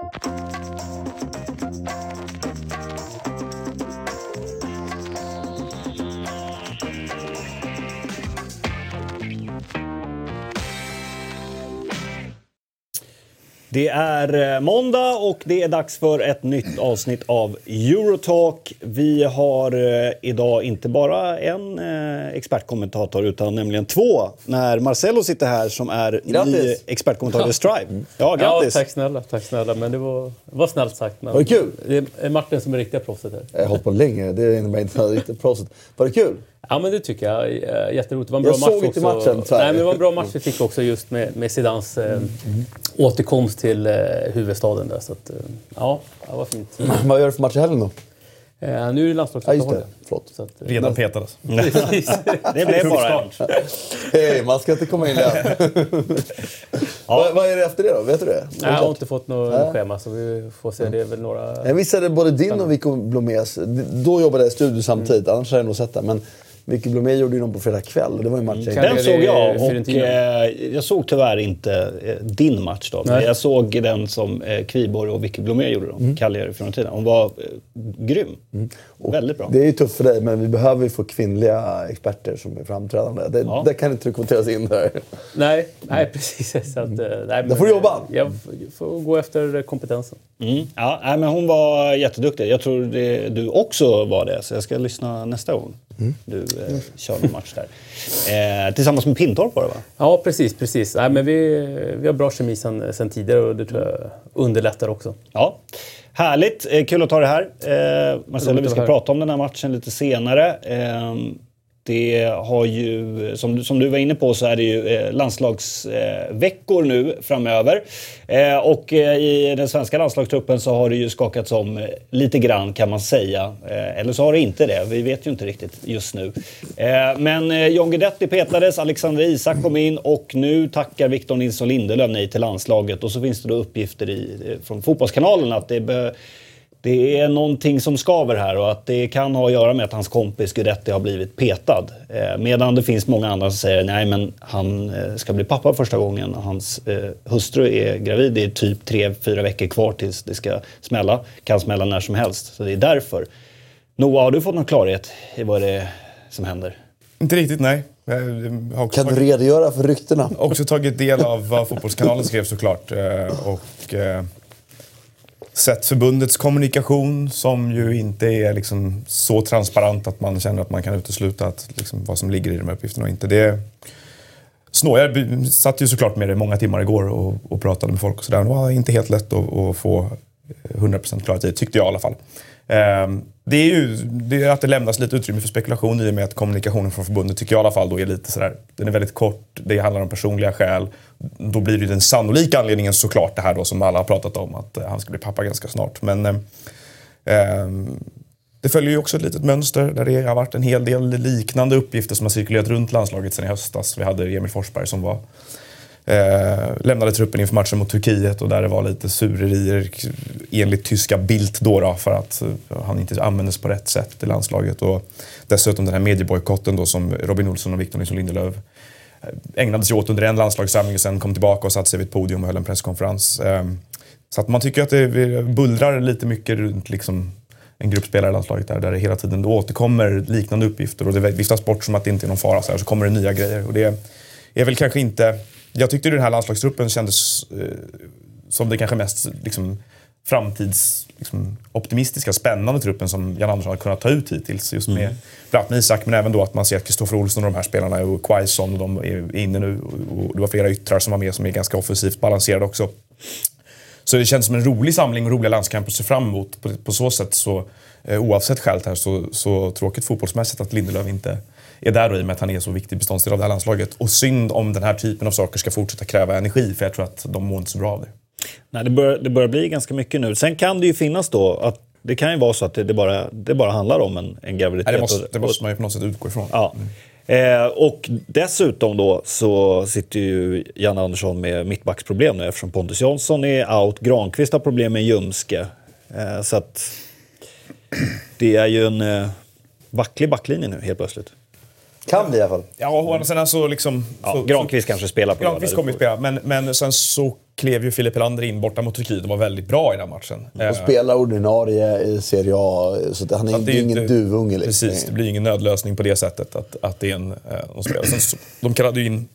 フフフフ。Det är eh, måndag och det är dags för ett nytt avsnitt av Eurotalk. Vi har eh, idag inte bara en eh, expertkommentator utan nämligen två. När Marcelo sitter här som är Grattis. ny expertkommentator i Strive. Ja, grattis! Ja, tack snälla. Tack snälla. Men det var, det var snällt sagt. Men Var det kul? Det är Martin som är riktiga proffset här. Jag har hållit på länge, det innebär inte riktigt proffset. Var det kul? Ja, men det tycker jag. Eh, Jätteroligt. Det var en bra Jag match såg inte också. matchen, tyvärr. Nej, men det var en bra match vi fick också just med, med Zidans eh, återkomst till eh, huvudstaden där. Så att, eh, ja, det var fint. Vad gör du för match i helgen då? Eh, nu är det Ja, landslagsuppehåll. Förlåt. Så att, eh, Redan petades. Det blev bara en. Hej, man ska inte komma in där. vad, vad är det efter det då? Vet du det? Nej, jag har inte fått något schema så vi får se. Det är väl några... Jag missade både din och Vico Blomés. Då jobbade jag i studio samtidigt, Mm. annars hade jag nog sett det. Men Vico Blomé gjorde ju någon på fredag kväll. Det var ju matchen. Kan- Den såg jag och eh, jag såg tyvärr inte eh, din match då. Men jag såg den som eh, Kviborg och Vicky Blomé gjorde då. Mm. Cagliari Fiorentina. Hon var eh, grym. Väldigt bra. Det är ju tufft för dig, men vi behöver ju få kvinnliga experter som är framträdande. Det, Ja. det kan inte du kvoteras in där. Nej, nej, precis. Så att, eh, nej, men, får du jobba. Jag f- får gå efter kompetensen. Mm. Ja, nej, men hon var jätteduktig. Jag tror det, du också var det, så jag ska lyssna nästa gång du eh, kör en match där. Eh, tillsammans med Pintorp var det va? Ja, precis. precis. Nej, men vi, vi har bra kemi sen, sen tidigare och det tror jag underlättar också. Ja. Härligt, eh, kul att ta det här. Eh, Marcelo, vi ska prata om den här matchen lite senare. Det har ju, som, du- som du var inne på så är det ju eh, landslagsveckor eh, nu framöver. Eh, och i den svenska landslagstruppen så har det ju skakats om lite grann kan man säga. Eller så har det inte det, vi vet ju inte riktigt just nu. Men John Guidetti petades, Alexander Isak kom in och nu tackar Victor Nilsson Lindelöf nej till landslaget. Och så finns det då uppgifter i, från Fotbollskanalen att det det är någonting som skaver här och att det kan ha att göra med att hans kompis Guidetti har blivit petad. Eh, medan det finns många andra som säger nej men han eh, ska bli pappa första gången. Hans eh, hustru är gravid. Det är typ tre, fyra veckor kvar tills det ska smälla. Kan smälla när som helst. Så det är därför. Noah, har du fått någon klarhet i vad det är som händer? Inte riktigt, nej. Jag har också, Kan du tagit, redogöra för ryktena? också tagit del av vad Fotbollskanalen skrev såklart. eh, Och eh, sett förbundets kommunikation som ju inte är liksom så transparent att man känner att man kan utesluta att, liksom, vad som ligger i de här uppgifterna och inte. Det, Snå, jag satt ju såklart med det många timmar igår och, och pratade med folk och sådär. Det var inte helt lätt att, att få 100% klarhet i, tyckte jag i alla fall. Ehm, det är ju det är att det lämnas lite utrymme för spekulation i och med att kommunikationen från förbundet tycker jag i alla fall då är lite sådär, den är väldigt kort, det handlar om personliga skäl. Då blir det ju den sannolika anledningen såklart det här då som alla har pratat om, att eh, han ska bli pappa ganska snart. Men eh, ehm, det följer ju också ett litet mönster där det har varit en hel del liknande uppgifter som har cirkulerat runt landslaget sedan i höstas. Vi hade Emil Forsberg som var Eh, lämnade truppen inför matchen mot Turkiet och där det var lite surerier enligt tyska Bildt då, då för att eh, han inte användes på rätt sätt i landslaget. Och dessutom den här mediebojkotten då som Robin Olsson och Victor Nilsson Lindelöf eh, ägnade sig åt under en landslagssamling och sen kom tillbaka och satte sig vid ett podium och höll en presskonferens. Eh, så att man tycker att det bullrar lite mycket runt liksom en grupp spelare i landslaget där, där det hela tiden återkommer liknande uppgifter och det viftas bort som att det inte är någon fara så, här, så kommer det nya grejer. Och det är väl kanske inte... Jag tyckte den här landslagstruppen kändes eh, som det kanske mest liksom, framtids liksom, spännande truppen som Jan Andersson har kunnat ta ut hittills. Just med, med Isak, men även då att man ser att Kristoffer Olsson och de här spelarna och Quaison och de är inne nu. Och, och det var flera yttrar som var med som är ganska offensivt balanserade också. Så det känns som en rolig samling och roliga landskamper att se fram emot. På, på så sätt så, eh, oavsett skälet här, så, så tråkigt fotbollsmässigt att Lindelöf inte är där då, i och med att han är så viktig beståndsdel av det här landslaget. Och synd om den här typen av saker ska fortsätta kräva energi, för jag tror att de mår inte så bra av det. Nej, det, bör, det börjar bli ganska mycket nu. Sen kan det ju finnas då att det kan ju vara så att det, det, bara, det bara handlar om en, en graviditet. Nej, det, måste, det måste man ju på något sätt utgå ifrån. Ja. Eh, och dessutom då så sitter ju Jan Andersson med mittbacksproblem nu eftersom Pontus Jansson är out. Granqvist har problem med ljumske. Eh, så att det är ju en eh, vacklig backlinje nu helt plötsligt. Kan bli i alla fall. Ja, och å andra sidan så liksom... Ja, så- Granqvist kanske spelar på Granqvist kommer ju spela, men, men sen så klev ju Filip Helander in borta mot Turkiet och var väldigt bra i den matchen. Och Eh, spelar ordinarie i Serie A, så han är, så det är ingen inte- duvunge. Liksom. Precis, det blir ingen nödlösning på det sättet att, att det är en, eh, de spelar. Sen, så, de kallade ju in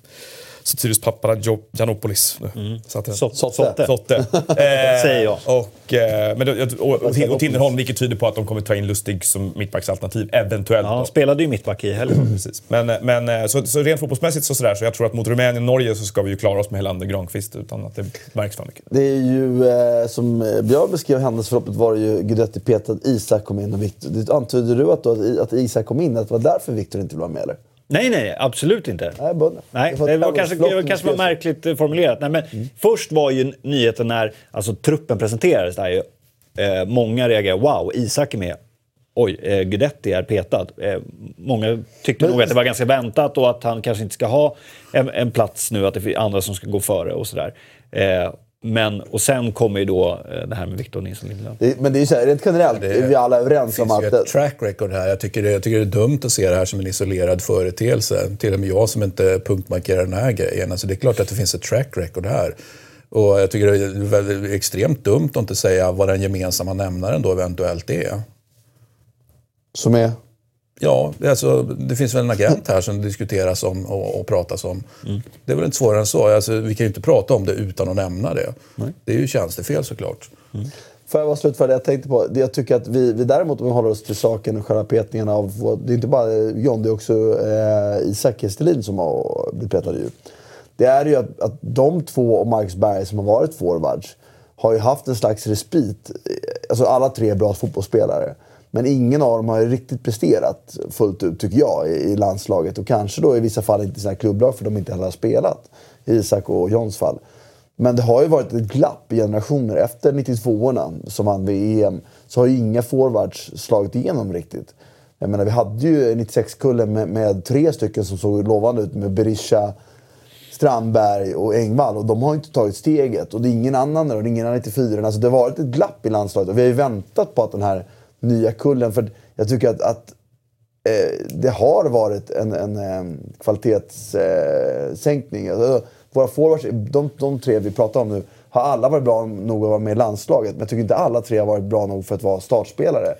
Sotiris. Så att, Så- Sotte. Sotte. Sotte. Eh, Säger jag. Och, eh, men, det- och, och, och Tinnerholm, vilket tyder på att de kommer ta in Lustig som mittbacksalternativ, eventuellt. Ja, han spelade ju mittback i helgen. Precis. Men, men eh, så, så rent fotbollsmässigt så, sådär, så jag tror att mot Rumänien och Norge så ska vi ju klara oss med Helander Granqvist utan att det märks för mycket. Det är ju, eh, som eh, Björn beskrev händelseförloppet, var det ju Guidetti petad, Isak kom in och Victor. Det Antyder du att, då, att Isak kom in, att det var därför Victor inte ville vara med eller? Nej, nej, absolut inte. Nej. Nej, det var kanske, det var kanske var märkligt formulerat. Nej, men Först var ju nyheten när alltså, truppen presenterades. Där ju, eh, många reagerade wow, Isak är med. Oj, eh, Guidetti är petad. Eh, många tyckte Men- nog att det var ganska väntat och att han kanske inte ska ha en, en plats nu, att det är andra som ska gå före och sådär. Eh, men, och sen kommer ju då eh, det här med Victor Nilsson Lindelöf. Det, men det är ju så här, rent generellt Det är vi alla överens Det om finns ju att... ett track record här. Jag tycker, det, jag tycker det är dumt att se det här som en isolerad företeelse. Till och med jag som inte punktmarkerar den här grejen. Alltså det är klart att det finns ett track record här. Och jag tycker det är väldigt, extremt dumt att inte säga vad den gemensamma nämnaren då eventuellt är. Som är... Ja, alltså, det finns väl en agent här som diskuteras om och, och pratas om. Det är väl inte svårare än så. Alltså, vi kan ju inte prata om det utan att nämna det. Det är ju tjänstefel såklart. Får jag bara slutföra det jag tänkte på? Jag tycker att vi, vi däremot, om vi håller oss till saken och själva petningen av... Det är inte bara John, det är också eh, Isak Kestelin som har blivit petad ju. Det är ju att, att de två och Marcus Berg som har varit forwards har ju haft en slags respit. Alltså alla tre är bra fotbollsspelare. Men ingen av dem har ju riktigt presterat fullt ut, tycker jag, i, landslaget. Och kanske då i vissa fall inte i sina klubblag, för de inte heller har spelat. I Isak och Johns fall. Men det har ju varit ett glapp i generationer. Efter 92orna som vann VM så har ju inga forwards slagit igenom riktigt. Jag menar, vi hade ju 96-kullen med, med tre stycken som såg lovande ut med Berisha, Strandberg och Engvall. Och de har ju inte tagit steget. Och det är ingen annan där, och det är ingen annan 94 Alltså det har varit ett glapp i landslaget. Och vi har ju väntat på att den här nya kullen... För jag tycker att, att eh, det har varit en, en ehm, eh, kvalitetssänkning. alltså, våra forwards, de, de tre vi pratar om nu, har alla varit bra nog att vara med i landslaget. Men jag tycker inte alla tre har varit bra nog för att vara startspelare.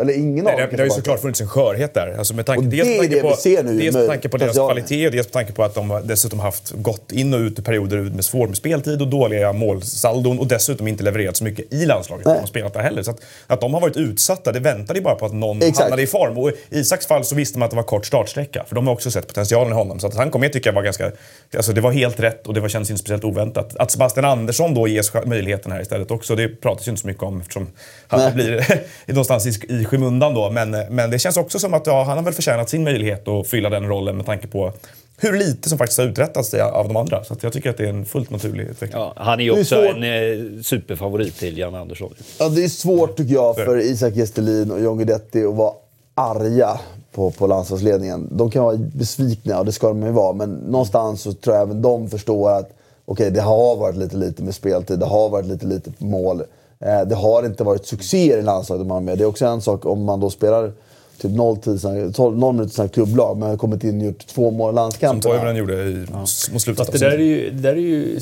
Eller ingen Nej, av det, dem det har ju såklart funnits en skörhet där. Alltså med tanke, Och det är det på, vi ser nu Dels med med tanke på deras kvalitet och dels med tanke på att de dessutom haft gått in och ut i perioder med svår med speltid och dåliga målsaldon och dessutom inte levererat så mycket i landslaget. De har spelat där heller. Så att, att de har varit utsatta, det väntade ju bara på att någon Exakt. hamnade i form. Och i Isaks fall så visste man att det var kort startsträcka. För de har också sett potentialen i honom. Så att han kom med tycker jag var ganska... Alltså det var helt rätt och det var, kändes inte speciellt oväntat. Att Sebastian Andersson då ges möjligheten här istället också, det pratas ju inte så mycket om eftersom han Nej. blir någonstans i skymundan då. Men, men det känns också som att ja, han har väl förtjänat sin möjlighet att fylla den rollen med tanke på hur lite som faktiskt har uträttats av de andra. Så att jag tycker att det är en fullt naturlig utveckling. Ja, han är ju är också svårt. en eh, superfavorit till Jan Andersson. Ja, det är svårt tycker jag för Isak Gestelin och John Guidetti att vara arga på, på landslagsledningen. De kan vara besvikna och det ska de ju vara. Men någonstans så tror jag även de förstår att okej, det har varit lite lite med speltid. Det har varit lite lite mål. Eh, det har inte varit succéer i landslaget man med. Det är också en sak om man då spelar typ 0, 10, sina- 12, 0 minuter sina klubblag men har kommit in och gjort två mål i Som landskamperna. Toivonen gjorde i, mot slutet det där är ju, det där är ju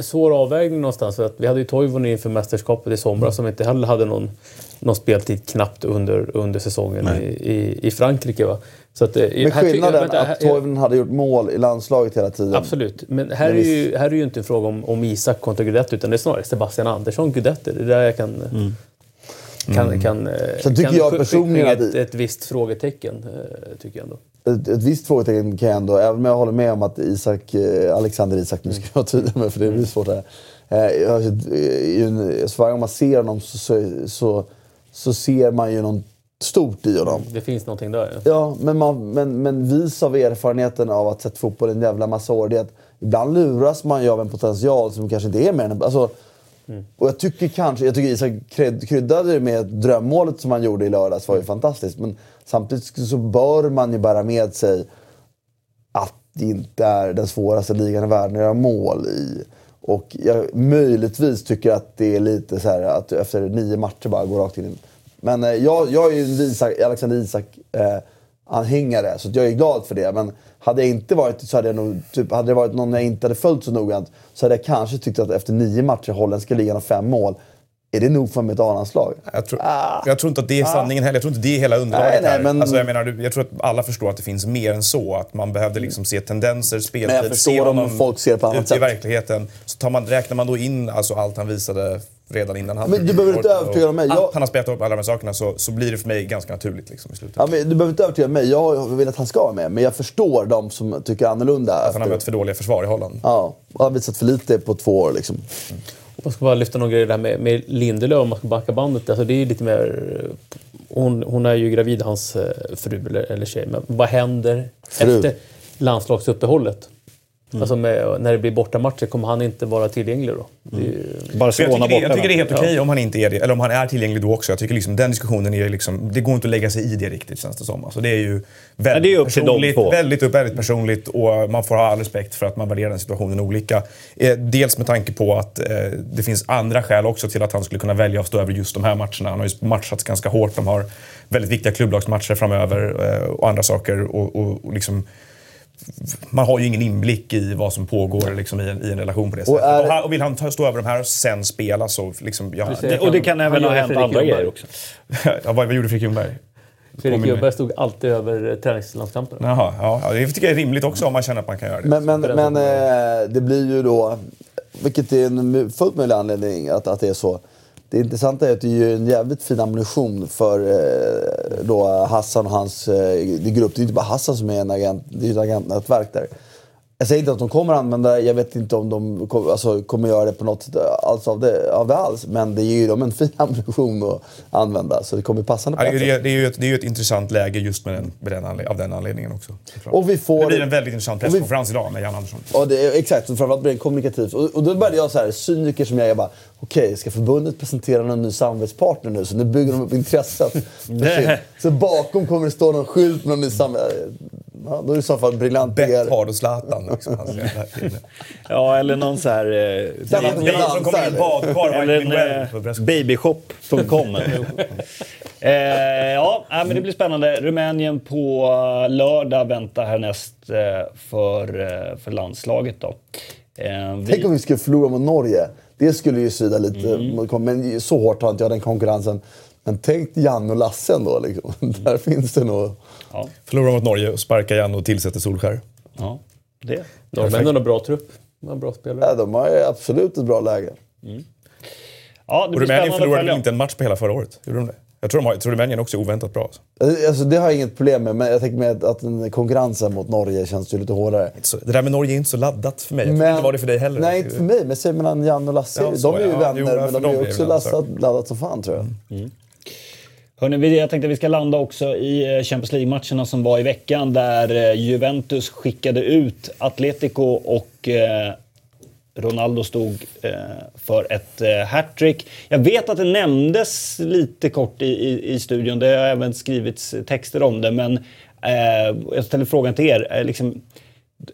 svår avvägning någonstans. För att vi hade ju Toivonen inför mästerskapet i somras som inte heller hade någon, någon speltid knappt under, under säsongen i, i, i Frankrike. Va? Så att, eh, Men skillnaden vänta, att Toivonen hade gjort mål i landslaget hela tiden. Absolut. Men här är, Men ju, här är ju inte en fråga om, om Isak kontra Guidetti utan det är snarare Sebastian Andersson Guidetti. Det är där jag kan... Kan, kan, eh, Sen tycker kan jag personligen ett, ett visst frågetecken, eh, tycker jag ändå. ett, ett visst frågetecken kan jag ändå, även om jag håller med om att Isak, eh, Alexander Isak, nu ska jag vara tydlig med för det blir svårt här. Eh, eh, så varje gång man ser honom så, så, så, så ser man ju något stort i honom. Det finns någonting där. Ja. Men, man, men, men vis av erfarenheten av att sett fotboll en jävla massa år, det är att ibland luras man ju av en potential som kanske inte är mer än... Alltså, Och jag tycker kanske, jag tycker Isak kryd- kryddade det med drömmålet som han gjorde i lördags var ju fantastiskt. Men samtidigt så bör man ju bära med sig att det inte är den svåraste ligan i världen att göra mål i. Och jag möjligtvis tycker att det är lite så här att du efter nio matcher bara går rakt in i Men eh, jag, jag är ju en Isak, Alexander Isak eh, anhängare. Så jag är glad för det. Men hade jag inte varit så hade jag nog, typ, hade det varit någon jag inte hade följt så noggrant så hade jag kanske tyckt att efter nio matcher, holländska ligan och fem mål, är det nog för mitt A-landslag? Jag tror, jag tror inte att det är sanningen heller. Jag tror inte det är hela underlaget Nej, nej, här. men- Alltså, jag, menar, jag tror att alla förstår att det finns mer än så. Att man behövde liksom se tendenser, speltid, se om honom folk ser på annat ute i sätt. verkligheten. Så tar man, räknar man då in alltså, allt han visade redan innan han Men du behöver inte övertyga mig. Jag- han har spelat upp alla de här sakerna så, så blir det för mig ganska naturligt liksom, i slutet. Ja, men du behöver inte övertyga mig. Jag vill att han ska vara med. Men jag förstår de som tycker annorlunda. Att han har mött för dåliga försvar i Holland. Ja, och har visat för lite på två år liksom. Man ska bara lyfta någon grej där med, med Lindelöf, om man ska backa bandet. Alltså det är lite mer... Hon, hon är ju gravid, hans eh, fru eller, eller tjej. Men vad händer Fru. efter landslagsuppehållet? Alltså med, när det blir bortamatcher, kommer han inte vara tillgänglig då? Är ju, För jag, Barcelona tycker det, borta. jag tycker det är helt okej om han inte är det, eller om han är tillgänglig då också. Jag tycker liksom, den diskussionen är liksom, det går inte att lägga sig i det riktigt känns det som. Alltså, det är ju väldigt, det är upp personligt, väldigt, upp, väldigt personligt och man får ha all respekt för att man värderar den situationen olika. Eh, dels med tanke på att eh, det finns andra skäl också till att han skulle kunna välja att stå över just de här matcherna. Han har ju matchats ganska hårt, de har väldigt viktiga klubblagsmatcher framöver eh, och andra saker. Och, och, och liksom, man har ju ingen inblick i vad som pågår liksom, i, en, i en relation på det sättet. Och, är- här- och vill han ta, stå över de här och sen spela så... Liksom, ja, Precis. Det- Och det kan Han även ha gör hänt Fredrik andra grejer också. ja, vad, vad gjorde Fredrik Ljungberg? Fredrik Ljungberg stod alltid över eh, träningslandskamperna. Jaha, ja, ja, det tycker jag är rimligt också om man känner att man kan göra det. Men, men, men eh, det blir ju då, vilket är en fullt möjlig anledning att, att det är så. Det intressanta är att det är en jävligt fin ammunition för eh, då Hassan och hans eh, grupp. Det är inte bara Hassan som är en agent, det är ett agentnätverk där. Jag säger inte att de kommer använda jag vet inte om de kom, alltså, kommer göra det på något sätt alls av det, av det alls. Men det ger ju dem en fin ammunition att använda. Så det kommer passande på Ja, det, är- det, är ju ett, det är ju ett intressant läge just med den, med den av den anledningen också. Och vi får- Det blir en väldigt intressant vi- presskonferens idag med Jan Andersson. Ja, det är, exakt. Framförallt blir det kommunikativt. Och, och då började jag så här, cyniker som jag, jag bara, okej, ska förbundet presentera någon ny samarbetspartner nu? Så nu bygger de upp intresset. så bakom kommer det stå någon skylt med någon ny samarbetspartner. Ja, då är det i så fall briljant Bett PR. har och Zlatan. Liksom, jävla kille. Ja, eller någon så här... Eh, någon som kommer i ett badkar eller en eh, babyshop.com. eh, ja, men det blir spännande. Rumänien på eh, lördag väntar härnäst eh, för, eh, för landslaget. Då. Eh, vi- Tänk om vi skulle förlora mot Norge. Det skulle ju svida lite. Mm. Men så hårt har inte jag den konkurrensen. Men tänk Jan och Lasse ändå. Liksom. Där finns det nog... ja, Förlorar mot Norge och sparkar Jan och tillsätter Solskär. ja, det. Norrmännen har bra trupp. De har bra spelare. Ja, de har ju absolut ett bra läge. Ja, det Och blir Rumänien förlorade väl inte en match på hela förra året? Gjorde de det? Jag tror, de har, jag tror Rumänien också är oväntat bra. Alltså. Alltså, det har jag inget problem med, men jag tänker med att den konkurrensen mot Norge känns ju lite hårdare. Det där med Norge är inte så laddat för mig. Jag tror inte det var det för dig heller. Nej, inte för mig. Men säg mellan Jan och Lasse. Ja, de är ju ja. vänner, Jo, men de är ju också lastat, laddat som fan tror jag. Hörrni, vi- jag tänkte att vi ska landa också i eh, Champions League-matcherna som var i veckan där eh, Juventus skickade ut Atletico och eh, Ronaldo stod eh, för ett eh, hattrick. Jag vet att det nämndes lite kort i, i, i studion, det har även skrivits texter om det, men eh, jag ställer frågan till er. Eh, liksom,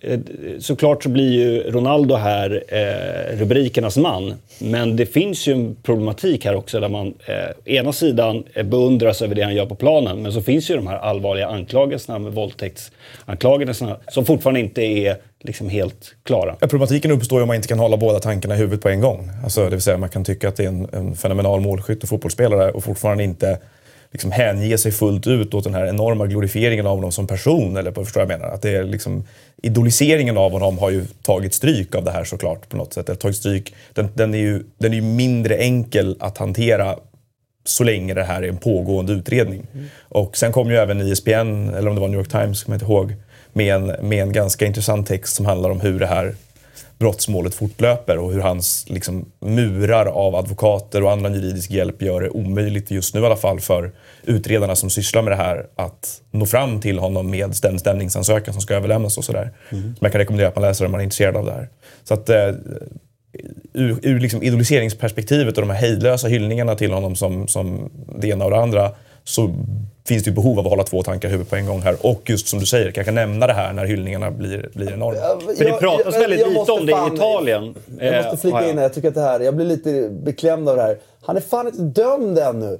eh, Såklart så blir ju Ronaldo här eh, rubrikernas man. Men det finns ju en problematik här också där man eh, ena sidan eh, beundras över det han gör på planen. Men så finns ju de här allvarliga anklagelserna med våldtäktsanklagelserna som fortfarande inte är liksom helt klara. Problematiken uppstår ju om man inte kan hålla båda tankarna i huvudet på en gång. Alltså, det vill säga man kan tycka att det är en, en fenomenal målskytt och fotbollsspelare och fortfarande inte liksom hänge sig fullt ut åt den här enorma glorifieringen av honom som person. Eller förstår jag menar? Att det är liksom, idoliseringen av honom har ju tagit stryk av det här såklart på något sätt. Eller tagit stryk, den, den, är ju, den är ju mindre enkel att hantera så länge det här är en pågående utredning. Och sen kom ju även ISBN, eller om det var New York Times, kommer jag inte ihåg, med en, med en ganska intressant text som handlar om hur det här brottsmålet fortlöper och hur hans liksom, murar av advokater och annan juridisk hjälp gör det omöjligt, just nu i alla fall, för utredarna som sysslar med det här att nå fram till honom med den stämningsansökan som ska överlämnas och sådär. Som jag kan rekommendera att man läser om man är intresserad av det här. Så att, eh, ur, ur liksom idoliseringsperspektivet och de här hejdlösa hyllningarna till honom som, som det ena och det andra så finns det ju behov av att hålla två tankar i huvudet på en gång här. Och just som du säger, kanske nämna det här när hyllningarna blir, blir enorma. För det pratas väldigt lite måste om det i Italien. Jag eh, måste flika jag. in här, jag tycker att det här, jag blir lite beklämd av det här. Han är fan inte dömd ännu.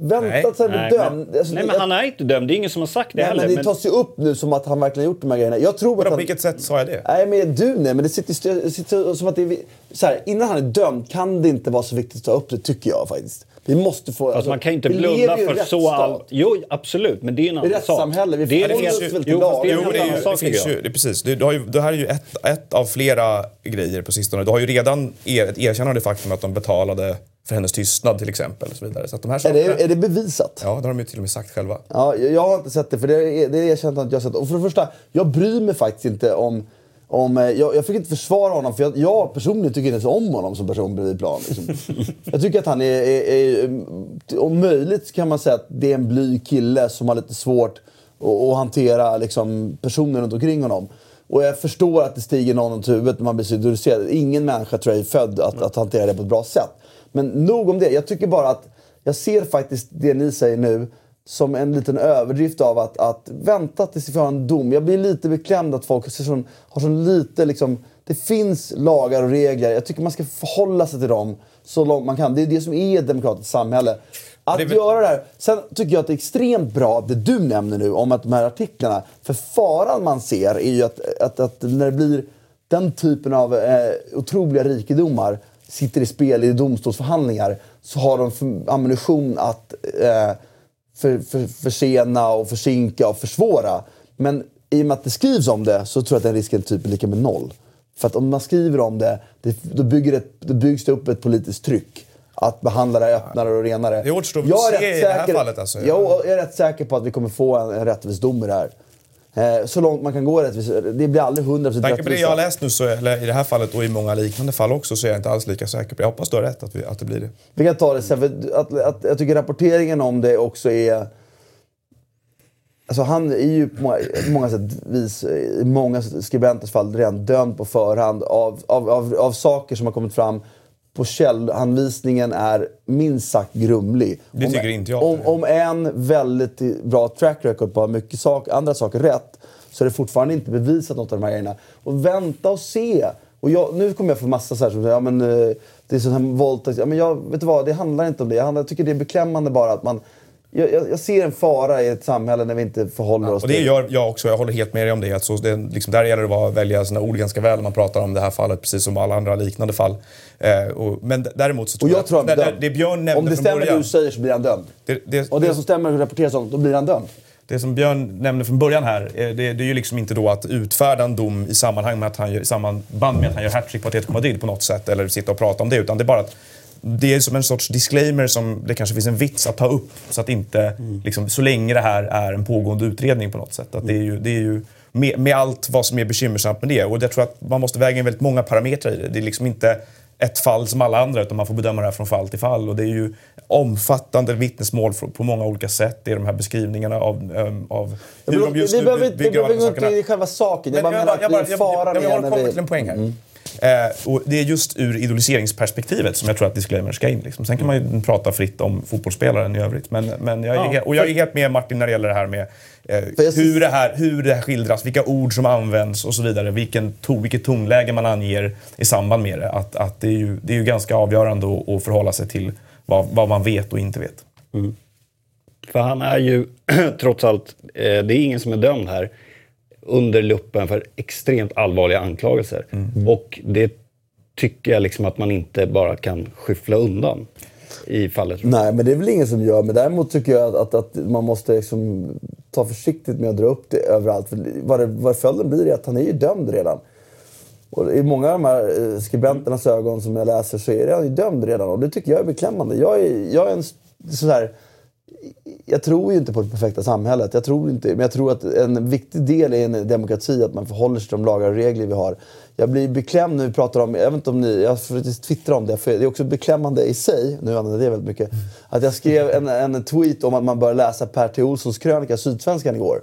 Vänta tills han blir men, dömd. Alltså, nej, men han är inte dömd. Det är ingen som har sagt det Nej, heller. men det men- tas ju upp nu som att han verkligen har gjort de här grejerna. Jag tror att på han... vilket sätt sa jag det? Nej, men du nej, men det sitter, sitter som att det är... Så här, innan han är dömd kan det inte vara så viktigt att ta upp det, tycker jag faktiskt. Vi måste få... Alltså, man kan ju inte blunda ju för så rättsstat. all... Jo, absolut. Men det är ju en Det är annan sak. rättssamhälle. Vi det är, finns, väl till jo, fast är lagar. Jo, det, är ju, sak, det finns ju, det, precis. Det, du har ju, det här är ju ett, ett av flera grejer på sistone. Du har ju redan er, ett erkännande faktum att de betalade för hennes tystnad till exempel. Och så vidare. Så att de här Är sakerna, det, är det bevisat? Ja, det har de ju till och med sagt själva. Ja, jag, har inte sett det, för det är det är erkänt att jag har sett. Och för det första, jag bryr mig faktiskt inte om... om eh, jag, jag fick inte försvara honom, för jag, jag personligen tycker inte ens om honom som person bredvid plan. Liksom. jag tycker att han är, är, är... Om möjligt kan man säga att det är en blyg kille som har lite svårt att, att hantera liksom, personer runt omkring honom. Och jag förstår att det stiger någon runt huvudet när man blir så idoliserad. Ingen människa tror jag är född att, att hantera det på ett bra sätt. Men nog om det. Jag tycker bara att jag ser faktiskt det ni säger nu som en liten överdrift av att, att vänta tills vi har en dom. Jag blir lite beklämd att folk sån, har så lite liksom... Det finns lagar och regler. Jag tycker man ska förhålla sig till dem så långt man kan. Det är det som är ett demokratiskt samhälle. Att Det är göra det här. Sen tycker jag att det är extremt bra det du nämner nu om att de här artiklarna. För faran man ser är ju att, att, att när det blir den typen av eh, otroliga rikedomar sitter i spel i domstolsförhandlingar så har de ammunition att eh, för, för, försena och försinka och försvåra. Men i och med att det skrivs om det så tror jag att den risken typ är lika med noll. För att om man skriver om det, det då, bygger det då byggs det upp ett politiskt tryck. Att behandla det öppnare och renare. Det återstår väl Jag är att se rätt i det här fallet, alltså. Jag är rätt säker på att vi kommer få en, en rättvis dom i det här. Eh, så långt man kan gå rättvis. Det blir aldrig 100% Med tanke på det jag har läst nu, så, eller i det här fallet och i många liknande fall också, så är jag inte alls lika säker på Jag hoppas du har rätt att, vi, att det blir det. Vi kan ta det sen. För att, att, jag tycker rapporteringen om det också är... Alltså han är ju på många, många sätt vis, i många skribenters fall redan dömd på förhand av, av, av, av saker som har kommit fram på källhanvisningen är minst sagt grumlig. Det om, tycker inte jag. Om, om en väldigt bra track record på mycket sak, andra saker rätt så är det fortfarande inte bevisat något av de här grejerna. Och vänta och se. Och jag, nu kommer jag få massa så här som säger ja, men, eh, det är sån här våldtäkt. Ja, men jag, vet du vad, det handlar inte om det. Jag, handlar, jag tycker det är beklämmande bara att man... Jag, jag, jag ser en fara i ett samhälle när vi inte förhåller oss Och det till... gör jag också. Jag håller helt med dig om det. Att så det liksom, där gäller det att välja sina ord ganska väl när man pratar om det här fallet, precis som alla andra liknande fall. Eh, och, men däremot så Och tror jag tror han det, blir det, dömd. det Björn nämnde Om det stämmer det början... du säger så blir han dömd. Det, det, Och det som stämmer och rapporteras om, då blir han dömd. Det som Björn nämnde från början här, eh, det, det är ju liksom inte då att utfärda en dom i, sammanhang med att han gör, i samband med att han gör hattrick på Atletico Madrid på något sätt eller sitta och prata om det. Utan det är bara att det är som en sorts disclaimer som det kanske finns en vits att ta upp. Så att inte, liksom, så länge det här är en pågående utredning på något sätt. Att det är ju, det är ju med, med allt vad som är bekymmersamt med det. Och jag tror att man måste väga in väldigt många parametrar i det. Det är liksom inte ett fall som alla andra utan man får bedöma det här från fall till fall. Och det är ju omfattande vittnesmål på många olika sätt. Det är de här beskrivningarna av, ehm, av hur de just vi nu behöver inte vi behöver de här gå sakerna. in i själva saken. Jag Men bara menar att jag, det bara, är jag, faran jag, jag, är jag när kommer vi... till en poäng här. Eh, och det är just ur idoliseringsperspektivet som jag tror att disclaimer ska in. Liksom. Sen kan man ju prata fritt om fotbollsspelaren i övrigt. Men, men jag är, Ja, och jag är helt med Martin när det gäller det här med eh, hur, det här, hur det här skildras, vilka ord som används och så vidare. Vilken to, vilket tonläge man anger i samband med det. Att, att det, är ju, det är ju ganska avgörande att, att förhålla sig till vad, vad man vet och inte vet. För han är ju, trots allt, eh, det är ingen som är dömd här, under luppen för extremt allvarliga anklagelser. Och det tycker jag liksom att man inte bara kan skyffla undan i fallet. Nej, men det är väl ingen som gör. Men däremot tycker jag att, att, att man måste liksom ta försiktigt med att dra upp det överallt. För vad, det, vad följden blir är att han är ju dömd redan. Och I många av de här eh, skribenternas ögon som jag läser så är han ju dömd redan. Och det tycker jag är beklämmande. Jag är, jag är en s- sådär... Jag tror ju inte på det perfekta samhället. Jag tror inte, men jag tror att en viktig del i en demokrati är att man förhåller sig till de lagar och regler vi har. Jag blir beklämd när vi pratar om, jag vet inte om ni, jag faktiskt twittra om det, för det är också beklämmande i sig, nu använder jag det väldigt mycket, att jag skrev en, en tweet om att man bör läsa Per T. Olssons krönika Sydsvenskan igår.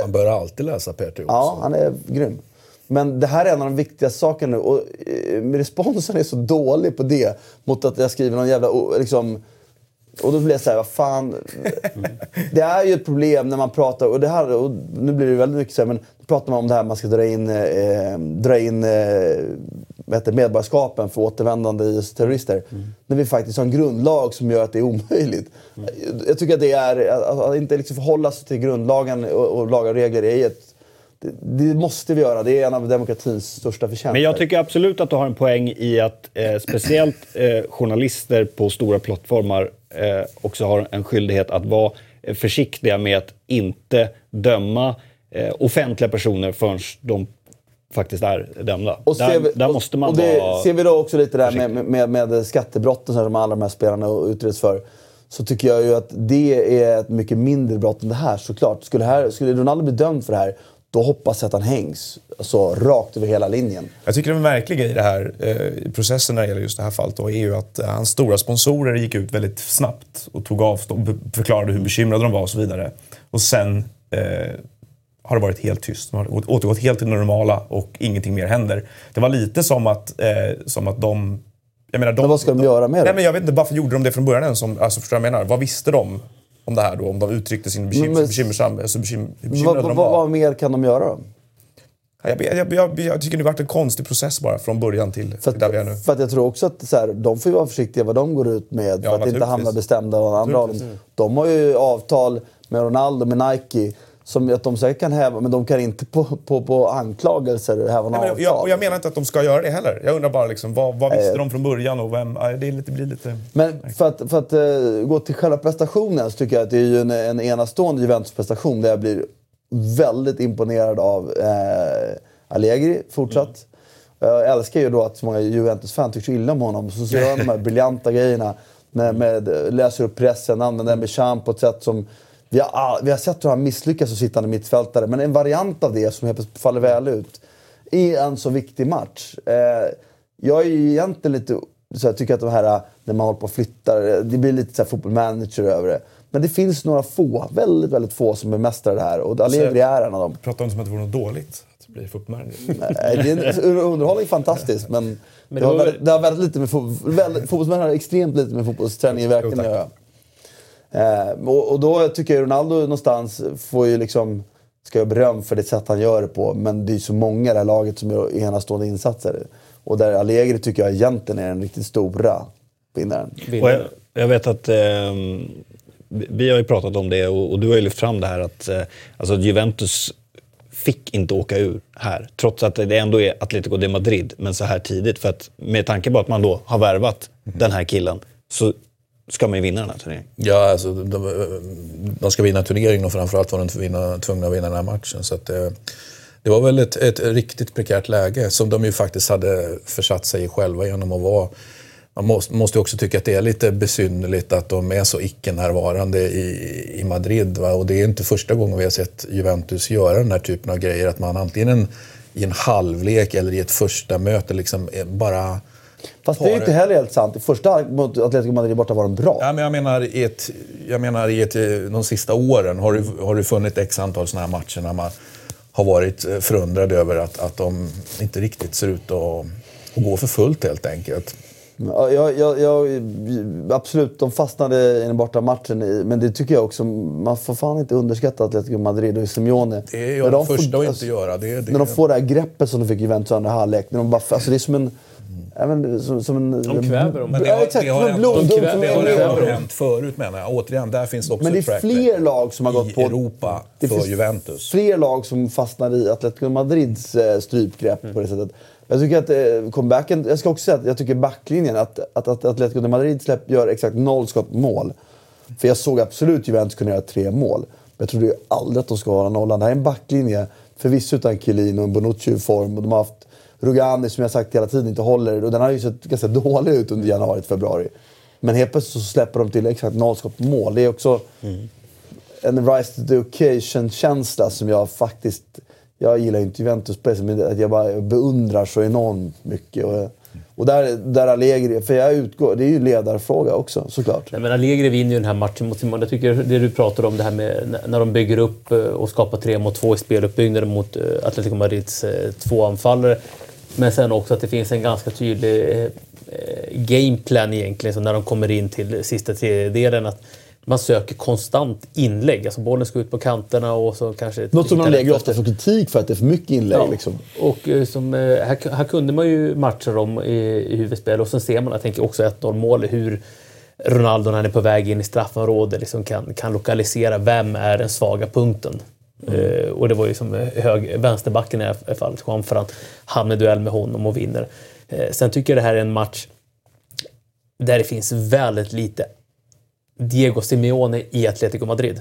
Man bör alltid läsa Peter Olsson. Ja, han är grym. Men det här är en av de viktigaste sakerna nu. Och eh, responsen är så dålig på det. Mot att jag skriver någon jävla... Liksom, och då blir jag såhär, vad fan. Det är ju ett problem när man pratar, och det här, och nu blir det väldigt mycket så här, men då pratar man om det här man ska dra in, eh, dra in eh, heter, medborgarskapen för återvändande IS-terrorister. När vi faktiskt har en grundlag som gör att det är omöjligt. Jag tycker att det är, att, att inte liksom förhålla sig till grundlagen och, och lagar och regler är ett det, det måste vi göra. Det är en av demokratins största förtjänster. Men jag tycker absolut att du har en poäng i att eh, speciellt eh, journalister på stora plattformar eh, också har en skyldighet att vara eh, försiktiga med att inte döma eh, offentliga personer förrän de faktiskt är dömda. Och där, ser vi, där måste man och det vara... Ser vi då också lite där med, med, med skattebrotten som alla de här spelarna utreds för. Så tycker jag ju att det är ett mycket mindre brott än det här såklart. Skulle, här, skulle Ronaldo bli dömd för det här, då hoppas jag att han hängs. Alltså rakt över hela linjen. Jag tycker det märkliga i det här eh, processen när det gäller just det här fallet då, är ju att eh, hans stora sponsorer gick ut väldigt snabbt och tog avstånd, förklarade hur bekymrade de var och så vidare. Och sen eh, har det varit helt tyst. De har återgått helt till det normala och ingenting mer händer. Det var lite som att, eh, som att de... Jag menar, de Men vad ska de göra med det? Nej, men jag vet inte, varför gjorde de det från början ens? Som, alltså, förstår vad jag menar? Vad visste de om det här då? Om de uttryckte sin bekym Men- bekymmersam, alltså bekym bekymrade de var? vad mer kan de göra då? Jag, jag, jag, jag tycker det har varit en konstig process bara från början till För där vi är nu. att, för att jag tror också att så här, de får ju vara försiktiga vad de går ut med. För Ja, att inte hamna bestämda av andra. De har ju avtal med Ronaldo, med Nike. Som att de säkert kan häva, men de kan inte på, på, på anklagelser häva några men avtal. jag, och jag menar inte att de ska göra det heller. Jag undrar bara liksom, vad, vad visste de från början och vem... Det, är lite, blir lite... Men för att, för att eh, gå till själva prestationen så tycker jag att det är ju en, en enastående Juventus-prestation där jag blir väldigt imponerad av eh, Allegri fortsatt. Jag älskar ju då att så många Juventus-fans tycker så illa om honom. Så gör han de här briljanta grejerna. Med, med, läser upp pressen, använder Mbichan på ett sätt som... Vi har, vi har sett hur han misslyckas som sittande mittfältare, men en variant av det som helt plötsligt faller väl ut i en så viktig match. Eh, jag är ju egentligen lite... Så jag tycker att de här, när man håller på och flyttar, det blir lite så här fotbollmanager över det. Men det finns några få, väldigt, väldigt få som bemästrar det här. Och Allegri är en av dem. Pratar inte som att det vore något dåligt att bli fotbollsmanager. Nej, det är, underhållning är fantastiskt, men, Men det, det har var- väldigt, det har väldigt lite med fotboll... Fotbollsmän har extremt lite med fotbollsträning i verkligen att göra. Eh, och, och då tycker jag Ronaldo någonstans får ju liksom... Ska jag beröm för det sätt han gör det på, men det är ju så många i det här laget som gör enastående insatser. Och där Allegri tycker jag egentligen är den riktigt stora vinnaren. Och jag, jag vet att eh, vi har ju pratat om det och, och du har ju lyft fram det här att eh, alltså Juventus fick inte åka ur här. Trots att det ändå är Atletico de Madrid, men så här tidigt. För att med tanke på att man då har värvat den här killen så ska man ju vinna den här turneringen. Ja, alltså, de, de ska vinna turneringen och framförallt var de tvungna, tvungna att vinna den här matchen. Så att, eh, det var väl ett, ett riktigt prekärt läge som de ju faktiskt hade försatt sig i själva genom att vara... Man måste, måste ju också tycka att det är lite besynnerligt att de är så icke-närvarande i, i Madrid. Va? Och det är inte första gången vi har sett Juventus göra den här typen av grejer. Att man antingen en, i en halvlek eller i ett första möte liksom eh, bara... Fast det är inte det. heller helt sant. I första halvlek mot Atletico Madrid borta var de bra. Ja, men jag menar, i ett, jag menar i ett, de sista åren har du, har du funnit x antal sådana här matcher när man har varit eh, förundrad över att, att de inte riktigt ser ut att, att gå för fullt helt enkelt. Ja, jag, jag, jag, absolut, de fastnade i den borta matchen. Men det tycker jag också, man får fan inte underskatta Atletico Madrid och Simeone. Det är jag de första får- att inte göra. Det, det, När de får det här greppet som de fick i Juventus andra halvlek. När de bara, alltså det är som en... Även, som, som en De kväver dem. men det Ja, har, exakt, det har, ändå, blod- det, de det har kväver ändå dem. hänt förut menar jag. Återigen, där finns det också Men det är fler lag som har gått på... Europa det för finns Juventus. fler lag som fastnar i Atletico Madrids eh, strypgrepp på det sättet. Jag tycker att eh, comebacken... Jag ska också säga att jag tycker backlinjen, att, att, att Atletico Madrid släpp, gör exakt noll skott mål. För jag såg absolut Juventus kunna göra tre mål. Men jag trodde ju aldrig att de ska hålla nollan. Det här är en backlinje, förvisso utan Chiellini och Bonucci i form. Och de har haft Rugani som jag sagt hela tiden inte håller. Och den har ju sett ganska dålig ut under januari till februari. Men helt plötsligt så släpper de till exakt noll skott på mål. Det är också en rise to the occasion-känsla som jag faktiskt... Jag gillar ju inte Juventus på men att jag bara beundrar så enormt mycket. Och, och där, där Allegri, för jag utgår, det är ju en ledarfråga också såklart. Nej, men Allegri vinner ju den här matchen mot Simon. Jag tycker det du pratar om, det här med när- när de bygger upp eh, och skapar tre mot två i speluppbyggnaden mot eh, Atletico Madrids eh, två anfallare. Men sen också att det finns en ganska tydlig eh, gameplan egentligen, så när de kommer in till sista tredjedelen. Att man söker konstant inlägg. Alltså bollen ska ut på kanterna och så kanske... Något som lite lägger ofta för kritik för att det är för mycket inlägg. Ja. Liksom. Och eh, som, eh, här, här kunde man ju matcha dem i, i huvudspel och sen ser man, jag tänker också 1-0 mål, hur Ronaldo när han är på väg in i straffområdet liksom kan, kan lokalisera vem är den svaga punkten. Eh, och det var ju som hög, vänsterbacken i det här fallet, Juan Fran, hamnar i duell med honom och vinner. Eh, sen tycker jag det här är en match där det finns väldigt lite Diego Simeone i Atletico Madrid.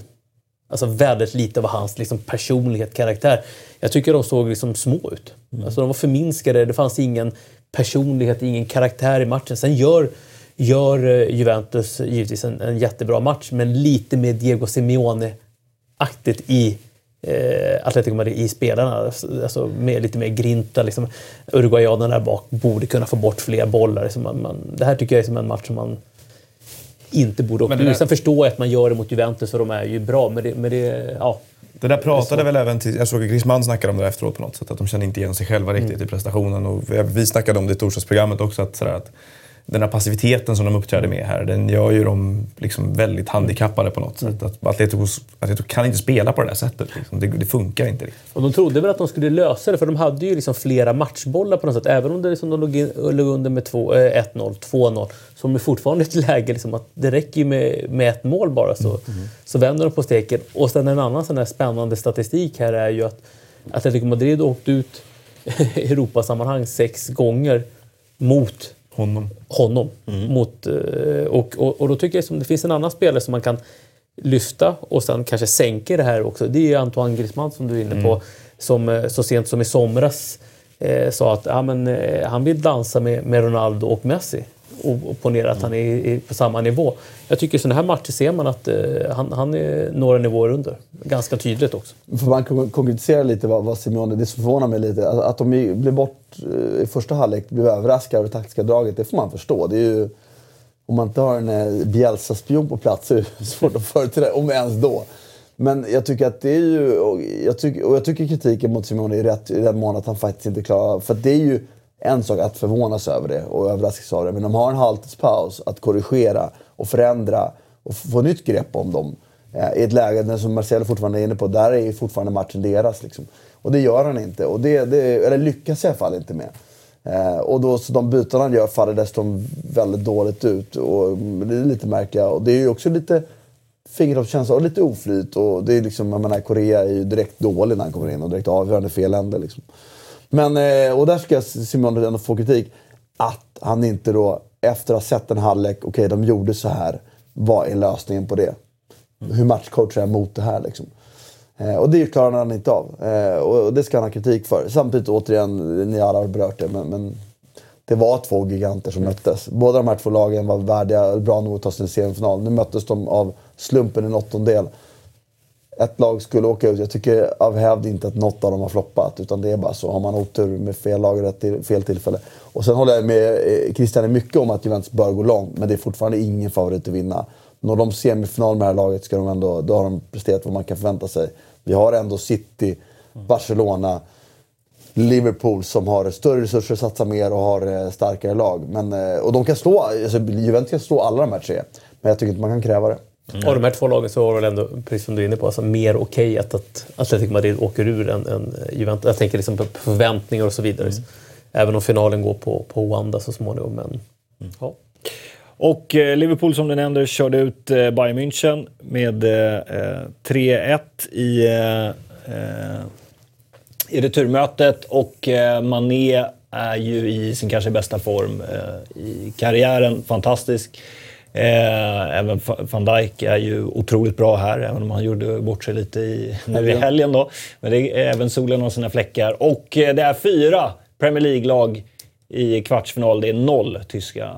Alltså väldigt lite av hans liksom, personlighet, karaktär. Jag tycker de såg liksom små ut. Alltså de var förminskade, det fanns ingen personlighet, ingen karaktär i matchen. Sen gör, gör eh, Juventus givetvis en, en jättebra match, men lite mer Diego Simeone-aktigt i eh, Atletico Madrid, i spelarna. Alltså med lite mer grinta. Liksom. Uruguayanerna där bak borde kunna få bort fler bollar. Liksom man, man, det här tycker jag är som en match som man inte borde åka det ur. Sen förstår jag att man gör det mot Juventus och de är ju bra, men det, men det ja. Det där pratade väl även till, jag såg att Griezmann snackade om det efteråt på något sätt, att de kände inte igen sig själva riktigt Mm. i prestationen. Och vi- vi snackade om det i torsdagsprogrammet också, att, sådär, att den här passiviteten som de uppträder med här, den gör ju dem liksom väldigt handikappade på något Mm. sätt. Att Atletico, Atletico kan inte spela på det där sättet. Liksom. Det, det funkar inte riktigt. Och de trodde väl att de skulle lösa det, för de hade ju liksom flera matchbollar på något sätt. Även om det liksom de låg, in, låg under med två- eh, 1-0, 2-0, så är de fortfarande i ett läge liksom att det räcker ju med, med ett mål bara så, så vänder de på steken. Och sen en annan sån här spännande statistik här är ju att Atletico Madrid åkte ut i Europasammanhang sex gånger mot Honom. honom. Mot, eh, och, och, och då tycker jag som det finns en annan spelare som man kan lyfta och sen kanske sänka det här också. Det är Antoine Griezmann som du är inne på. Som eh, så sent som i somras eh, sa att ja, men, eh, han vill dansa med, med Ronaldo och Messi. Och, ponera att han är på samma nivå. Jag tycker i sådana här matcher ser man att eh, han, han är några nivåer under. Ganska tydligt också. Får man konkretisera lite vad, vad Simeone... Det som förvånar mig lite, att, att de blev bort eh, i första halvlek, blev överraskade av det taktiska draget, det får man förstå. Det är ju, om man inte har en eh, Bielsa-spion på plats så är det svårt att företräda, om ens då. Men jag tycker att det är ju... Och jag tycker, och jag tycker kritiken mot Simone är rätt i den mån att han faktiskt inte klarar... För det är ju en sak att förvånas över det och överraskas av det. Men de har en halvtidspaus att korrigera och förändra och få nytt grepp om dem. Eh, I ett läge där, som Marcelo fortfarande är inne på, där är fortfarande matchen deras. Liksom. Och det gör han inte. Och det, det, eller lyckas i alla fall inte med. Eh, och då, så de byten han gör faller dessutom väldigt dåligt ut. Och mm, det är lite märkliga. Och det är ju också lite fingertoppskänsla och lite oflyt. Och det är liksom, jag menar, Korea är ju direkt dålig när han kommer in och direkt avgörande fel ände. Liksom. Men, eh, och där ska Simon ändå få kritik. Att han inte då, efter att ha sett en halvlek, okej de gjorde så här. Vad är lösningen på det? Hur matchcoachar jag mot det här liksom? Eh, och det klarar han inte av. Eh, och det ska han ha kritik för. Samtidigt, återigen, ni alla har berört det, men, men det var två giganter som möttes. Båda de här två lagen var värdiga, bra nog att ta sig till semifinal. Nu möttes de av slumpen i en åttondel. Ett lag skulle åka ut. Jag tycker av hävd inte att något av dem har floppat. Utan det är bara så. Har man otur med fel lag rätt till, fel tillfälle. Och sen håller jag med eh, Christian i mycket om att Juventus bör gå långt. Men det är fortfarande ingen favorit att vinna. Når de semifinal med det här laget ska de ändå, då har de presterat vad man kan förvänta sig. Vi har ändå City, Barcelona, Liverpool som har större resurser, satsar mer och har eh, starkare lag. Men, eh, och de kan slå, alltså, Juventus kan slå alla de här tre. Men jag tycker inte man kan kräva det. Av de här två lagen så var det väl ändå, precis som du är inne på, alltså mer okej att, att Atletico Madrid åker ur än, än Juventus. Jag tänker liksom på förväntningar och så vidare. Även om finalen går på, på Wanda så småningom. Men, ja. Och eh, Liverpool som du nämnde körde ut eh, Bayern München med eh, 3-1 i, eh, eh, i returmötet och eh, Mané är ju i sin kanske bästa form eh, i karriären. Fantastisk. Eh, även Va- van Dijk är ju otroligt bra här, även om han gjorde bort sig lite i, nu i helgen. Då. Men det är, även solen har sina fläckar. Och eh, det är fyra Premier League-lag i kvartsfinal. Det är noll tyska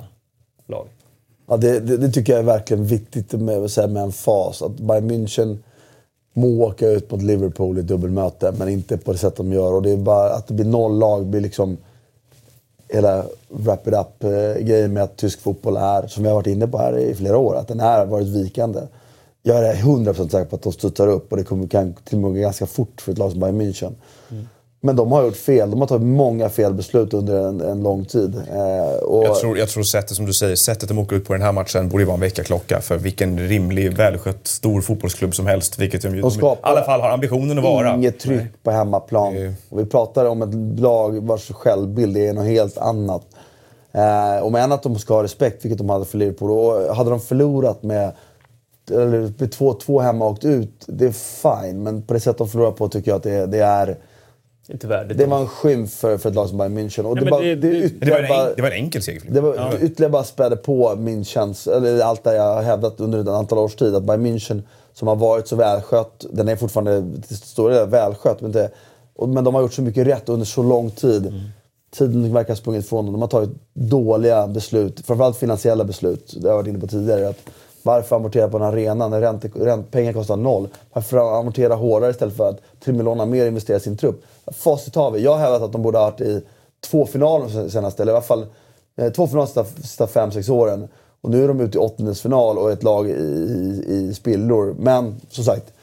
lag. Ja, det, det, det tycker jag är verkligen viktigt med, säga med en fas. Att Bayern München må åka ut mot Liverpool i dubbelmöte, men inte på det sätt de gör. Och det är bara att det blir noll lag blir liksom hela wrap it up-grejen eh, med att tysk fotboll är, som vi har varit inne på här i flera år, att den har varit vikande. Jag är 100% säker på att de studsar upp och det kommer, kan till och med gå ganska fort för ett lag som Bayern München. Mm. Men de har gjort fel. De har tagit många felbeslut under en, en lång tid. Eh, och Jag tror, jag tror sättet som du säger, sättet de åker ut på den här matchen borde vara en väckarklocka för vilken rimlig, välskött, stor fotbollsklubb som helst. Vilket de, de i alla fall har ambitionen att vara. Inget tryck på hemmaplan. Och vi pratar om ett lag vars självbild är något helt annat. Eh, och med att de ska ha respekt, vilket de hade för Liverpool. Och hade de förlorat med eller med 2-2 hemma och åkt ut, det är fine. Men på det sätt de förlorar på tycker jag att det, det är... Inte värdigt. Det var en skymf för, för ett lag som Bayern München. Och Nej, det, bara, det- det, det- var, en, det var en enkel seger. Det var ytterligare bara spädde på min känsla, eller allt det jag har hävdat under ett antal års tid. Att Bayern München, som har varit så välskött, den är fortfarande till stora delar välskött, men, inte, och, men de har gjort så mycket rätt under så lång tid. Tiden verkar ha sprungit ifrån dem. De har tagit dåliga beslut, framförallt finansiella beslut. Det har jag varit inne på tidigare. Att varför amortera på en arena när ränte, ränt, pengar kostar noll? Varför amortera hårdare istället för att Trimilona mer investera i sin trupp? Facit har vi. Jag har hävdat att de borde ha varit i två finaler senaste, eller i alla fall eh, två finaler de sista- sista fem, sex åren. Och nu är de ute i åttondelsfinal och ett lag i, i, i spillror. Men som sagt,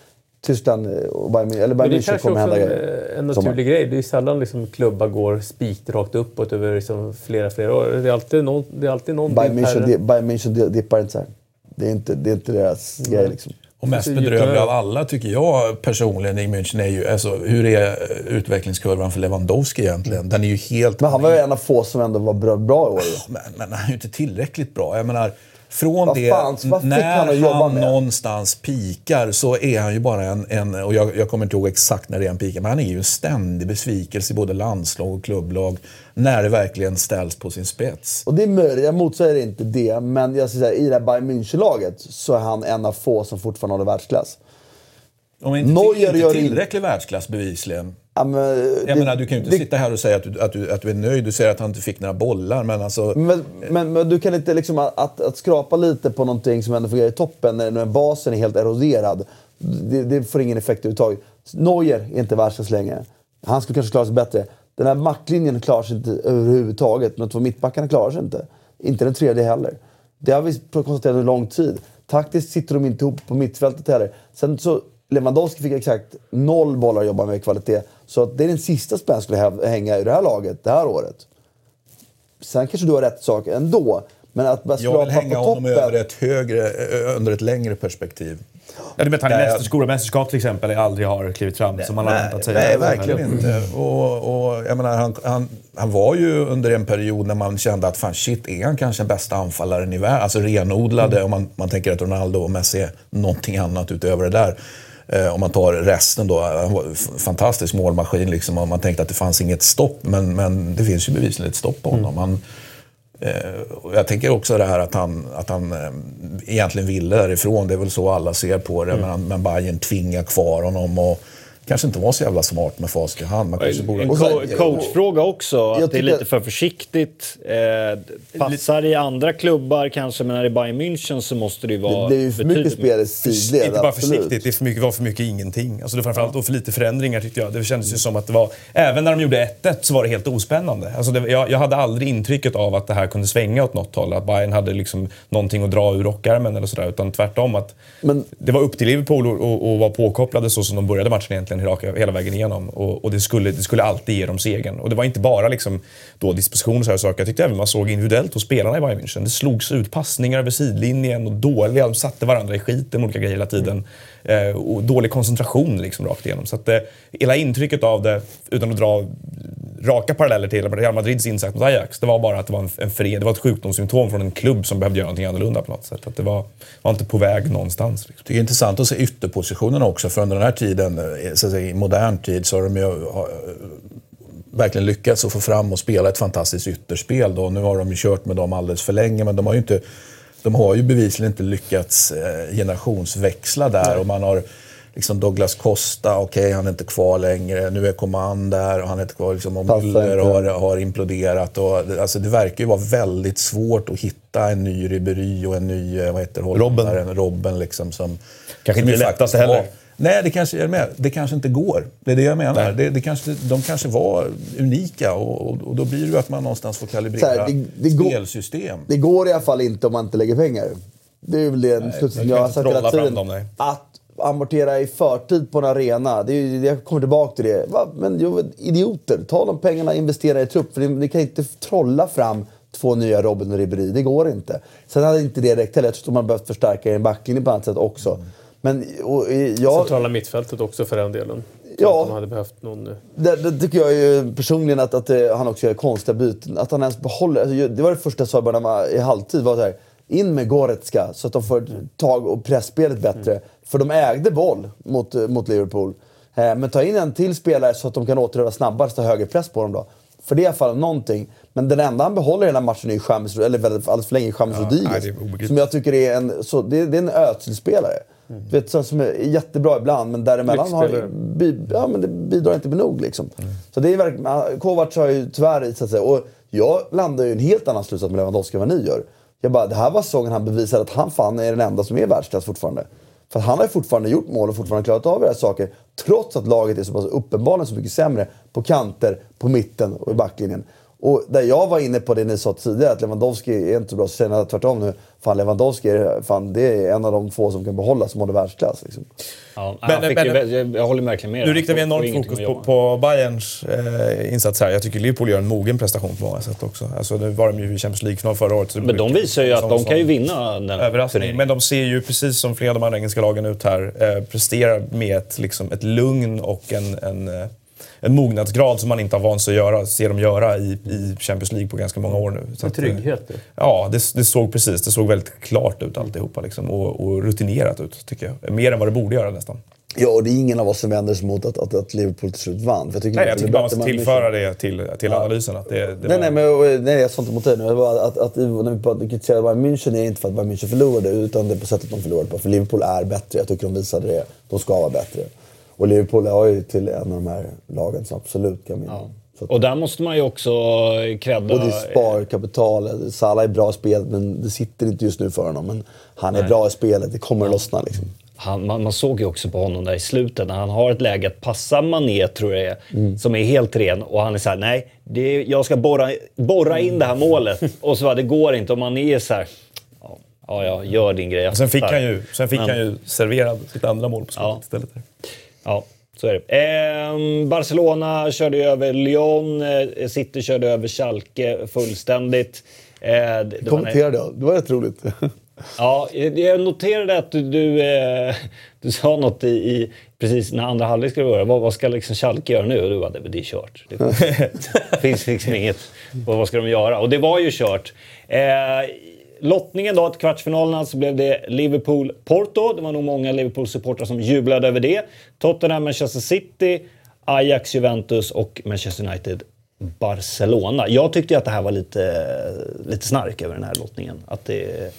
Tyskland eh, och Bayern, eller Bayern det är München kanske kommer hända en, grejer. en Sommar. naturlig grej. Det är sällan liksom klubbar går spikt rakt uppåt över liksom flera, flera år. Det är alltid någon, det är alltid någon Bayern. München, di- Bayern München di- dippar inte så här. Det är inte, det är inte deras grej liksom. Och mest bedrövlig av alla tycker jag personligen i München är ju, alltså, hur är utvecklingskurvan för Lewandowski egentligen? Den är ju helt... Men han var ju en av få som ändå var bra, bra i år. ju. men, men han är ju inte tillräckligt bra. Jag menar, från det, när han han någonstans pikar så är han ju bara en, en och jag, jag kommer inte ihåg exakt när det är han pikar, men han är ju en ständig besvikelse i både landslag och klubblag när det verkligen ställs på sin spets. Och det är möjligt, jag motsäger inte det. Men jag säga, i det här Bayern München-laget så är han en av få som fortfarande håller världsklass. Om inte, Neuer inte gör in- tillräcklig världsklass bevisligen. Ja, men, Jag det- menar, du kan ju inte det- sitta här och säga att du, att, du, att du är nöjd. Du säger att han inte fick några bollar, men alltså... Men, men, men du kan inte liksom att, att, skrapa lite på någonting som ändå fungerar i toppen när, när basen är helt eroderad. Det, det får ingen effekt överhuvudtaget. Neuer är inte världsklass längre. Han skulle kanske klara sig bättre. Den här macklinjen klarar sig inte överhuvudtaget. De två mittbackarna klarar sig inte. Inte den tredje heller. Det har vi konstaterat under lång tid. Taktiskt sitter de inte ihop på mittfältet heller. Sen så, Lewandowski fick exakt noll bollar att jobba med i kvalitet. Så att det är den sista spänn skulle hänga i det här laget det här året. Sen kanske du har rätt sak ändå. Men att bara Jag vill hänga på honom toppen. över ett högre, under ett längre perspektiv. Ja, du vet han i Nej, stora mästerskap till exempel aldrig har klivit fram som man har väntat sig. nej, verkligen inte. Och, och, jag menar, han, han, han var ju under en period när man kände att fan shit, är han kanske den bästa anfallaren i världen? Alltså renodlade, om man, man tänker att Ronaldo och Messi är någonting annat utöver det där. Eh, om man tar resten då, han var en f- fantastisk målmaskin liksom, och man tänkte att det fanns inget stopp, men, men det finns ju bevisligen ett stopp på honom. Han, Eh, jag tänker också det här att han, att han eh, egentligen ville därifrån. Det är väl så alla ser på det. Men, men Bayern tvingar kvar honom och kanske inte var så jävla smart med facit i hand. Man kanske borde... Co- coachfråga också. Att det är lite för försiktigt. Eh, passar i andra klubbar kanske, men när det är Bayern München så måste det ju vara Det blir ju för mycket spel i sidled. inte bara absolut. försiktigt, det är för mycket, var för mycket ingenting. Alltså det var framförallt för lite förändringar tyckte jag. Det kändes ju som att det var... Även när de gjorde 1-1 så var det helt ospännande. Alltså det, jag, jag hade aldrig intrycket av att det här kunde svänga åt något håll. Att Bayern hade liksom någonting att dra ur rockärmen eller sådär. Utan tvärtom att Men- det var upp till Liverpool att vara påkopplade så som de började matchen egentligen hela, hela vägen igenom. Och, och det, skulle, det skulle alltid ge dem segern. Och det var inte bara liksom då disposition och så här saker. Jag tyckte även man såg individuellt hos spelarna i Bayern München. Det slogs ut passningar över sidlinjen och dåliga. De satte varandra i skiten med olika grejer hela tiden. Eh, och dålig koncentration liksom rakt igenom. Så att eh, hela intrycket av det, utan att dra raka paralleller till Real Madrids insats mot Ajax, det var bara att det var en, en fred, det var ett sjukdomssymptom från en klubb som behövde göra någonting annorlunda på något sätt. Att det var, var inte på väg någonstans. Liksom. Det är intressant att se ytterpositionerna också, för under den här tiden, eh, så att säga, i modern tid, så har de ju eh, har, verkligen lyckats att få fram och spela ett fantastiskt ytterspel. Då. Nu har de ju kört med dem alldeles för länge, men de har ju, inte, de har ju bevisligen inte lyckats eh, generationsväxla där. Och man har liksom Douglas Costa, okej han är inte kvar längre. Nu är Coman där och han är inte kvar. Liksom, och Müller har, har imploderat. Och, det- alltså, det verkar ju vara väldigt svårt att hitta en ny Ribéry och en ny eh, vad heter det, Robben. Robben liksom, som, Kanske inte det lättaste heller. var- Nej, det kanske, är det med, det kanske inte går. Det är det jag menar. Det, det kanske, de kanske var unika och, och, och då blir det ju att man någonstans får kalibrera här, det- det går- spelsystem. Det går i alla fall inte om man inte lägger pengar. Det är väl den slutsatsen jag har sagt hela tiden. dem. Att amortera i förtid på en arena. Det är, jag kommer tillbaka till det. Va? Men idioter, ta de pengarna och investera i trupp. För ni, kan inte trolla fram två nya Robin och Ribéry. Det går inte. Sen hade inte det räckt heller. Jag tror att man behövt förstärka en backlinje på annat sätt också. Men och, eh, jag, Centrala mittfältet också för den delen. Ja. Att de hade behövt någon det, det tycker jag ju personligen att, att eh, han också gör konstiga byten. Att han ens behåller... Alltså, det var det första jag sa i halvtid. Var så här, in med Goretzka så att de får tag och pressspelet bättre. För de ägde boll mot, mot Liverpool. Eh, men ta in en till spelare så att de kan återerövra snabbare, så högre press på dem då. För det är i alla fall någonting. Men den enda han behåller i hela matchen är ju James, eller alldeles för länge, James nej, Rodriguez. som jag tycker är en, så, det, det är en Özil-spelare. Mm. Vet, så, som är jättebra ibland, men däremellan har, bi, ja, men det bidrar inte med nog. Liksom. Så det är verkligen, Kovacs har ju tyvärr visat sig. Och jag landar ju i en helt annan slutsats med Lewandowski än vad ni gör. Jag bara, det här var säsongen han bevisade att han fan är den enda som är världsklass fortfarande. För han har ju fortfarande gjort mål och fortfarande klarat av era saker. Trots att laget är så pass uppenbarligen så mycket sämre på kanter, på mitten och i backlinjen. Och där jag var inne på det ni sa tidigare, att Lewandowski är inte bra, så säger jag tvärtom nu. Fan, Lewandowski är, fan, det är en av de få som kan behålla som håller världsklass. Liksom. Ja, Men- men- ju, jag, jag håller verkligen med. Nu riktar vi enormt fokus på, på Bayerns eh, insats här. Jag tycker Liverpool gör en mogen prestation på många sätt också. Alltså, nu var de ju i Champions League-final förra året. Men de visar ju att som- de kan ju vinna den Överraskning. Men de ser ju precis som flera av de andra engelska lagen ut här, eh, presterar med ett, liksom, ett lugn och en, en, eh, en mognadsgrad som man inte har vant sig att göra, ser dem göra i, i Champions League på ganska många år nu. Så En att, eh, trygghet. Ja, det, det såg precis. Det såg väldigt klart ut alltihopa liksom, och, och rutinerat ut, tycker jag. Mer än vad det borde göra nästan. Ja, och det är ingen av oss som vänder sig mot att, att, att Liverpool till slut vann. För jag tycker Nej, jag tycker bara man ska tillföra det till, till analysen. Att det, det Nej, var- nej, men, nej, jag sa inte mot dig nu. Bara Att, att, när vi kritiserar Bayern München är inte för att Bayern München förlorade, utan det är på sättet de förlorade på. För Liverpool är bättre. Jag tycker de visade det. De ska vara bättre. Och Liverpool har ju till en av de här lagen som absolut kan vinna. Att- Och där måste man ju också credda... Och det är sparkapital. Salah är bra i spelet, men det sitter inte just nu för honom. Men han är bra i spelet. Det kommer att lossna liksom. Han, man, man såg ju också på honom där i slutet när han har ett läge att passa Mané, tror jag Mm. som är helt ren. Och han är så här, nej, det är, jag ska borra, borra in det här målet. Och så bara, det går inte. Och Mané är så här, ja, ja, ja, gör din grej. Sen fick, fattar." han ju, sen fick Men- han ju serverad sitt andra mål på slutet Ja. istället. Där. Ja, så är det. Ehm, Barcelona körde över Lyon, eh, City körde över Schalke fullständigt. Eh, det, det var- Kommenterade jag. Det var rätt roligt. Ja, jag noterade att du, du, eh, du sa något i, i precis när andra halvlek skulle börja. Vad, vad ska liksom Schalke göra nu? Och du bara, det, det är kört. Det finns liksom inget. Vad, vad ska de göra? Och det var ju kört. Lottningen då till kvartsfinalerna så alltså blev det Liverpool-Porto. Det var nog många Liverpool-supportrar som jublade över det. Tottenham, Manchester City, Ajax, Juventus och Manchester United. Barcelona. Jag tyckte ju att det här var lite, lite snark över den här lottningen. Att det,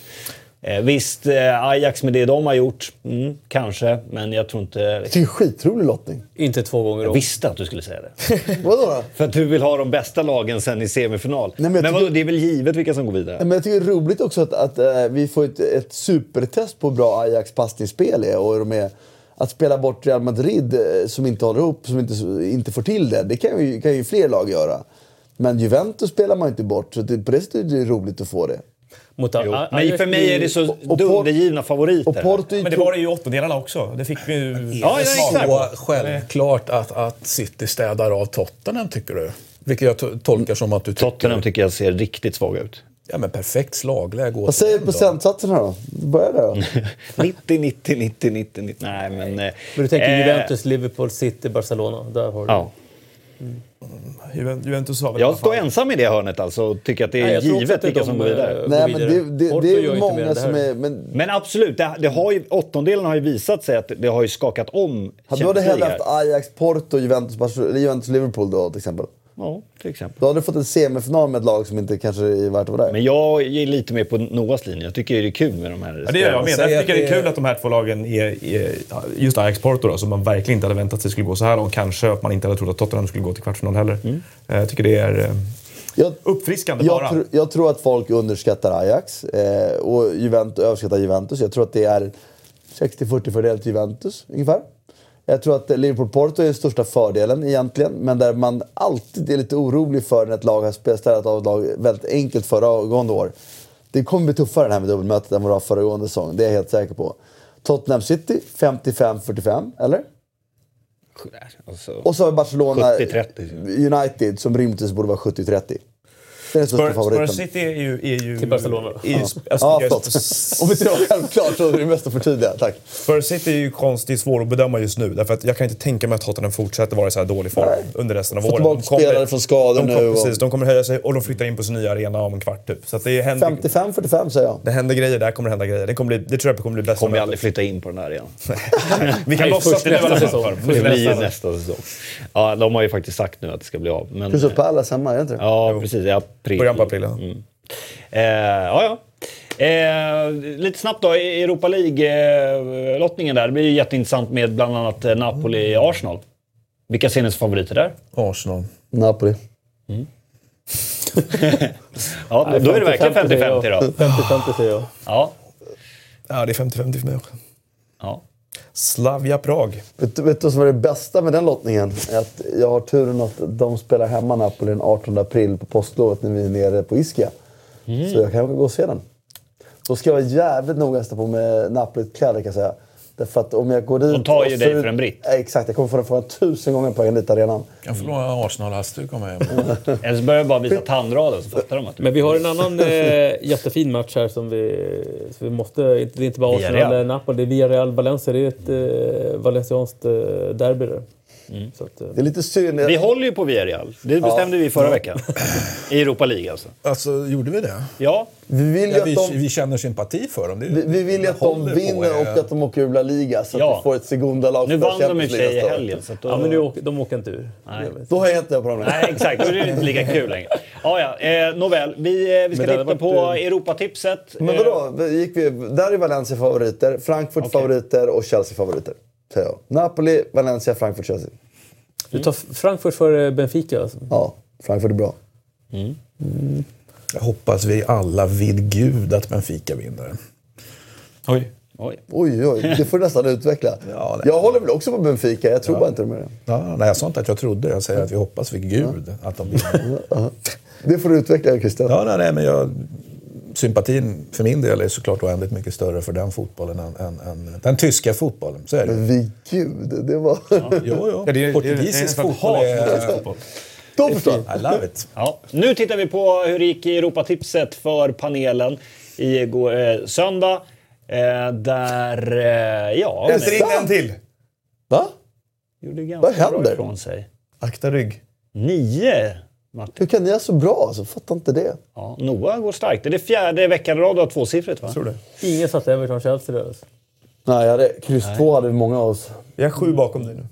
eh, visst, eh, Ajax med det de har gjort, mm, kanske. Men jag tror inte... Jag det är skitrolig lottning. Inte två gånger Jag om. visste att du skulle säga det. Vadå då? För att du vill ha de bästa lagen sen i semifinal. men men jag vadå, det är väl givet vilka som går vidare? Men jag tycker det är roligt också att, att eh, vi får ett, ett supertest på hur bra Ajax passningsspel är. Och de är att spela bort Real Madrid eh, som inte håller ihop, som inte, inte får till det. Det kan ju, kan ju fler lag göra. Men Juventus spelar man inte bort, så det, på det sättet är det roligt att få det. Mot Jo. A- Men för mig är det så dundergivna favoriter. Och Porto är Men det var det ju i åttondelen också. Det fick vi ju... Ja, ja, exakt. Så självklart att, att City städar av Tottenham, tycker du? Vilket jag to- tolkar som att du tycker... Tottenham tycker jag ser riktigt svaga ut. Ja, men perfekt slagläge. Vad säger procentsatserna då? Börja där då. 90, 90, 90, 90, 90. Nej, men... eh, Men du tänker eh, Juventus, Liverpool, City, Barcelona. Där har du. Ja. Juven- Juventus har väl Jag står ensam i det hörnet alltså och tycker att det är Nej, givet att det är vilka de, som går vidare. eh, Nej, men vidare. det, det, det är många som är... Men Men absolut, det, det har ju, åttondelen har ju visat sig att det har ju skakat om hade du hade hellre Champions haft. Ajax, Porto, Juventus, Barcelona, Juventus, Liverpool då till exempel. Ja, till exempel. Då hade du fått en semifinal med ett lag som inte kanske är värt att vara där. Men jag är lite mer på Noahs linje. Jag tycker det är kul med de här Ja, det gör jag med. Att tycker jag det är kul att de här två lagen är, är just Ajax Porto då, som man verkligen inte hade väntat sig skulle gå så här långt. Kanske att man inte hade trott att Tottenham skulle gå till kvartsfinal heller. Eh, Jag tycker det är eh, Jag, uppfriskande bara. jag, tr- jag tror att folk underskattar Ajax eh, och Juventus, överskattar Juventus. Jag tror att det är 60-40 fördel till Juventus ungefär. Jag tror att Liverpool-Porto är den största fördelen egentligen, men där man alltid är lite orolig för när ett lag har spelat städat av ett lag väldigt enkelt föregående år. Det kommer bli tuffare det här med dubbelmötet än vad det var föregående säsong, det är jag helt säker på. Tottenham City 55-45, eller? Alltså, Och så har vi Barcelona 70-30. United som rimligtvis borde vara 70-30. Det är den största Spurs, favoriten. Spurs City är ju... Är ju Till Barcelona. Är ju, alltså, Ja, jag- förlåt. Om inte det var självklart så är det mest att förtydliga. Tack. Spurs City är ju konstigt svår att bedöma just nu. Därför att jag kan inte tänka mig att Tottenham fortsätter vara i så här dålig form Nej. under resten av Få året. tillbaka spelare från skador de nu kommer, och- Precis, de kommer höja sig och de flyttar in på sin nya arena om en kvart typ. Så att det händer, 55-45 säger jag. det händer grejer där, kommer det hända grejer. Det, kommer bli, det tror jag kommer bli bästa kommer mötet. aldrig flytta in på den här igen. Vi kan låtsas det nästa säsong. Det blir ju nästa. säsong. Ja, de har ju faktiskt sagt nu att det ska bli av. Men, Crystal Palace hemma, är det inte det? Ja, precis. April. Början på april, ja. Mm. Eh, ja, ja. Eh, lite snabbt då, Europa League-lottningen där. Det blir ju jätteintressant med bland annat eh, Napoli-Arsenal. Vilka ser ni som favoriter där? Arsenal. Napoli. Ja, då, då är det verkligen 50-50 då. 50-50 säger jag. Ja. Ja, det är 50-50 för mig också. ja. Slavia Prag. Vet, du- vet du vad som är det bästa med den lottningen? Att jag har turen att de spelar hemma Napoli den 18 april på påsklovet när vi är nere på Ischia. Mm. Så jag kan gå och se den. Då ska jag vara jävligt noga på med Napoli-kläder kan jag säga. Därför att om jag går dit... De tar ju och dig för en britt. Exakt, jag kommer få den frågan tusen gånger på vägen dit arenan. Kan få låna Arsenal-halsduk om jag Eller så börjar jag bara visa tandraden så fattar de att Men vi har en annan eh, jättefin match här som vi, så vi måste... Det är inte bara Arsenal eller Napoli, det är Villarreal-Valencia. Det är ett eh, valencianskt eh, derby där. Så att, eh, Det är lite synd. Vi håller ju på Villarreal. Det bestämde vi förra veckan. I Europa League alltså. Alltså, gjorde vi det? Ja, Vi vill Ja, att vi, de... vi känner sympati för dem. Det, Vi, vi vill ju att de vinner eh, och att de åker ur La Liga så att Ja. vi får ett segunda-lag nu för vann de i och för sig i helgen. Så att då... ja, men nu åker, de åker inte ur. Nej. Då hejar inte jag på dem längre. Nej, exakt. Då är det inte lika kul längre. Ja, ja. Eh, nåväl, vi, eh, vi ska titta varit, på eh, Europatipset. Men Eh, vadå? Vi Gick vi, där är Valencia favoriter, Frankfurt Okej. favoriter och Chelsea favoriter. Jag. Napoli, Valencia, Frankfurt, Chelsea. Du tar Frankfurt för Benfica alltså. Ja, Frankfurt är bra. Jag hoppas vi alla vid gud att Benfica vinner. Oj. Oj. Oj, oj, det får du nästan utveckla. Ja, nej. jag håller väl också på Benfica, jag tror bara inte de är det. Ja, nej, jag sa inte att jag trodde. Jag säger att vi hoppas vid gud att de vinner. Det får du utveckla, Christian. Ja, nej, nej, men jag, sympatin för min del är såklart oändligt mycket större för den fotbollen än, än, än den tyska fotbollen. Så är det. Vid gud, det var... Jo, jo. Ja, det är- Portugisisk det är- fotboll är... Då förstår jag. I love it. Ja. Nu tittar vi på hur det gick i Europatipset för panelen i går, eh, söndag. Eh, där, eh, ja... Jag ser in en till. Va? gjorde ganska Vad händer? bra ifrån sig. Akta rygg. Nio, Martin. Hur kan ni göra så bra? Alltså, fattar inte det. Ja, Noah går starkt. Det är det fjärde veckan i rad du har tvåsiffrigt, va? Tror du? Ingen satte Everton-Chelsea där alltså. Nej, jag hade, kryss två hade vi många av oss. Vi har sju bakom dig nu.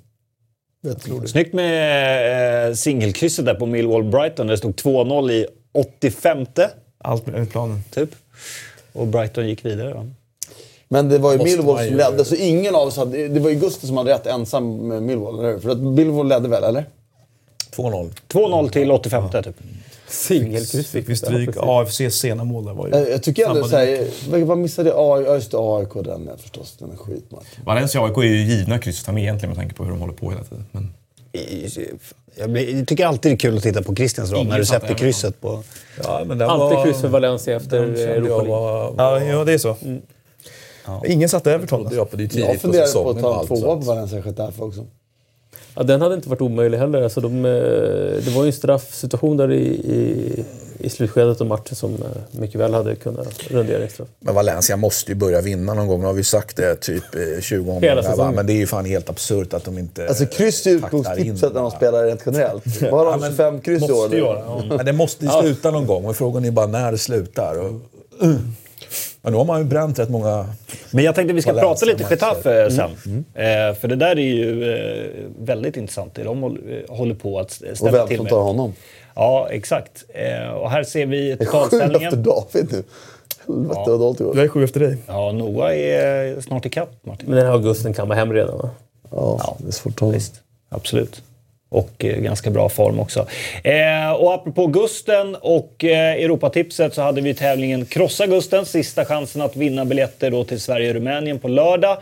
Snyggt med eh, singelkrysset där på Millwall-Brighton. Det stod 2-0 i 85 Allt med planen. typ. Och Brighton gick vidare. Va? Men det var ju Millwall som ledde, så ingen av oss hade... Det var ju Gusten som hade rätt ensam med Millwall, eller hur? För att Millwall ledde väl, eller? 2-0. 2-0 till 85 typ. Singelkryss Fick vi Ja, stryk. precis. AFCs sena mål där var ju... Jag, jag tycker ändå såhär... Vad, missade jag? Ja, just. AIK, den är förstås. Den är skitmatch. Valencia och AIK är ju givna kryss att ta med egentligen med tanke på hur de håller på hela tiden. Men... Jag, blir, jag tycker alltid det är kul att titta på Christians Ingen när du sätter krysset på... Ja, men Alltid var, kryss för Valencia efter Europa League. var, Ja, ja, det är så. Ingen satte Everton. trodde jag på. Jag på funderade på säsongen att ta en tvåa på. Valencia Getafe också. Ja, den hade inte varit omöjlig heller. Alltså de, eh, det var ju en straffsituation där i, i, i slutskedet av matchen som eh, mycket väl hade kunnat rendera en straff. Men Valencia måste ju börja vinna någon gång. Nu har vi sagt det typ eh, 20 omgångar. va? säsongen. Men det är ju fan helt absurt att de inte Alltså kryss är utgångstipset när de spelar rent generellt. Vad har de? 25 kryss i år? Ja. Men det måste ju sluta någon gång. Och frågan är bara när det slutar. Och, uh. Men nu har man ju bränt rätt många... Men jag tänkte vi ska prata lite. Getafe sen. Eh, för det där är ju eh, väldigt intressant. Det de håller, eh, håller på att Och ställa vem till som med. tar honom. Ja, exakt. Eh, och här ser vi Det är sju totalställningen. efter David nu. Helvete vad dåligt det går. Jag är sju efter dig. Ja, Noah är snart ikapp, Martin. Men den här augusten kan man hem redan va? Ja, det är svårt att ta. Visst, absolut. Och eh, ganska bra form också. Eh, och apropå Gusten och eh, Europatipset så hade vi tävlingen Krossa Gusten. Sista chansen att vinna biljetter då till Sverige-Rumänien på lördag.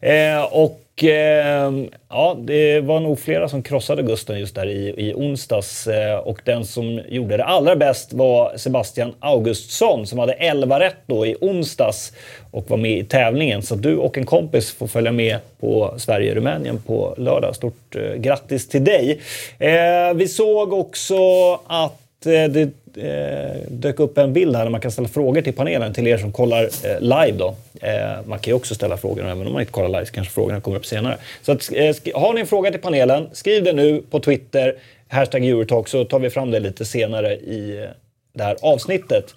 Eh, och eh, ja, det var nog flera som krossade Gusten just där i, i onsdags. Eh, och den som gjorde det allra bäst var Sebastian Augustsson som hade 11 rätt då i onsdags och var med i tävlingen. Så du och en kompis får följa med på Sverige-Rumänien på lördag. Stort eh, grattis till dig! Eh, vi såg också att eh, det eh, dök upp en bild här där man kan ställa frågor till panelen till er som kollar eh, live. Då. Eh, man kan ju också ställa frågor även om man inte kollar live så kanske frågorna kommer upp senare. Så att, eh, har ni en fråga till panelen, skriv det nu på Twitter, hashtag Eurotalk, så tar vi fram det lite senare i eh, det här avsnittet.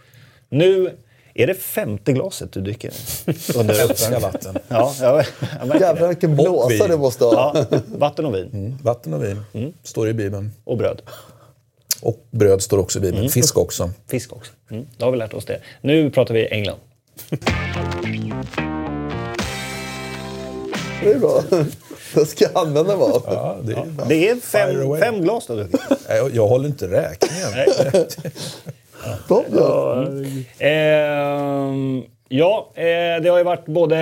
Nu är det femte glaset du dricker under Älskar vatten. Ja, jag, jag Jävlar det. vilken blåsa det måste ha. Ja, vatten och vin. Mm. Vatten och vin. Står i Bibeln. Och bröd. Och bröd står också i Bibeln. Fisk också. Fisk också. Mm, då har vi lärt oss det. Nu pratar vi England. Det är bra. Det ska jag använda vad. Ja, det är bara- Det är fem, fem glas då. Nej, Jag, jag håller inte räkningen. Bra, bra. Ehm, ja, eh, det har ju varit både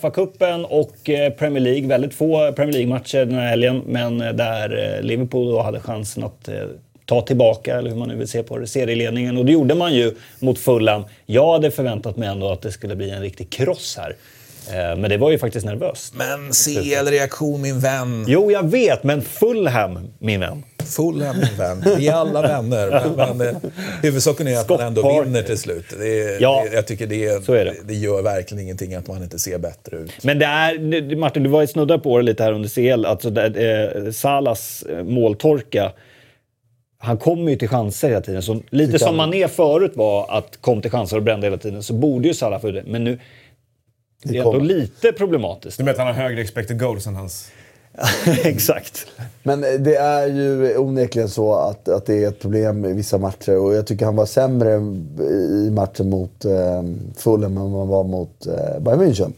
FA-cupen och eh, Premier League. Väldigt få Premier League-matcher den här helgen, men eh, där Liverpool då hade chansen att eh, ta tillbaka, eller hur man nu vill se på det, serieledningen. Och det gjorde man ju mot Fulham. Jag hade förväntat mig ändå att det skulle bli en riktig kross här. Eh, men det var ju faktiskt nervöst. Men CL-reaktion min vän. Jo, jag vet, men Fulham, min vän. Fulham min vän. Vi är alla vänner. Men, men eh, huvudsaken är att man ändå vinner till slut. Det är, Ja, det, jag tycker det, så är det. det gör verkligen ingenting att man inte ser bättre ut. Men det är, Martin, du var ju snudda på det lite här under CL. Alltså det, eh, Salas eh, måltorka. Han kommer ju till chanser hela tiden. Så lite som Mané förut var att kom till chanser och brände hela tiden så borde ju Salah få det. Men nu det är ändå lite problematiskt. Du menar att han har högre expected goals än hans... Exakt. Men det är ju onekligen så att, att det är ett problem i vissa matcher. Och jag tycker han var sämre i matchen mot eh, Fulham än vad han var mot eh, Bayern München.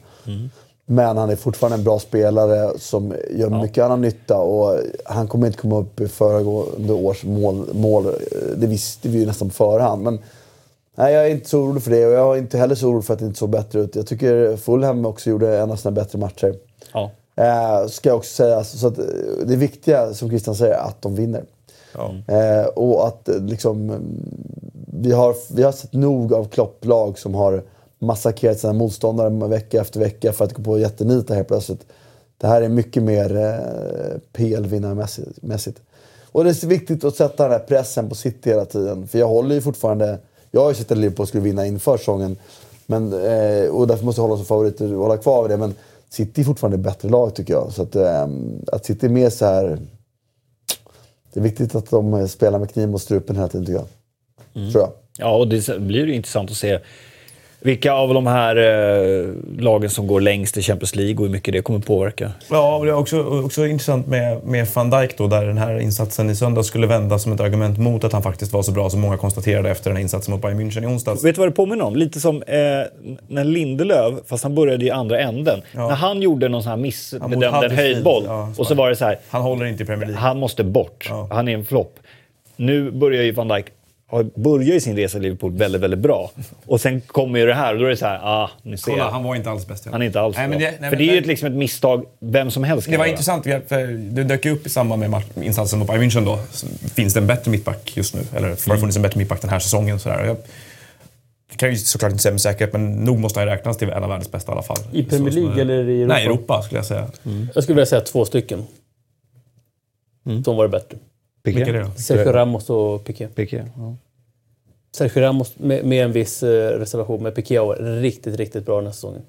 Men han är fortfarande en bra spelare som gör mycket annan nytta. Och han kommer inte komma upp i föregående års mål. mål. Det visste vi ju nästan på förhand. Men nej, jag är inte så orolig för det. Och jag är inte heller så orolig för att det inte såg bättre ut. Jag tycker Fulham också gjorde en av sina bättre matcher. Ja. Eh, ska jag också säga. Så att, eh, det viktiga, som Christian säger, är att de vinner. Eh, och att eh, liksom, vi, har, vi har sett nog av Klopp-lag som har massakrerat sina motståndare vecka efter vecka för att gå på jättenita helt plötsligt. Det här är mycket mer eh, PL-vinnarmässigt. Och det är så viktigt att sätta den här pressen på City hela tiden. För jag håller ju fortfarande... Jag har ju sett att Liverpool skulle vinna inför säsongen. Men, eh, och därför måste jag hålla som favorit och hålla kvar vid det. Men City är fortfarande ett bättre lag tycker jag. Så att, eh, att City är mer så här... Det är viktigt att de spelar med kniv mot strupen hela tiden tycker jag. Tror jag. Ja, och det blir ju intressant att se vilka av de här eh, lagen som går längst i Champions League och hur mycket det kommer påverka. Ja, och det är också, också intressant med, med van Dijk då, där den här insatsen i söndag skulle vända som ett argument mot att han faktiskt var så bra som många konstaterade efter den här insatsen mot Bayern München i onsdags. Vet du vad det påminner om? Lite som eh, när Lindelöf, fast han började i andra änden. När han gjorde någon sån här missbedömd höjdboll ja, och så var det så här, Han håller inte i Premier League. han måste bort. Ja. Han är en flopp. Nu börjar ju van Dijk börjar ju sin resa i Liverpool väldigt, väldigt bra. Och sen kommer ju det här och då är det så här, ah, ni ser. Kolla, han, han var inte alls bäst. är inte alls Nej, bra. men det- nej, För det är ju liksom ett misstag vem som helst kan Det var göra. intressant, för det dök ju upp i samband med insatsen mot Bayern München då. Så Finns det en bättre mittback just nu? Eller har Mm. det funnits en bättre mittback den här säsongen? Sådär. Jag kan ju såklart inte säga med säkerhet, men nog måste han räknas till en av världens bästa i alla fall. I Premier Så som League är- eller i Europa? Nej, Europa skulle jag säga. Jag skulle vilja säga två stycken. Som var det bättre. Piqué. Det då? Sergio Ramos och Piqué. Piqué, ja. Sergio Ramos med, med en viss eh, reservation, men Piqué var riktigt, riktigt bra den här säsongen.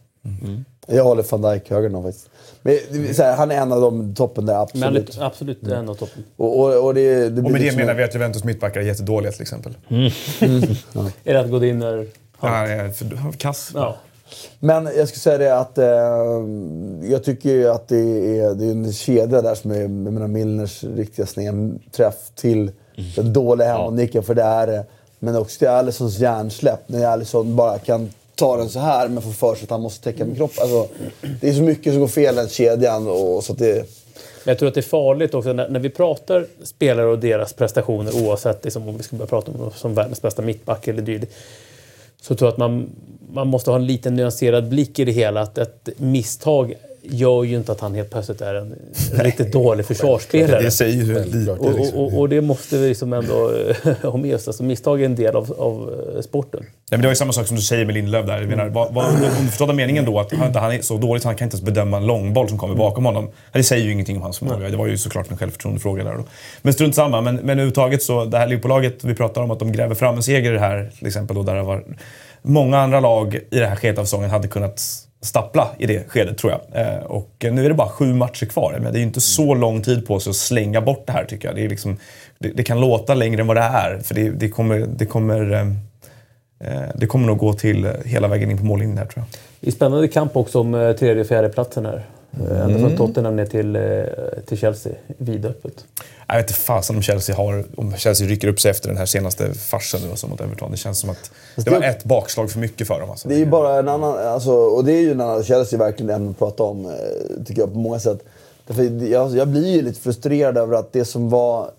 Jag håller van Dijk höger nog faktiskt. Men här, han är en av de toppen där, absolut. är absolut en av toppen. Och, och, och det, det Och med det menar vi att Juventus mittbackar är jättedåliga till exempel. Är det att Godin är... Han är för för kass. Ja. Men jag skulle säga det att eh, jag tycker ju att det är, det är en kedja där som är, jag menar Milners riktiga snedträff till den dåliga hemmanicken, för det är det. Men också till Alissons hjärnsläpp, när Alisson bara kan ta den så här men får för sig att han måste täcka med kroppen. Alltså, det är så mycket som går fel i den kedjan. Och, så det, Men jag tror att det är farligt också när, när vi pratar spelare och deras prestationer oavsett liksom, om vi ska börja prata om som världens bästa mittback eller dylikt. Så tror jag att man, man måste ha en liten nyanserad blick i det hela. Att ett misstag gör ju inte att han helt plötsligt är en riktigt dålig försvarsspelare. Det säger ju lite. Och, och, och, och det måste vi liksom ändå ha med oss. Alltså, misstag är en del av, av eh, sporten. Nej, men det var ju samma sak som du säger med Lindelöf där. Jag menar, vad, vad, underförstådda meningen då att han, han är så dålig så han kan inte ens bedöma en långboll som kommer bakom honom. Det säger ju ingenting om hans förmåga. Det var ju såklart en självförtroendefråga där då. Men strunt samma. Men, men överhuvudtaget så, det här Liverpool-laget, vi pratar om att de gräver fram en seger här till exempel. Då, där det var många andra lag i det här skedet av säsongen hade kunnat stappla i det skedet tror jag. Eh, och nu är det bara sju matcher kvar. Men det är ju inte så lång tid på sig att slänga bort det här tycker jag. Det, är liksom, det, det kan låta längre än vad det är. För det, det kommer... Det kommer eh, eh, det kommer nog gå till hela vägen in på mållinjen här tror jag. Det är spännande kamp också om tredje och fjärde platsen här. Mm. Ända från Tottenham ner till, eh, till Chelsea. Vidöppet. Jag vet inte fasen om Chelsea, har, om Chelsea rycker upp sig efter den här senaste farsen nu, alltså mot Everton. Det känns som att det var ett bakslag för mycket för dem. Alltså. Det är ju bara en annan... Alltså, och det är ju en annan... Chelsea verkligen ämne att prata om, eh, tycker jag, på många sätt. Därför jag, jag blir ju lite frustrerad över att det som var...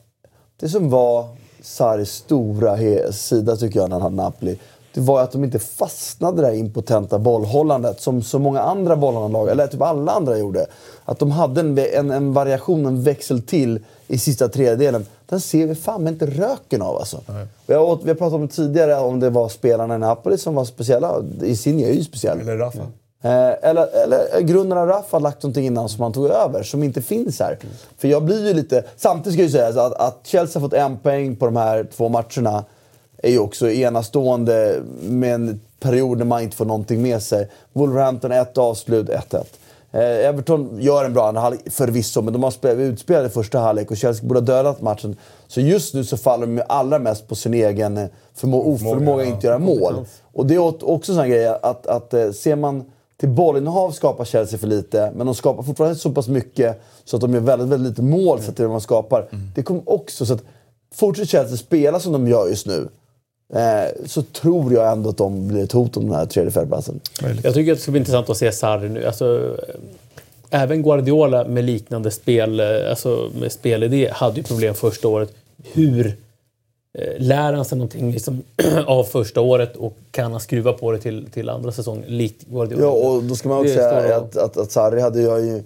Det som var Sarris stora sida, tycker jag, när han hade Napoli det var att de inte fastnade i det där impotenta bollhållandet som så många andra bollhållandelag, eller typ alla andra gjorde. Att de hade en, en, en variation, en växel till i sista tredjedelen. Den ser vi fan inte röken av alltså. Vi har, vi har pratat om tidigare, om det var spelarna i Napoli som var speciella. Insigne är ju speciell. Eller Rafa. Eh, eller, eller grunden av Rafa har lagt någonting innan som han tog över, som inte finns här. Mm. För jag blir ju lite... Samtidigt ska jag säga att, att Chelsea har fått en poäng på de här två matcherna är ju också enastående med en period när man inte får någonting med sig. Wolverhampton ett avslut, 1-1. Eh, Everton gör en bra andra halvlek, förvisso, men de har utspelade första halvlek och Chelsea borde ha dödat matchen. Så just nu så faller de allra mest på sin egen eh, förmå oförmåga att inte göra mål. Och det är också en sån grej att, att eh, ser man till bollinnehav skapar Chelsea för lite, men de skapar fortfarande så pass mycket så att de gör väldigt, väldigt lite mål sett till vad man skapar. Mm. Det kommer också... så att Fortsätter Chelsea spela som de gör just nu, så tror jag ändå att de blir ett hot om den här tredje fjärdeplatsen. Jag tycker att det ska bli intressant att se Sarri nu. Alltså, även Guardiola med liknande spel, eh, alltså med spelidé hade ju problem första året. Hur eh, lär han sig någonting liksom, av första året och kan han skruva på det till, till andra säsongen likt Guardiola? Ja, och då ska man också säga att, att, att Sarri hade ju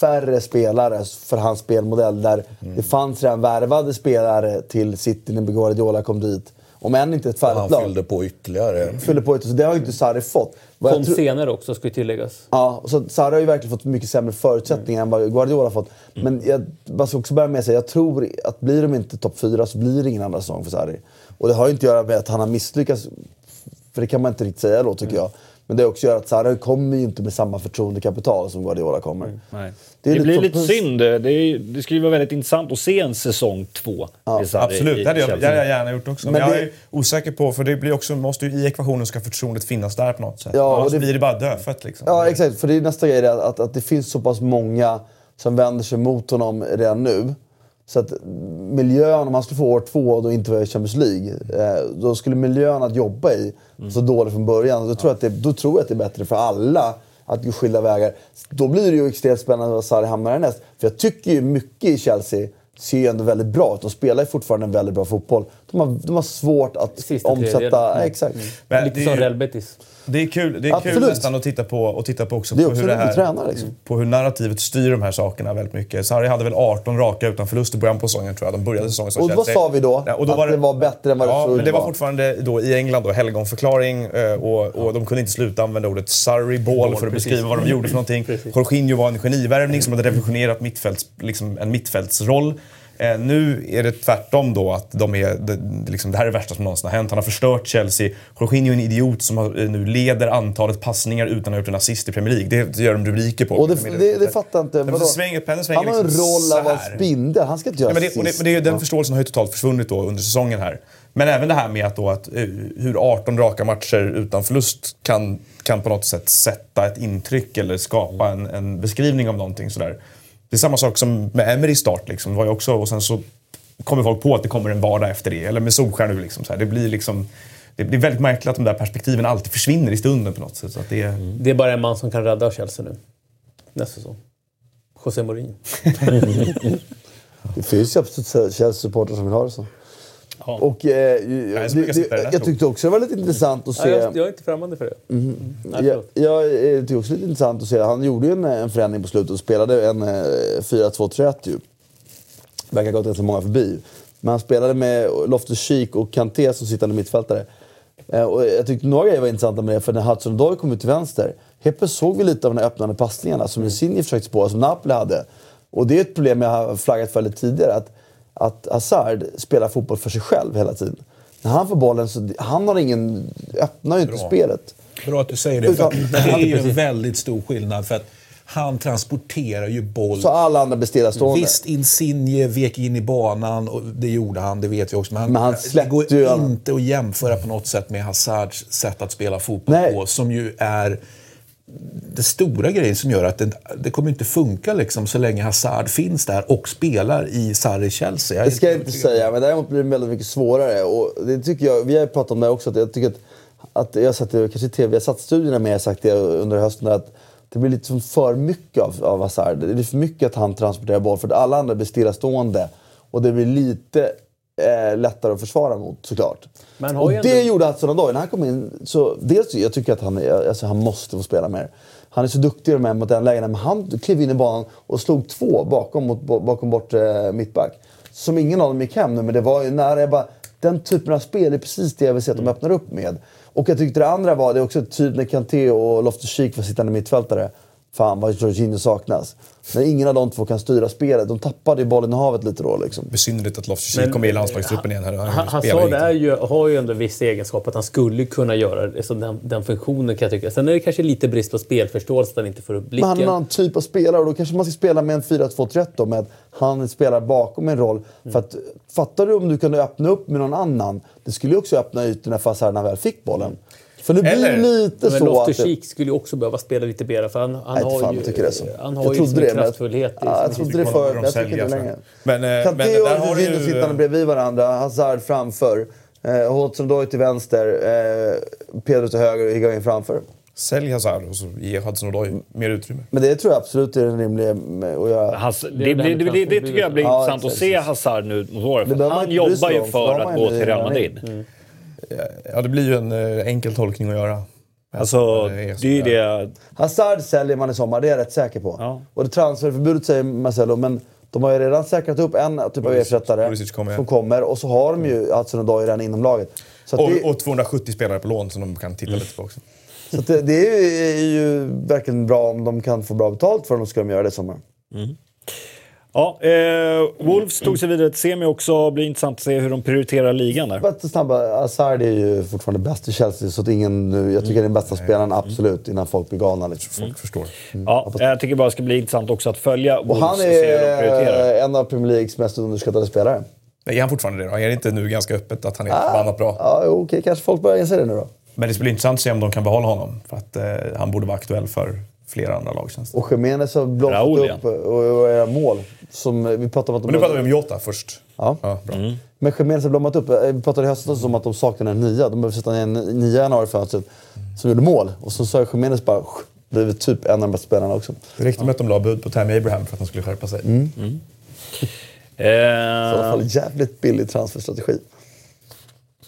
färre spelare för hans spelmodell. Där mm. Det fanns redan värvade spelare till City när Guardiola kom dit. Om än inte ett färdigt lag. Han fyllde på ytterligare. Fyllde på ytterligare. Så det har ju inte Sarri fått. Kom senare också, ska ju tilläggas. Ja, så Sarri har ju verkligen fått mycket sämre förutsättningar mm. än vad Guardiola har fått. Mm. Men jag ska också börja med att säga, jag tror att blir de inte topp fyra så blir det ingen andra säsong för Sarri. Och det har ju inte att göra med att han har misslyckats. För det kan man inte riktigt säga då, tycker mm. jag. Men det också gör att Sarri kommer ju inte med samma förtroendekapital som Guardiola kommer. Mm. Nej. Det, det blir lite synd. Det, är, det skulle vara väldigt intressant att se en säsong två. Ja. Absolut, det hade, jag, det hade jag gärna gjort också. Men, men jag det... är osäker på, för det blir också, måste ju, i ekvationen ska förtroendet finnas där på något sätt. Ja, Annars det... blir det bara dödfött. Liksom. Ja, exakt. För det är nästa grej, att, att, att det finns så pass många som vänder sig mot honom redan nu. Så att miljön, om han skulle få år två och då inte vara i Champions League, eh, då skulle miljön att jobba i mm. så dålig från början. Då tror, jag att det, då tror jag att det är bättre för alla att gå skilda vägar. Då blir det ju extremt spännande vad Sarri hamnar härnäst. För jag tycker ju mycket i Chelsea ser ju ändå väldigt bra ut. De spelar ju fortfarande en väldigt bra fotboll. De har, de har svårt att Sista omsätta... Mm. Exakt. Mm. Lite som Real Betis. Det är kul, det är kul nästan att titta på, och titta på också det på, också hur det här, tränar, liksom. på hur narrativet styr de här sakerna väldigt mycket. Sarri hade väl 18 raka utan förlust i början på säsongen tror jag. De började säsongen så Och vad sa vi då? Ja, och då att var det, det var bättre än vad ja, det men det var fortfarande då i England då helgonförklaring eh, och, och de kunde inte sluta använda ordet Sarri ball för att beskriva vad de gjorde för någonting. Jorginho var en genivärvning som hade revolutionerat mittfälts, liksom en mittfältsroll. Eh, nu är det tvärtom då att de är, det, liksom, det här är det värsta som någonsin har hänt. Han har förstört Chelsea. Jorginho är en idiot som har, eh, nu leder antalet passningar utan att ha gjort en assist i Premier League. Det gör de rubriker på. Och det, det, det fattar inte. Vadå? Svänger, han har en liksom roll av att spindel. Han ska inte göra ja, men det, assist. Men det, den förståelsen har ju totalt försvunnit då under säsongen här. Men även det här med att, då att eh, hur 18 raka matcher utan förlust kan, kan på något sätt sätta ett intryck eller skapa en, en beskrivning av någonting sådär. Det är samma sak som med Emerys start. Liksom. Det var ju också, och sen så kommer folk på att det kommer en vardag efter det. Eller med Solskär nu. Liksom, så här. Det blir liksom... Det är väldigt märkligt att de där perspektiven alltid försvinner i stunden på något sätt. Så det, är... Mm. det är bara en man som kan rädda Chelsea nu. Nästa säsong. José Mourinho. det finns ju absolut Chelsea-supportrar som vill ha det så. Och, eh, Nej, så det, det, jag tyckte också det var lite intressant att Ja, se... jag, jag är inte främmande för det. Nej, Jag, jag eh, tycker också lite intressant att se. Han gjorde ju en, en förändring på slutet och spelade en eh, 4-2-3-1 ju. Verkar gått ganska många förbi. Men han spelade med Loftus-Cheek och Kanté som sittande mittfältare. Eh, och jag tyckte några grejer var intressanta med det, för när Hudson Odoi kom ut till vänster, helt plötsligt såg vi lite av de här öppnande passningarna som Insigne försökte spåra, som Napoli hade. Och det är ett problem jag har flaggat för lite tidigare, att, att Hazard spelar fotboll för sig själv hela tiden. När han får bollen så han har ingen, öppnar ju inte Bra. spelet. Bra att du säger det, Utan- det är ju en väldigt stor skillnad. För att han transporterar ju boll. Så alla andra blir stillastående. Visst, Insigne vek in i banan och det gjorde han, det vet vi också. Men, han, Men han det går ju alla- inte att jämföra på något sätt med Hazards sätt att spela fotboll Nej. på. Som ju är det stora grejen som gör att det, det kommer inte funka liksom, så länge Hazard finns där och spelar i Sarri-Chelsea. Jag Det ska jag inte säga, men däremot blir det väldigt mycket svårare. Och det tycker jag, vi har pratat om det också, att jag tycker att, att jag har sagt det kanske TV, jag satt studierna med, jag sagt det under hösten, att det blir lite för mycket av, av Hazard. Det blir för mycket att han transporterar boll, för att alla andra blir stillastående. Och det blir lite eh, lättare att försvara mot, såklart. Och ju det ändå- gjorde Hudson Odoi. När han kom in, så dels jag tycker att han, alltså, han måste få spela mer. Han är så duktig här mot den lägena, men han klev in i banan och slog två bakom, mot, bakom bort eh, mittback. Som ingen av dem gick hem nu, men det var ju nära. Jag bara, den typen av spel är precis det jag vill se att de öppnar upp med. Och jag tyckte det andra var, det är också tydligt när Kanté och Loftus-Cheek var sittande mittfältare. Fan vad Jorginho saknas. När ingen av de två kan styra spelet. De tappade ju bollen i havet lite då liksom. Besynnerligt att Loftus-Cheek Men- kom med i landslagstruppen igen. Här. Han, Han, han är ju, har ju ändå viss egenskap att han skulle kunna göra det, så den, den funktionen kan jag tycka. Sen är det kanske lite brist på spelförståelse att han inte får upp Men blicken. han är en annan typ av spelare och då kanske man ska spela med en 4-2-3 då, med att han spelar bakom en roll. För att, fattar du om du kunde öppna upp med någon annan? Det skulle ju också öppna ytorna för Hazard när han väl fick bollen. För nu blir Eller- det lite Men så att... det- Loftus-Cheek skulle ju också behöva spela lite mer för han, han Nej, har fan ju, tycker det så. Han har jag ju liksom det, men- kraftfullhet i Ja, jag trodde det men jag tycker inte längre. Men, eh, Kanté men där och Jorginho ju- sittande bredvid varandra, Hazard framför. Eh, Hudson-Odoi till vänster, eh, Pedro till höger och Higuain framför. Sälj Hazard och så ge Hudson-Odoi mer utrymme. Men det tror jag absolut är en rimlig med att göra. Hans, det, det det, det, det, det tycker jag blir Ja, intressant att se Hazard nu mot året. Det Han jobbar ju för för att gå till Real Madrid. Ja, det blir ju en eh, enkel tolkning att göra. Alltså, Det är det så är ju det... Hazard säljer man i sommar, det är jag rätt säker på. Ja. Och det transferförbudet säger Marcelo, men de har ju redan säkrat upp en typ av ersättare som kommer. Och så har de ju Hudson Odoi redan inom laget. Så, att det, Och, och 270 spelare på lån som de kan titta lite på också. så att det, det är, ju, är ju verkligen bra om de kan få bra betalt för dem, ska de göra det i sommar. Ja, eh, Wolves tog sig vidare till semi också. blir intressant att se hur de prioriterar ligan där. Bara snabba, Hazard är ju fortfarande bäst i Chelsea, så att ingen, jag tycker det är den bästa spelaren absolut, innan folk blir galna. Liksom. Folk förstår. Ja, jag tycker bara det ska bli intressant också att följa Och Wolves han och se hur de prioriterar. är en av Premier Leagues mest underskattade spelare. Nej, Är han fortfarande det då? Är det inte nu ganska öppet att han är förbannat bra? Ja, okej, kanske folk börjar inse det nu då. Men det ska bli intressant att se om de kan behålla honom. För att eh, han borde vara aktuell för flera andra lag känns det. Och Jiménez har Raúl, upp och, och mål. Som vi pratade om att de Men nu pratar vi om Jota först. Ja. Ja, bra. Men Jiménez har blommat upp. Eh, Vi pratade i höstas om att de saknade en nia. De behöver sätta en nia i januarifönstret som gjorde mål. Och så sa Jiménez bara blivit typ en av de bästa spelarna också. Det räckte med att de la bud på Tammy Abraham för att han skulle skärpa sig. Så I alla Eh, fall jävligt billig transferstrategi.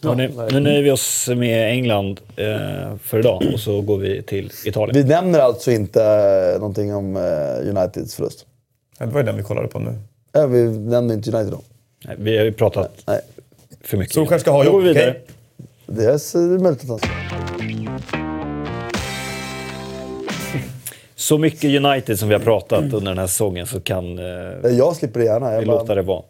Hörni, nu nöjer vi oss med England eh, för idag och så går vi till Italien. Vi nämner alltså inte eh, någonting om eh, Uniteds förlust. Ja, Det var ju den vi kollade på nu. Ja, vi nämner inte United då. Nej, vi har ju pratat Nej, för mycket. Solskjaer ska ha jobb, okej? det är så möjligt att han ska. Så mycket United som vi har pratat under den här säsongen så kan eh, Eh, Jag slipper det gärna. vi Jag låta bara, det vara.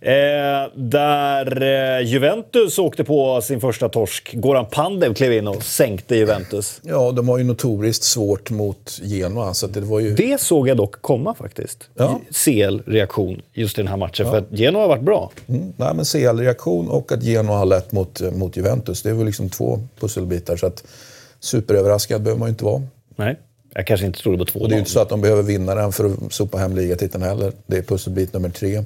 Eh, där eh, Juventus åkte på sin första torsk. Goran Pandev klev in och sänkte Juventus. Ja, de har ju notoriskt svårt mot Genoa. Så det var ju... Det såg jag dock komma faktiskt. Ja. CL-reaktion just i den här matchen. För att Genoa har varit bra. Mm, nej, men CL-reaktion och att Genoa har lätt mot, mot Juventus. Det är väl liksom två pusselbitar. Så att superöverraskad behöver man ju inte vara. Nej, jag kanske inte trodde på två Och det är ju inte så att de behöver vinna den för att sopa hem ligatiteln heller. Det är pusselbit nummer tre.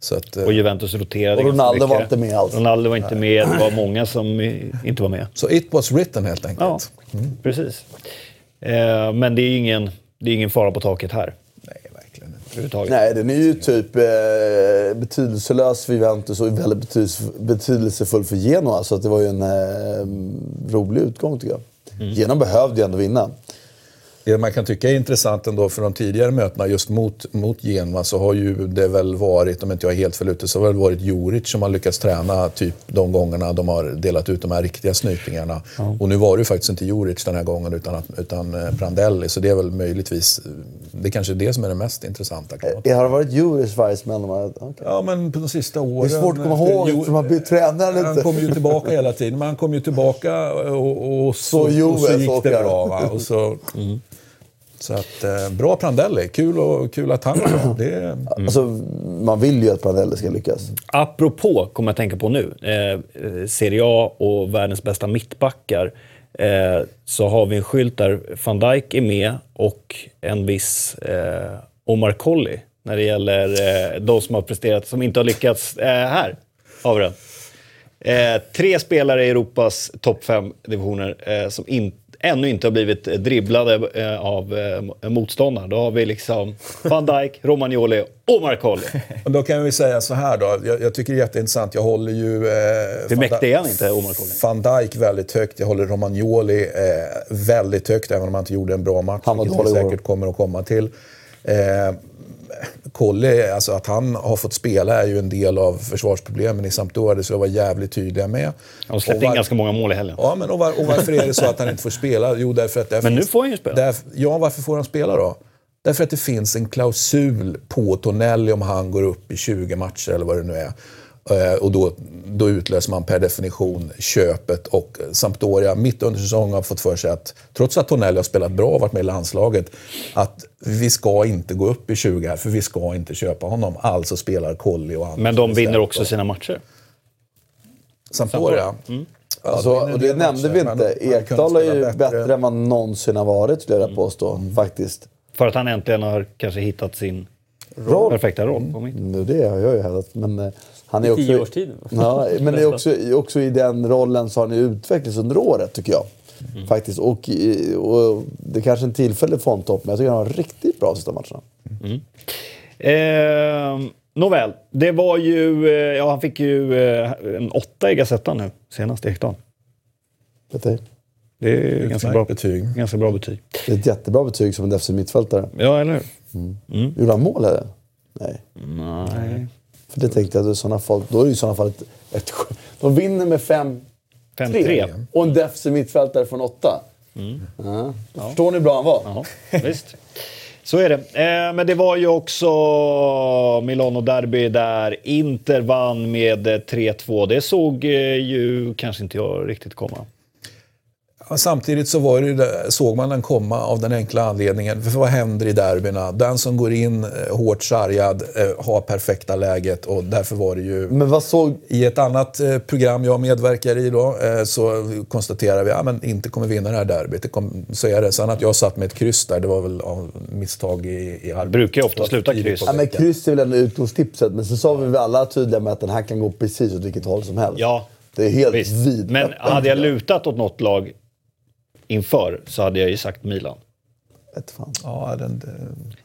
Så att, eh, Och Juventus roterade Och Ronaldo var inte med alls. Ronaldo var inte med. Det var många som inte var med. så it was written helt enkelt. Ja, precis. Eh, men det är ingen, det är ingen fara på taket här. Nej, verkligen inte. Nej, den är ju typ eh, betydelselös för Juventus och väldigt betydelse, betydelsefull för Genoa. Så det var ju en eh, rolig utgång tycker jag. Mm. Genoa behövde ju ändå vinna. Det man kan tycka är intressant ändå för de tidigare mötena just mot, mot Genua så har ju det väl varit, om inte jag är helt fel ute, så har det väl varit Juric som har lyckats träna typ de gångerna de har delat ut de här riktiga snytingarna. Och nu var det ju faktiskt inte Juric den här gången utan, att, utan eh, Prandelli, så det är väl möjligtvis, det är kanske är det som är det mest intressanta. Kan man Eh, har det varit Juric varje smäll? okej. Ja, men på de sista åren... Det är svårt att komma ihåg eftersom man bytt tränare lite. Han kom ju tillbaka hela tiden, men han kom ju tillbaka och, och, så, Så och så gick det bra. Va? Och så, så att, eh, bra Prandelli. Kul, och, kul att han är. Det är, Alltså, man vill ju att Prandelli ska lyckas. Apropå, kommer jag att tänka på nu, eh, eh, Serie A och världens bästa mittbackar. Eh, så har vi en skylt där van Dijk är med och en viss eh, Omar Colley när det gäller eh, de som har presterat, som inte har lyckats. Eh, här har vi den. Eh, tre spelare i Europas topp fem divisioner eh, som in, ännu inte har blivit eh, dribblade eh, av eh, motståndare. Då har vi liksom van Dijk, Romagnoli och Omar Colley. och då kan vi säga så här då. Jag, jag tycker det är jätteintressant. Jag håller ju... Eh, Hur mäktig är han inte, Omar Colley? Van Dijk väldigt högt. Jag håller Romagnoli eh, väldigt högt, även om han inte gjorde en bra match. Han var vilket vi säkert kommer att komma till. Eh, Colley, alltså att han har fått spela är ju en del av försvarsproblemen i Sampdoria. Det ska jag vara jävligt tydliga med. De släppte Och in var- ganska många mål i helgen. Ja, men och, var, och varför är det så att han inte får spela? Jo, därför att... Där Men nu finns, får han ju spela. Där, ja, varför får han spela då? Därför att det finns en klausul på Tonelli om han går upp i 20 matcher eller vad det nu är. Eh, Och då, då utlöser man per definition köpet och Sampdoria mitt under säsongen har fått för sig att, trots att Tonelli har spelat bra och varit med i landslaget, att vi ska inte gå upp i 20 här för vi ska inte köpa honom. Alltså spelar Colli och andra. Men de vinner också sina matcher. Sampdoria? Mm. Alltså, och det nämnde vi inte. man Ekdal är ju bättre. bättre än vad någonsin har varit, skulle jag vilja påstå. Faktiskt. För att han äntligen har kanske hittat sin Roll. perfekta roll på mitten. Nu, det har jag ju hävdat. Men eh, han är I också... tio års tid. Ja, men det är också, också i den rollen så har han utvecklats under året, tycker jag. Mm. Faktiskt. Och, i- och det är kanske en tillfällig formtopp, men jag tycker han var riktigt bra sista matcherna. Eh, nåväl, det var ju... Eh, ja, han fick ju eh, en åtta i Gazettan nu senast, Ekdal. Vet du? Det är ganska bra, betyg. ganska bra betyg. Det är ett jättebra betyg som en defensiv mittfältare. Ja, eller hur? Gjorde han mål eller? Nej. Nej. För det tänkte jag, att i såna fall, då är det i sådana fall ett, ett... De vinner med 5-3 5-3. och en defensiv mittfältare från 8. Ja. Förstår ni hur bra han var? Ja, visst. Så är det. Eh, men det var ju också Milano-derby där Inter vann med eh, 3-2. Det såg eh, ju kanske inte jag riktigt komma. Samtidigt så var det, ju det- såg man den komma av den enkla anledningen. För vad händer i derbyna? Den som går in eh, hårt sargad eh, har perfekta läget och därför var det ju... Men vad såg... I ett annat eh, program jag medverkar i då, så konstaterar vi att ja, men inte kommer vinna det här derbyt. Det kom, så är det. Sen att jag satt med ett kryss där, det var väl av misstag i, i arbetet. brukar ju ofta sluta kryss. Ja, men kryss är väl ändå utgångstipset, men så sa vi väl alla tydliga med att den här kan gå precis åt vilket håll som helst. Ja, Det är helt visst. vid. Men hade jag lutat åt något lag inför så hade jag ju sagt Milan. Vet fan. Ja, den,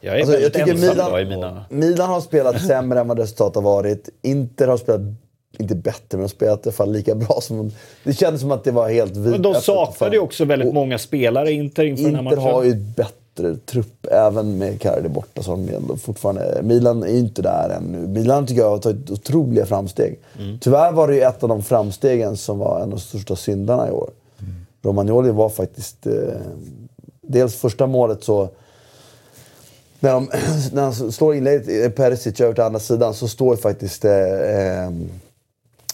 Jag är Alltså, jag tycker Milan, mina... Har spelat sämre än vad resultatet har varit. Inter har spelat, inte bättre, men de har spelat i alla fall lika bra som de. Det kändes som att det var helt vid. Men de saknade ju också väldigt Och många spelare Inter inför den här Inter matchen. har ju bättre trupp, även med Cardi borta. Så de fortfarande, Milan är ju inte där ännu. Milan tycker jag har tagit otroliga framsteg. Mm. Tyvärr var det ju ett av de framstegen som var en av de största syndarna i år. Romagnoli var faktiskt... Eh, dels första målet så... När, de, när han slår inlägget, eh, Perisic över till andra sidan, så står ju faktiskt eh, eh,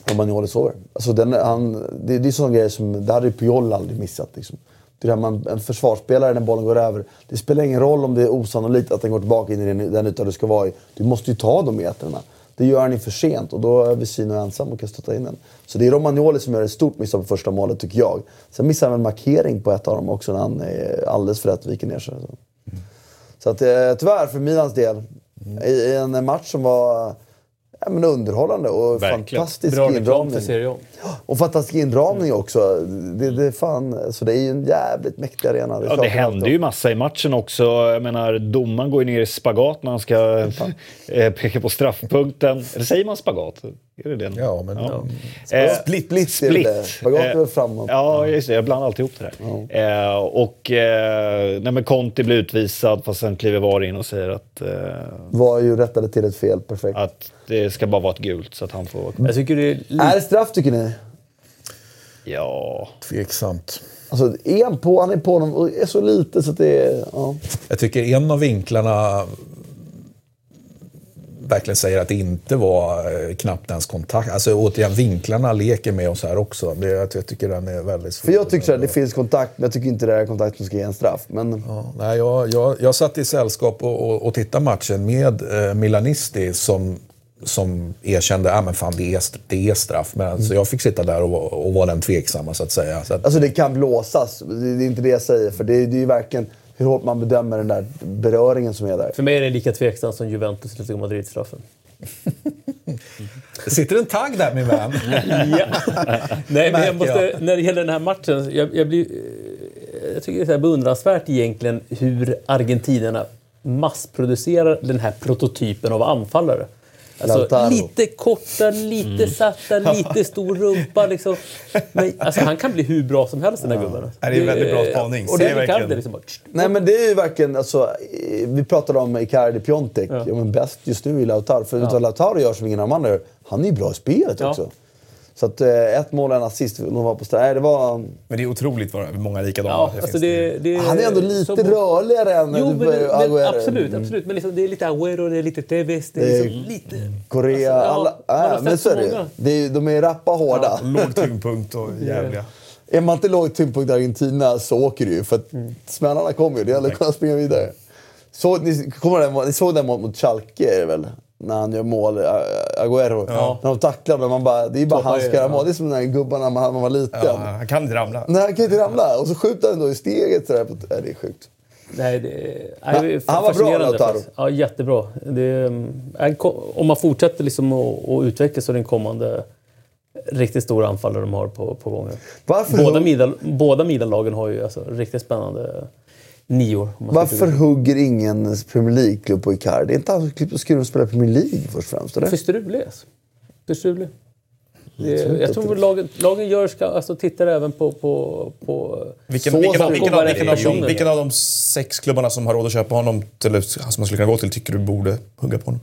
Romagnoli sover. Alltså den, han, det, det är sådana grejer som, det hade ju Puyol aldrig missat. Liksom. Det där man, en försvarsspelare när bollen går över, det spelar ingen roll om det är osannolikt att den går tillbaka in i den, den yta du ska vara i. Du måste ju ta de metrarna. Det gör han ju för sent och då är Vesino ensam och kan stötta in den. Så det är Romagnoli som gör ett stort misstag på första målet tycker jag. Sen missar han en markering på ett av dem också när han är alldeles för rätt viker ner sig. Så, så att, eh, tyvärr för Milans del, i, i en match som var ja, men underhållande och Verkligen. fantastisk Bra inramning. för. Och fantastisk inramning också. Det, det, är fan, så det är ju en jävligt mäktig arena. ja, det händer ju massa i matchen också. Jag menar, domaren går ju ner i spagat när han ska eh, peka på straffpunkten. Eller säger man spagat? Är det det? Ja, men... Ja. Eh, split, split, är det. Spagat är väl framåt. Ja, just det. Jag blandar alltid ihop det där. Eh, och eh, nej, men Conti blir utvisad fast sen kliver VAR in och säger att... Eh, var ju rättade till ett fel, perfekt. Att det ska bara vara ett gult så att han får... Jag tycker det är... Är det straff tycker ni? Ja... Tveksamt. Alltså, är han på? Han är på honom och är så lite så att det är... Ja. Jag tycker en av vinklarna verkligen säger att det inte var eh, knappt ens kontakt. Alltså återigen, vinklarna leker med oss här också. Det, jag, jag tycker den är väldigt svår. För jag tycker att det finns kontakt, men jag tycker inte det är kontakt som ska ge en straff. Men... Ja, nej, jag, jag, jag satt i sällskap och, och, och tittade matchen med eh, Milanisti som som erkände att ah, det, är, det är straff. Men mm. så jag fick sitta där och, och vara den tveksamma så att säga. Så att... Alltså det kan blåsas, det är inte det jag säger. För det är, det är ju verkligen hur hårt man bedömer den där beröringen som är där. För mig är det lika tveksamt som Juventus Atletico Madrid-straffen. det sitter en tagg där min vän. ja. Nej, men jag måste, när det gäller den här matchen, jag, jag, blir, jag tycker det är beundransvärt egentligen hur argentinarna massproducerar den här prototypen av anfallare. Alltså, lite korta, lite mm. satta, lite stor rumpa. Liksom. Men, alltså, han kan bli hur bra som helst den här gubben. Det är väldigt bra spaning. Och det är liksom bara, Nej men det är ju verkligen, alltså, vi pratade om Icardi Piontek. Ja. Ja, men bäst just nu är Lautaro. För ja. Lautaro gör som ingen av de andra gör. Han är ju bra i spelet ja. också. Så att eh, ett mål och en assist, de var på Nej, det var... Men det är otroligt vad många likadana ja, det alltså det, det, Han är ändå lite så... rörligare än jo, men, men, Absolut, absolut. Men liksom, det är lite Agüero, det är lite Tevez, det är liksom lite... Korea, alltså, alla... Ja, men så är det. det är, De är rappa hårda. Ja, låg tyngdpunkt och jävliga. Är man inte låg tyngdpunkt i Argentina så åker du ju. För att mm. smällarna kommer ju. Det gäller att kunna springa vidare. Så, ni, kommer ni såg den mot, mot Schalke, är det väl? När han gör mål, Agüero. Ja. När de tacklar honom, man bara, det är bara han ska göra mål. Det är som de där gubbarna när man var liten. Ja, han kan inte ramla. Nej, han kan inte ramla. Och så skjuter han då i steget sådär. Nej, det är sjukt. Nej, det, nej, han var bra Lautaro. Ja, jättebra. Det, om man fortsätter liksom att, att utvecklas så är det en kommande riktigt stora anfallare de har på, på gång. Varför båda, midal, båda Milan-lagen har ju alltså, riktigt spännande nior. Varför hugger ingen Premier League-klubb på Icardi? Det är inte han som klipper skruven och spelar Premier League först och främst? Eller? För strulig. För strulig. Jag tror, jag tror lagen, lagen gör, ska, alltså, tittar även på... på, på vilken, så, vilken, av, vilken, av, vilken, av, vilken av de sex klubbarna som har råd att köpa honom, eller som man skulle kunna gå till, tycker du borde hugga på honom?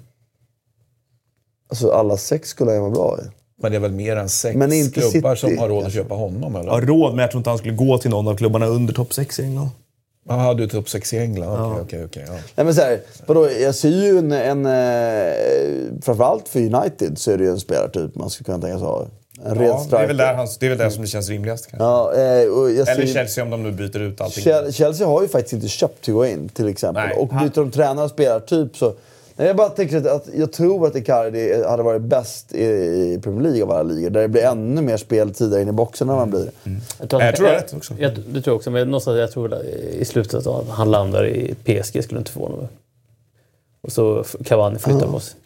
Alltså alla sex skulle han vara bra i. Men det är väl mer än sex klubbar City, som har råd att köpa honom? Eller? Ja, råd, men jag tror inte han skulle gå till någon av klubbarna under topp sex i England. Jaha, du topp sex i England? Okej, ja. okej. Ja. Nej, men så här, vadå, jag ser ju en... en eh, framförallt för United så är det ju en spelartyp man skulle kunna tänka sig ha. En ja, det är, väl där, det är väl där som det känns rimligast kanske. Ja, eh, Eller Chelsea om de nu byter ut allting. Chelsea har ju faktiskt inte köpt Higuain till exempel. Nej. Och byter de tränare och spelartyp så Nej, jag bara tänker att, jag tror att Icardi hade varit bäst i, Premier League av alla ligor. Där det blir ännu mer spel tidigare in i boxen än man blir. Mm. Jag tror, jag tror det rätt också. Jag, det tror jag också, men någonstans, jag tror i slutet att han landar i PSG skulle inte förvåna mig. Och så Cavani flyttar på sig.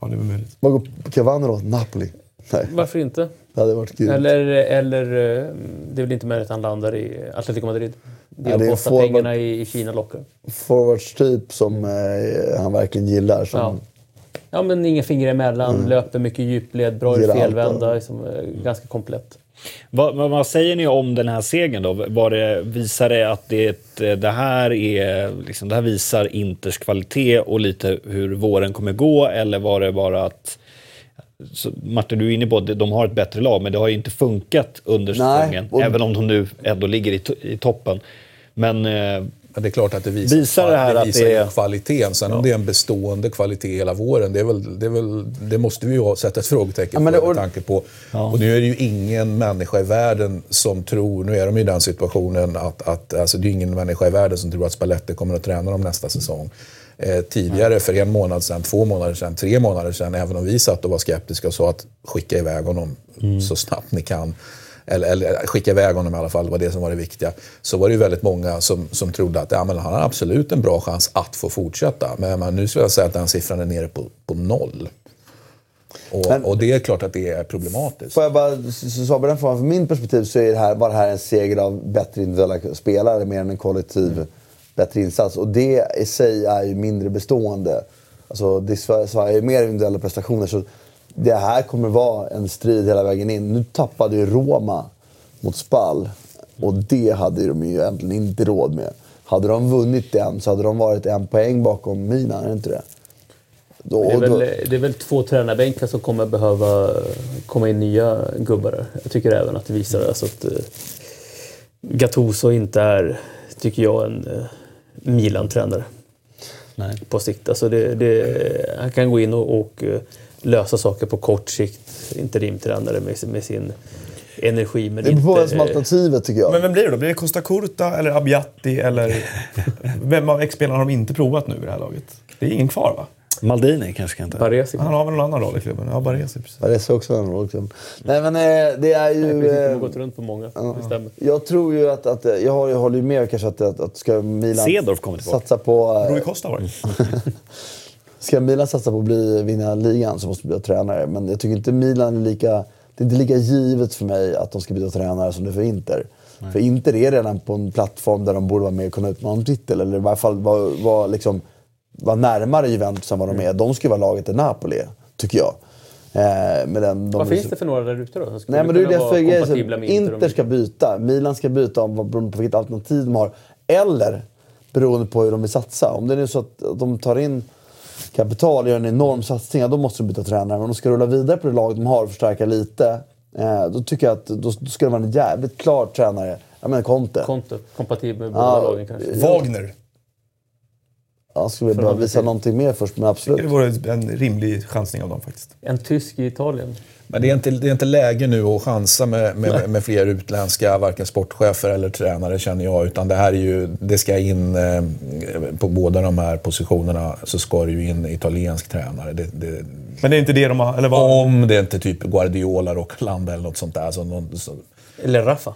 Ja, det är möjligt. Vad går Cavani då? Napoli? Nej. Varför inte? Det hade varit kul. Eller, eller eh, det är väl inte möjligt att han landar i Atletico Madrid. Det är, ja, det är forward, pengarna i, i Kina lockar. Forwardstyp som eh, han verkligen gillar. Som... Ja. ja, men inga fingrar emellan, mm. löper mycket djupled, bra i felvända, liksom, eh, ganska komplett. Vad, vad, säger ni om den här segern då? Var det, visar det att det, det, här är, liksom, det här visar Inters kvalitet och lite hur våren kommer gå? Eller var det bara att så Martin, du är inne på att de har ett bättre lag, men det har ju inte funkat under säsongen. Och... Även om de nu ändå ligger i, i toppen. Men... Eh, det är klart att det visar, visar det här det visar att det är... kvaliteten. Sen ja. om det är en bestående kvalitet hela våren, det, väl, det, väl, det måste vi ju sätta ett frågetecken ja, på med tanke på. Ja. Och nu är det ju ingen människa i världen som tror, nu är de i den situationen att, att alltså det är ingen människa i världen som tror att Spalletti kommer att träna dem nästa säsong eh, tidigare, för en månad sedan, två månader sedan, tre månader sedan, även om vi satt och var skeptiska och sa att skicka iväg honom mm. så snabbt ni kan. Eller, eller, skicka iväg honom i alla fall, var det som var det viktiga. Så var det ju väldigt många som, som trodde att ja, men han har absolut en bra chans att få fortsätta. Men, men nu skulle jag säga att den siffran är nere på, på noll. Och, Men- och det är klart att det är problematiskt. Får jag bara svara på den frågan? Från min perspektiv så är det här, var det här en seger av bättre individuella spelare mer än en kollektiv bättre insats. Och det i sig är ju mindre bestående. Alltså, det svarar ju mer individuella prestationer. Så det här kommer vara en strid hela vägen in. Nu tappade ju Roma mot Spal. Och det hade de ju egentligen inte råd med. Hade de vunnit den så hade de varit en poäng bakom Milan, är det inte det? Då, Det är, då- väl, det är väl två tränarbänkar som kommer behöva komma in nya gubbar där. Jag tycker även att det visar alltså att uh, Gattuso inte är, tycker jag, en uh, Milan-tränare på sikt. Alltså det, det, han kan gå in och, och eh, lösa saker på kort sikt. Interimtränare med, med sin energi. Men det beror på inte, vem som alternativet tycker jag. Men vem blir det då? Blir det Costa Curta eller Abbiati eller... Vem av ex-spelarna har de inte provat nu i det här laget? Det är ingen kvar va? Maldini kanske kan ta. Baresi. Han har väl någon annan roll i klubben? Ja, Baresi precis. Ja, det ser också en roll. Liksom. Nej men eh, det är ju... Precis, de har Eh, gått runt på många. Det stämmer. jag tror ju att, att eh, jag, har, håller ju med kanske att, att, att ska Milan Cedorf kommer tillbaka. satsa på... Rui Costa var det. ska Milan satsa på att bli, vinna ligan så måste de byta tränare. Men jag tycker inte Milan är lika... Det är inte lika givet för mig att de ska byta tränare som det är för Inter. För Inter är redan på en plattform där de borde vara med och kunna utmana en titel. Eller i varje fall vara var, liksom, var närmare Juventus än vad de är. De ska vara laget i Napoli, tycker jag. Eh, med den, de Vad finns det för några där ute då? Som Nej men det är ju kunna det vara för grejen. kompatibla så med Inter Inter ska byta, Milan ska byta om beroende på vilket alternativ de har. Eller beroende på hur de vill satsa. Om det är nu så att de tar in kapital och gör en enorm satsning, ja, då måste de byta tränare. Men om de ska rulla vidare på det lag de har och förstärka lite, eh, då tycker jag att då, då ska det vara en jävligt klar tränare. Jag menar Conte. Conte, kompatibel med båda Ja, lagen kanske. Wagner. Ja, skulle vi behöva visa någonting mer först, men absolut. Det vore en rimlig chansning av dem faktiskt. En tysk i Italien. Men det är, inte, det är inte läge nu att chansa med, med, med fler utländska, varken sportchefer eller tränare känner jag. Utan det här är ju, det ska in, eh, på båda de här positionerna så ska det ju in italiensk tränare. Det, det, Men det är inte det de har... Eller vad? om det är inte typ Guardiola, Rocklanda eller något sånt där. Så någon, så, Eller Rafa.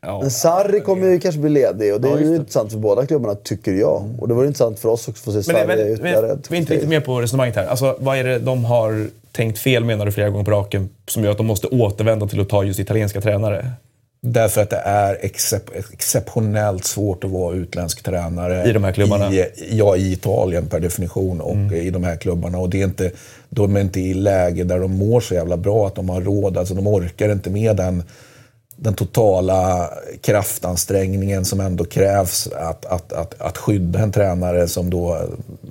Men Sarri kommer ju kanske bli ledig och det är ju intressant för båda klubbarna, tycker jag. Och det vore intressant för oss också att få se Men, Sarri men, men, ytterligare. vi är inte riktigt med på resonemanget här. Alltså, vad är det de har tänkt fel, menar du, flera gånger på raken, som gör att de måste återvända till att ta just italienska tränare? Därför att det är excep exceptionellt svårt att vara utländsk tränare. I de här klubbarna? I, ja, i Italien per definition och Mm. i de här klubbarna. Och det är inte, de är inte i läge där de mår så jävla bra att de har råd. Alltså de orkar inte med den, den totala kraftansträngningen som ändå krävs att, att, att, att skydda en tränare som då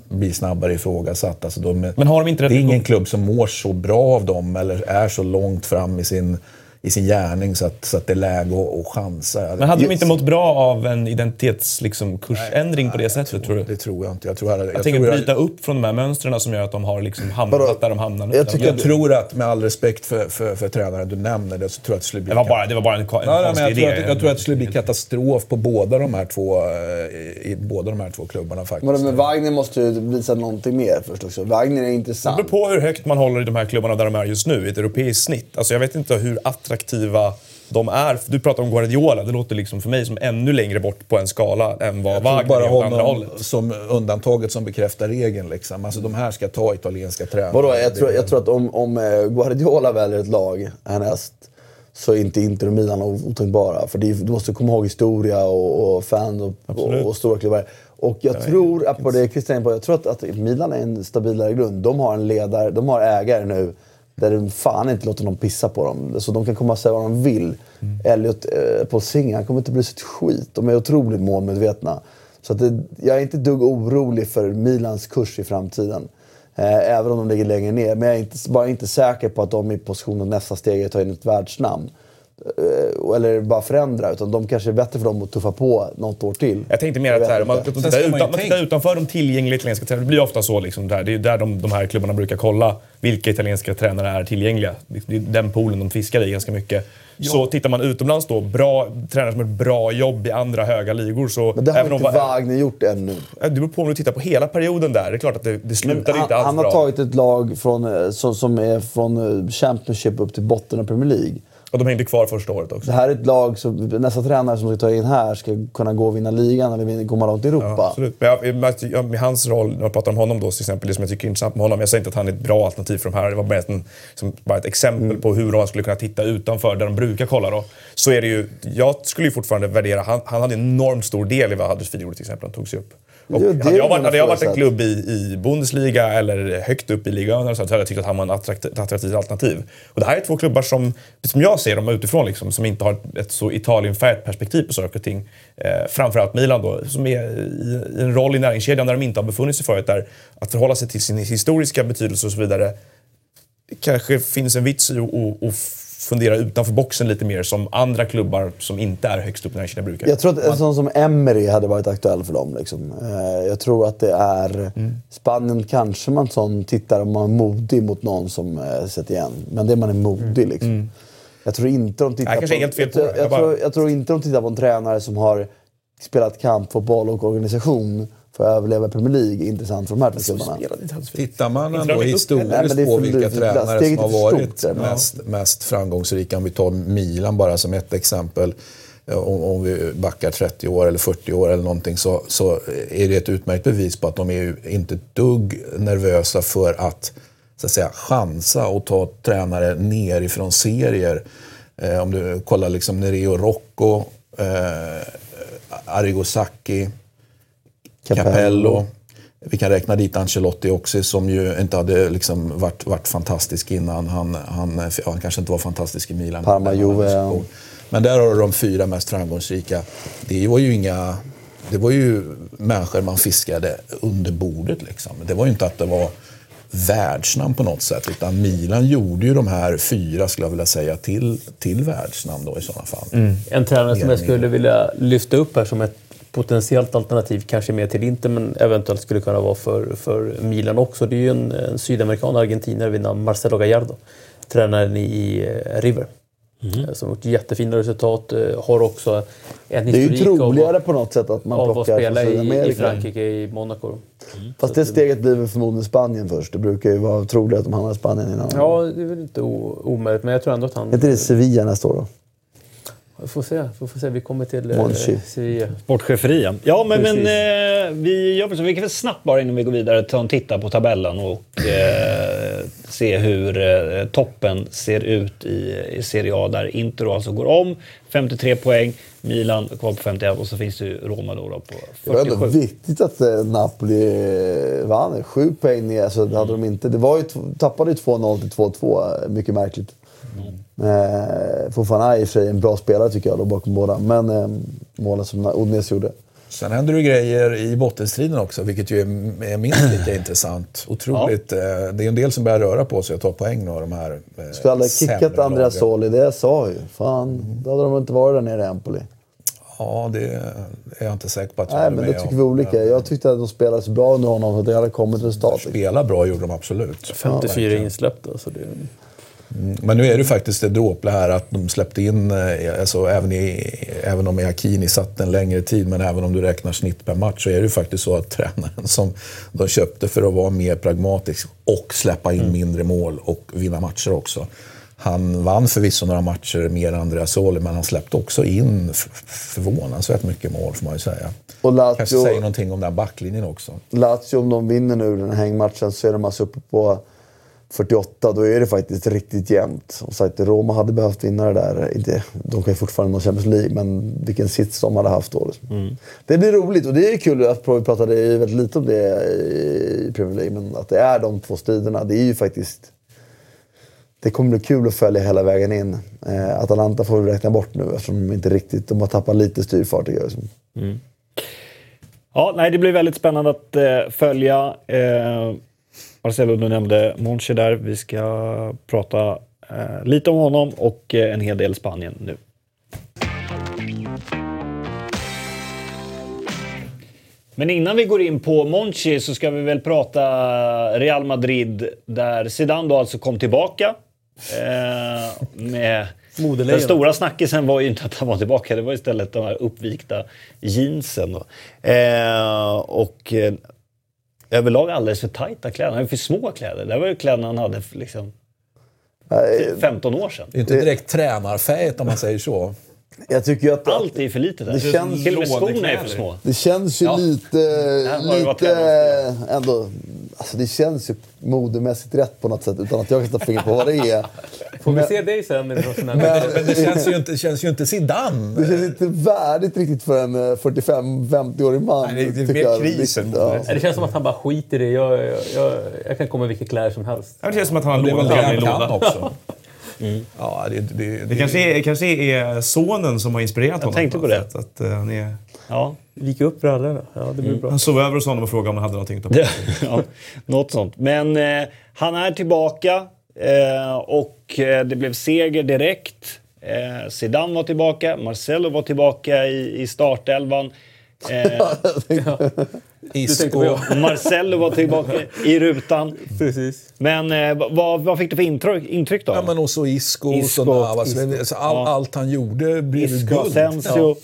blir snabbare ifrågasatt. Alltså de, Men har de inte det är ingen klubb som mår så bra av dem eller är så långt fram i sin, i sin gärning så att, så att det är läge att, att chansa. Men hade de inte mått bra av en identitetskursändring liksom, kursändring på det sättet, tror du? Det tror jag inte. Jag, tror, jag, Jag jag, tänker tror, bryta upp från de här mönstren som gör att de har liksom hamnat Vadå? där de hamnar nu. Jag tycker jag tror att, med all respekt för, för, för tränaren du nämner det, så tror jag att det skulle bli... det, var bara, det var bara en, en Ja, nej, men jag, tror idé. att, jag tror att det skulle bli katastrof på båda de här två, eh, i båda de här två klubbarna faktiskt. Men, men Wagner måste ju visa någonting mer först också. Wagner är Det intressant. beror på hur högt man håller i de här klubbarna där de är just nu, i ett europeiskt snitt. Alltså jag vet inte hur attraktiva de är. Du pratar om Guardiola, det låter liksom för mig som ännu längre bort på en skala än vad Jag Wagner bara är åt andra hållet. som undantaget som bekräftar regeln. Liksom. Alltså, de här ska ta italienska tränare. Vadå, jag, tror, jag tror att om, om eh, Guardiola väljer ett lag härnäst så är inte Inter och Milan otänkbara. För det, är- du måste komma ihåg historia och, och fan och, och, och stora klubbar. Och jag tror, apropå det Christian på, jag tror att, att Milan är en stabilare grund. De har en ledare, de har ägare nu där de fan inte låter någon pissa på dem. Så de kan komma och säga vad de vill. Elliot eh, på Singer, han kommer inte bry sig ett skit. De är otroligt målmedvetna. Så att det, jag är inte dugg orolig för Milans kurs i framtiden. Eh, även om de ligger längre ner. Men jag är inte, bara inte säker på att de är i position att nästa steg är att ta in ett världsnamn. Eh, eller bara förändra. Utan de kanske är bättre för dem att tuffa på något år till. Jag tänkte mer Jag att här, man, man tittar, utan, man tittar utanför de tillgängliga italienska tränarna. Det blir ofta så. Liksom där. Det är ju där de, de här klubbarna brukar kolla vilka italienska tränare är tillgängliga. Det är den poolen de fiskar i ganska mycket. Så tittar man utomlands då, bra, tränare som har ett bra jobb i andra höga ligor. Så Men det har även inte om, Wagner gjort ännu. Det beror på om du tittar på hela perioden där. Det är klart att det, det slutade han, inte alls han har bra. tagit ett lag från, eh, som, som är från eh, Championship upp till botten av Premier League. Och de hängde kvar första året också. Det här är ett lag som nästa tränare som ska ta in här ska kunna gå och vinna ligan eller komma långt i Europa. Ja, absolut. Men jag, med, jag- med hans roll, när jag pratar om honom då till exempel, det som jag tycker är intressant med honom, jag säger inte att han är ett bra alternativ för de här, det var bara ett, en, som, bara ett exempel Mm. på hur de skulle kunna titta utanför där de brukar kolla då. Så är det ju, jag skulle ju fortfarande värdera, han, han hade en enormt stor del i vad Huddersfield gjorde till exempel, han tog sig upp. Och Jo, hade, jag varit, hade jag varit en klubb i, i Bundesliga eller högt upp i ligan så hade jag tyckt att han var ett attraktivt alternativ. Och det här är två klubbar som, som jag ser dem utifrån, liksom, som inte har ett, ett så Italien-färgat perspektiv på saker och ting. Eh, framförallt Milan då, som är i, i en roll i näringskedjan där de inte har befunnit sig förut. Där att förhålla sig till sin historiska betydelse och så vidare. Kanske finns en vits i att fundera utanför boxen lite mer som andra klubbar som inte är högst upp i näringskedjan brukar. Jag tror att en sån som Emery hade varit aktuell för dem. Liksom. Eh, Jag tror att det är... Spanien kanske man sån tittar om man är modig mot någon som eh, sätter igen. Men det är man är modig liksom. Jag tror inte de tittar på... helt fel jag, på jag, Jag bara- tror, jag tror inte de tittar på en tränare som har spelat kampfotboll och organisation för att överleva i Premier League. Intressant för de här två klubbarna. Tittar man ändå historiskt Nej, men det är på för- vilka tränare som har varit stort, ja. mest, mest framgångsrika, om vi tar Milan bara som ett exempel, eh, om, om vi backar 30 år eller 40 år eller någonting, så, så är det ett utmärkt bevis på att de är ju inte ett dugg nervösa för att, så att säga, chansa och ta tränare nerifrån serier. Eh, om du kollar liksom Nereo Rocco, eh, Arrigo Sacchi, Capello. Vi kan räkna dit Ancelotti också som ju inte hade liksom varit, varit fantastisk innan. Han, han, han kanske inte var fantastisk i Milan. Parma, Juve. Men där har du de fyra mest framgångsrika. Det var ju inga... Det var ju människor man fiskade under bordet. Liksom. Det var ju inte att det var världsnamn på något sätt. Utan Milan gjorde ju de här fyra, skulle jag vilja säga, till, till världsnamn då i sådana fall. En tränare som jag skulle vilja lyfta upp här som ett potentiellt alternativ, kanske mer till Inter, men eventuellt skulle kunna vara för, för Milan också. Det är ju en, en sydamerikan argentinare vid namn Marcelo Gallardo. Tränaren i eh, River. Eh, Som har gjort jättefina resultat. eh, Har också en Det är ju historik av- troligare på något sätt att man av att plockar spela från i, i Sydamerika. Frankrike, i Monaco. Fast det steget blir väl förmodligen Spanien först. Det brukar ju vara troligt att de hamnar i Spanien innan. Ja, det är väl inte omöjligt, men jag tror ändå att han... Är inte det Sevilla nästa år då? Vi får se. Vi får se. Vi kommer till eh. Sevilla. Sportcheferi, ja. Men, men eh, vi gör så. Vi kan väl snabbt bara innan vi går vidare ta en titta på tabellen och eh, se hur eh, toppen ser ut i, i Serie A där Inter alltså går om. 53 poäng, Milan kvar på 51 och så finns det ju Roma då, då på Det var ändå 47. viktigt att eh, Napoli eh, vann. Sju poäng ner. Så hade de inte, det var ju, tappade ju 2-0 till 2-2. eh, Mycket märkligt. Eh, Fofana är i och för sig en bra spelare tycker jag då, bakom båda. Men eh, målen som Odnes gjorde. Sen händer det grejer i bottenstriden också, vilket ju är, är minst lika intressant. Otroligt. eh, Det är en del som börjar röra på sig och ta poäng nu av de här eh, Skulle aldrig sämre kickat Andreas. Soli, det jag sa ju. Fan, då hade de inte varit där nere i Empoli. Ja, det är jag inte säker på att jag Nej, men det tycker om. vi olika. Jag tyckte att de spelade så bra under honom och det hade kommit resultat. Spela bra gjorde de absolut. 54 insläppta. Så det, Men nu är det faktiskt ett dråple här att de släppte in, eh, alltså även, i, även om Hakini satt en längre tid, men även om du räknar snitt per match så är det ju faktiskt så att tränaren som de köpte för att vara mer pragmatisk och släppa in mindre mål och vinna matcher också. Han vann förvisso några matcher mer än Andreas Soli, men han släppte också in förvånansvärt mycket mål får man ju säga. Och Kanske Lazio, säger någonting om den här backlinjen också. Lazio, om de vinner nu den här hängmatchen så är de alltså uppe på 48. Då är det faktiskt riktigt jämnt. Som sagt, Roma hade behövt vinna det där. Inte, de kan ju fortfarande nå Champions League, men vilken sits de hade haft då. Liksom. Det blir roligt och det är kul. att Vi pratade väldigt lite om det i Premier League, men att det är de två striderna. Det är ju faktiskt... Det kommer bli kul att följa hela vägen in. Eh, Atalanta får vi räkna bort nu eftersom de inte riktigt... De har tappat lite styrfart tycker jag. Ja, nej, det blir väldigt spännande att eh, följa. Eh, Marcelo, du nämnde Monchi där. Vi ska prata eh, lite om honom och eh, en hel del Spanien nu. Men innan vi går in på Monchi så ska vi väl prata Real Madrid där Zidane då alltså kom tillbaka. Eh, med den stora snackisen var ju inte att han var tillbaka, det var istället de här uppvikta jeansen. Då. Eh, och eh, överlag alldeles för tajta kläder. Han hade för små kläder. Det var ju kläderna han hade för, liksom, 15 år sedan. Det är inte direkt tränarfäet om man säger så. Jag tycker att... Allt är för litet där. Det känns- Till och med skorna är för små. Det känns ju Ja. lite... Lite ändå... Alltså det känns ju modemässigt rätt på något sätt utan att jag kan sätta fingret på vad det är. Får vi se dig sen? Men- Men det känns ju inte, känns ju inte Zidane. Det känns inte värdigt riktigt för en eh, 45-50-årig man. Nej, det är mer jag. kris än Ja. Det känns som att han bara skiter i det. Jag, jag, jag, jag kan komma i vilka kläder som helst. Det känns som att han har lånat kan låda. också. Ja, det, det, det, Det kanske är, kanske är sonen som har inspirerat honom. tänkte på det. sätt, Att, eh, han, är, Ja. Vika upp brallorna. Ja, det blir bra. han sov över hos honom och frågade om han hade någonting att ta på sig. ja, något sånt. Men eh, han är tillbaka eh, och eh, det blev seger direkt. Eh, Zidane var tillbaka, Marcelo var tillbaka i, i startelvan. Eh. Marcelo var tillbaka i rutan. Precis. Men eh, vad, vad fick du för intryck, intryck då? Ja, men också Isco, Isco, Isco Navas. Isco. Alltså, all, Ja. Allt han gjorde blev Isco, guld. Asensio.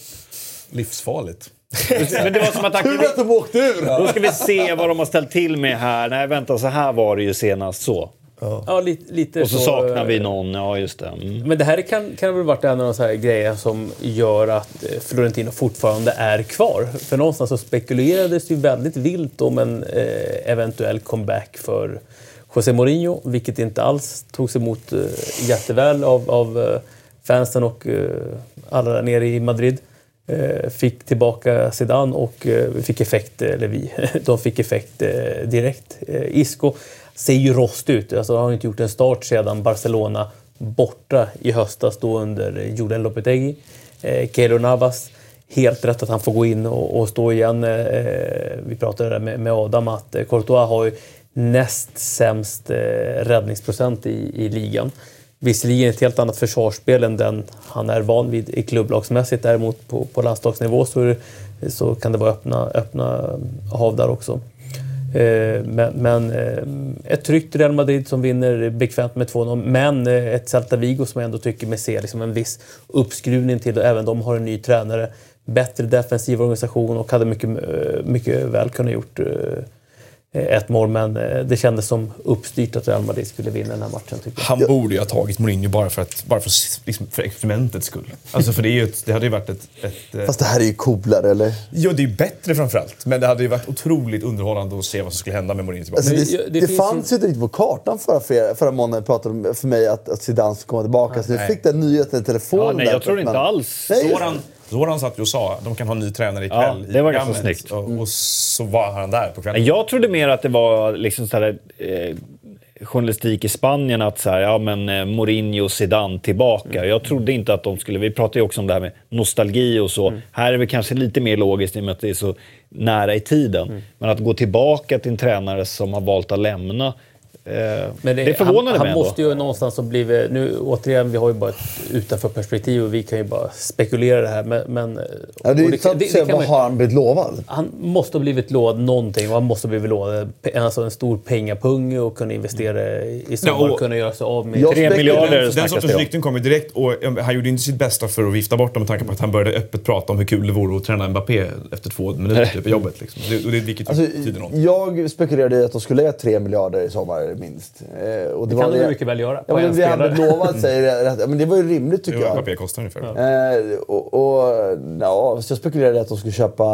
Livsfarligt. Men det var som att Tur att de åkte ur! Då ska vi se vad de har ställt till med här. Nej, vänta, så här var det ju senast så. Ja, lite, lite Och så saknar eh, vi någon, ja just det. Mm. Men det här kan, kan väl varit en av de så här grejer som gör att eh, Florentino fortfarande är kvar. För någonstans så spekulerades ju väldigt vilt om en eh, eventuell comeback för José Mourinho, vilket inte alls togs emot eh, jätteväl av, av eh, fansen och eh, alla där nere i Madrid. Eh, fick tillbaka Zidane och eh, fick effekt, eller vi, de fick effekt eh, direkt. Eh, Isco ser ju rost ut. Alltså, han har inte gjort en start sedan Barcelona borta i höstas då under Julen Lopetegui. Eh, Keylor Navas, helt rätt att han får gå in och, och stå igen. Eh, eh, vi pratade där med, med Adam att eh, Courtois har ju näst sämst eh, räddningsprocent i, i ligan. Visserligen ett helt annat försvarsspel än den han är van vid i klubblagsmässigt. Däremot på, på landslagsnivå så, är det, så kan det vara öppna, öppna hav där också. Eh, men, men eh, ett tryggt Real Madrid som vinner bekvämt med 2-0. Men eh, ett Celta Vigo som jag ändå tycker mig se liksom en viss uppskruvning till. Och även de har en ny tränare. Bättre defensiv organisation och hade mycket, mycket väl kunnat gjort ett mål. Men eh, det kändes som uppstyrt att Real Madrid skulle vinna den här matchen. Han borde ju ha tagit Mourinho bara för, att, bara för, liksom, för experimentets skull. Alltså för det, är ju ett, det hade ju varit ett... ett eh, Fast det här är ju coolare, eller? Ja, det är ju bättre framförallt. Men det hade ju varit otroligt underhållande att se vad som skulle hända med Mourinho tillbaka. Alltså, det, det- det det, fanns ju inte riktigt på kartan förra, förra måndagen pratade de för mig att, att Zidane skulle komma tillbaka. Så jag Nej. fick den nyheten i telefonen. Ja, nej, där, jag tror men- inte alls. Nej, Zoran, Zoran satt ju och sa de kan ha en ny tränare ikväll Ja, i det var ganska programmet. snyggt. Och, och så var han där på kvällen. Jag trodde mer att det var liksom så här, eh, journalistik i Spanien att så här, ja men eh, Mourinho Zidane tillbaka. Jag trodde inte att de skulle, vi pratade ju också om det här med nostalgi och så. Här är det kanske lite mer logiskt i och med att det är så nära i tiden. Men att gå tillbaka till en tränare som har valt att lämna, eh, det, förvånade han, mig Han ändå. måste ju någonstans ha blivit... Nu återigen, vi har ju bara ett utanför perspektiv och vi kan ju bara spekulera det här. Men, men, Ja, det är intressant att se kan vad man- har han blivit lovad? han måste ha blivit lovad någonting och han måste ha blivit lovad pe- alltså en stor pengapung och kunna investera i sommar Ja, och- kunna göra sig av med... Tre miljarder Den sortens det rykten kom ju direkt och eh, han gjorde inte sitt bästa för att vifta bort dem med tanke på att han började öppet prata om hur kul det vore att träna Mbappé efter två minuter typ, på jobbet. Liksom. Det, och det, vilket Alltså, jag spekulerade i att de skulle lägga 3 miljarder i sommar minst. Eh, och Det kan de ju mycket väl göra. Ja, men en det spelare. lovad säger rätt. Ja, men det var ju rimligt tycker jag. Mbappé kostar ungefär. Eh, och, och, ja, så jag spekulerade att de skulle köpa...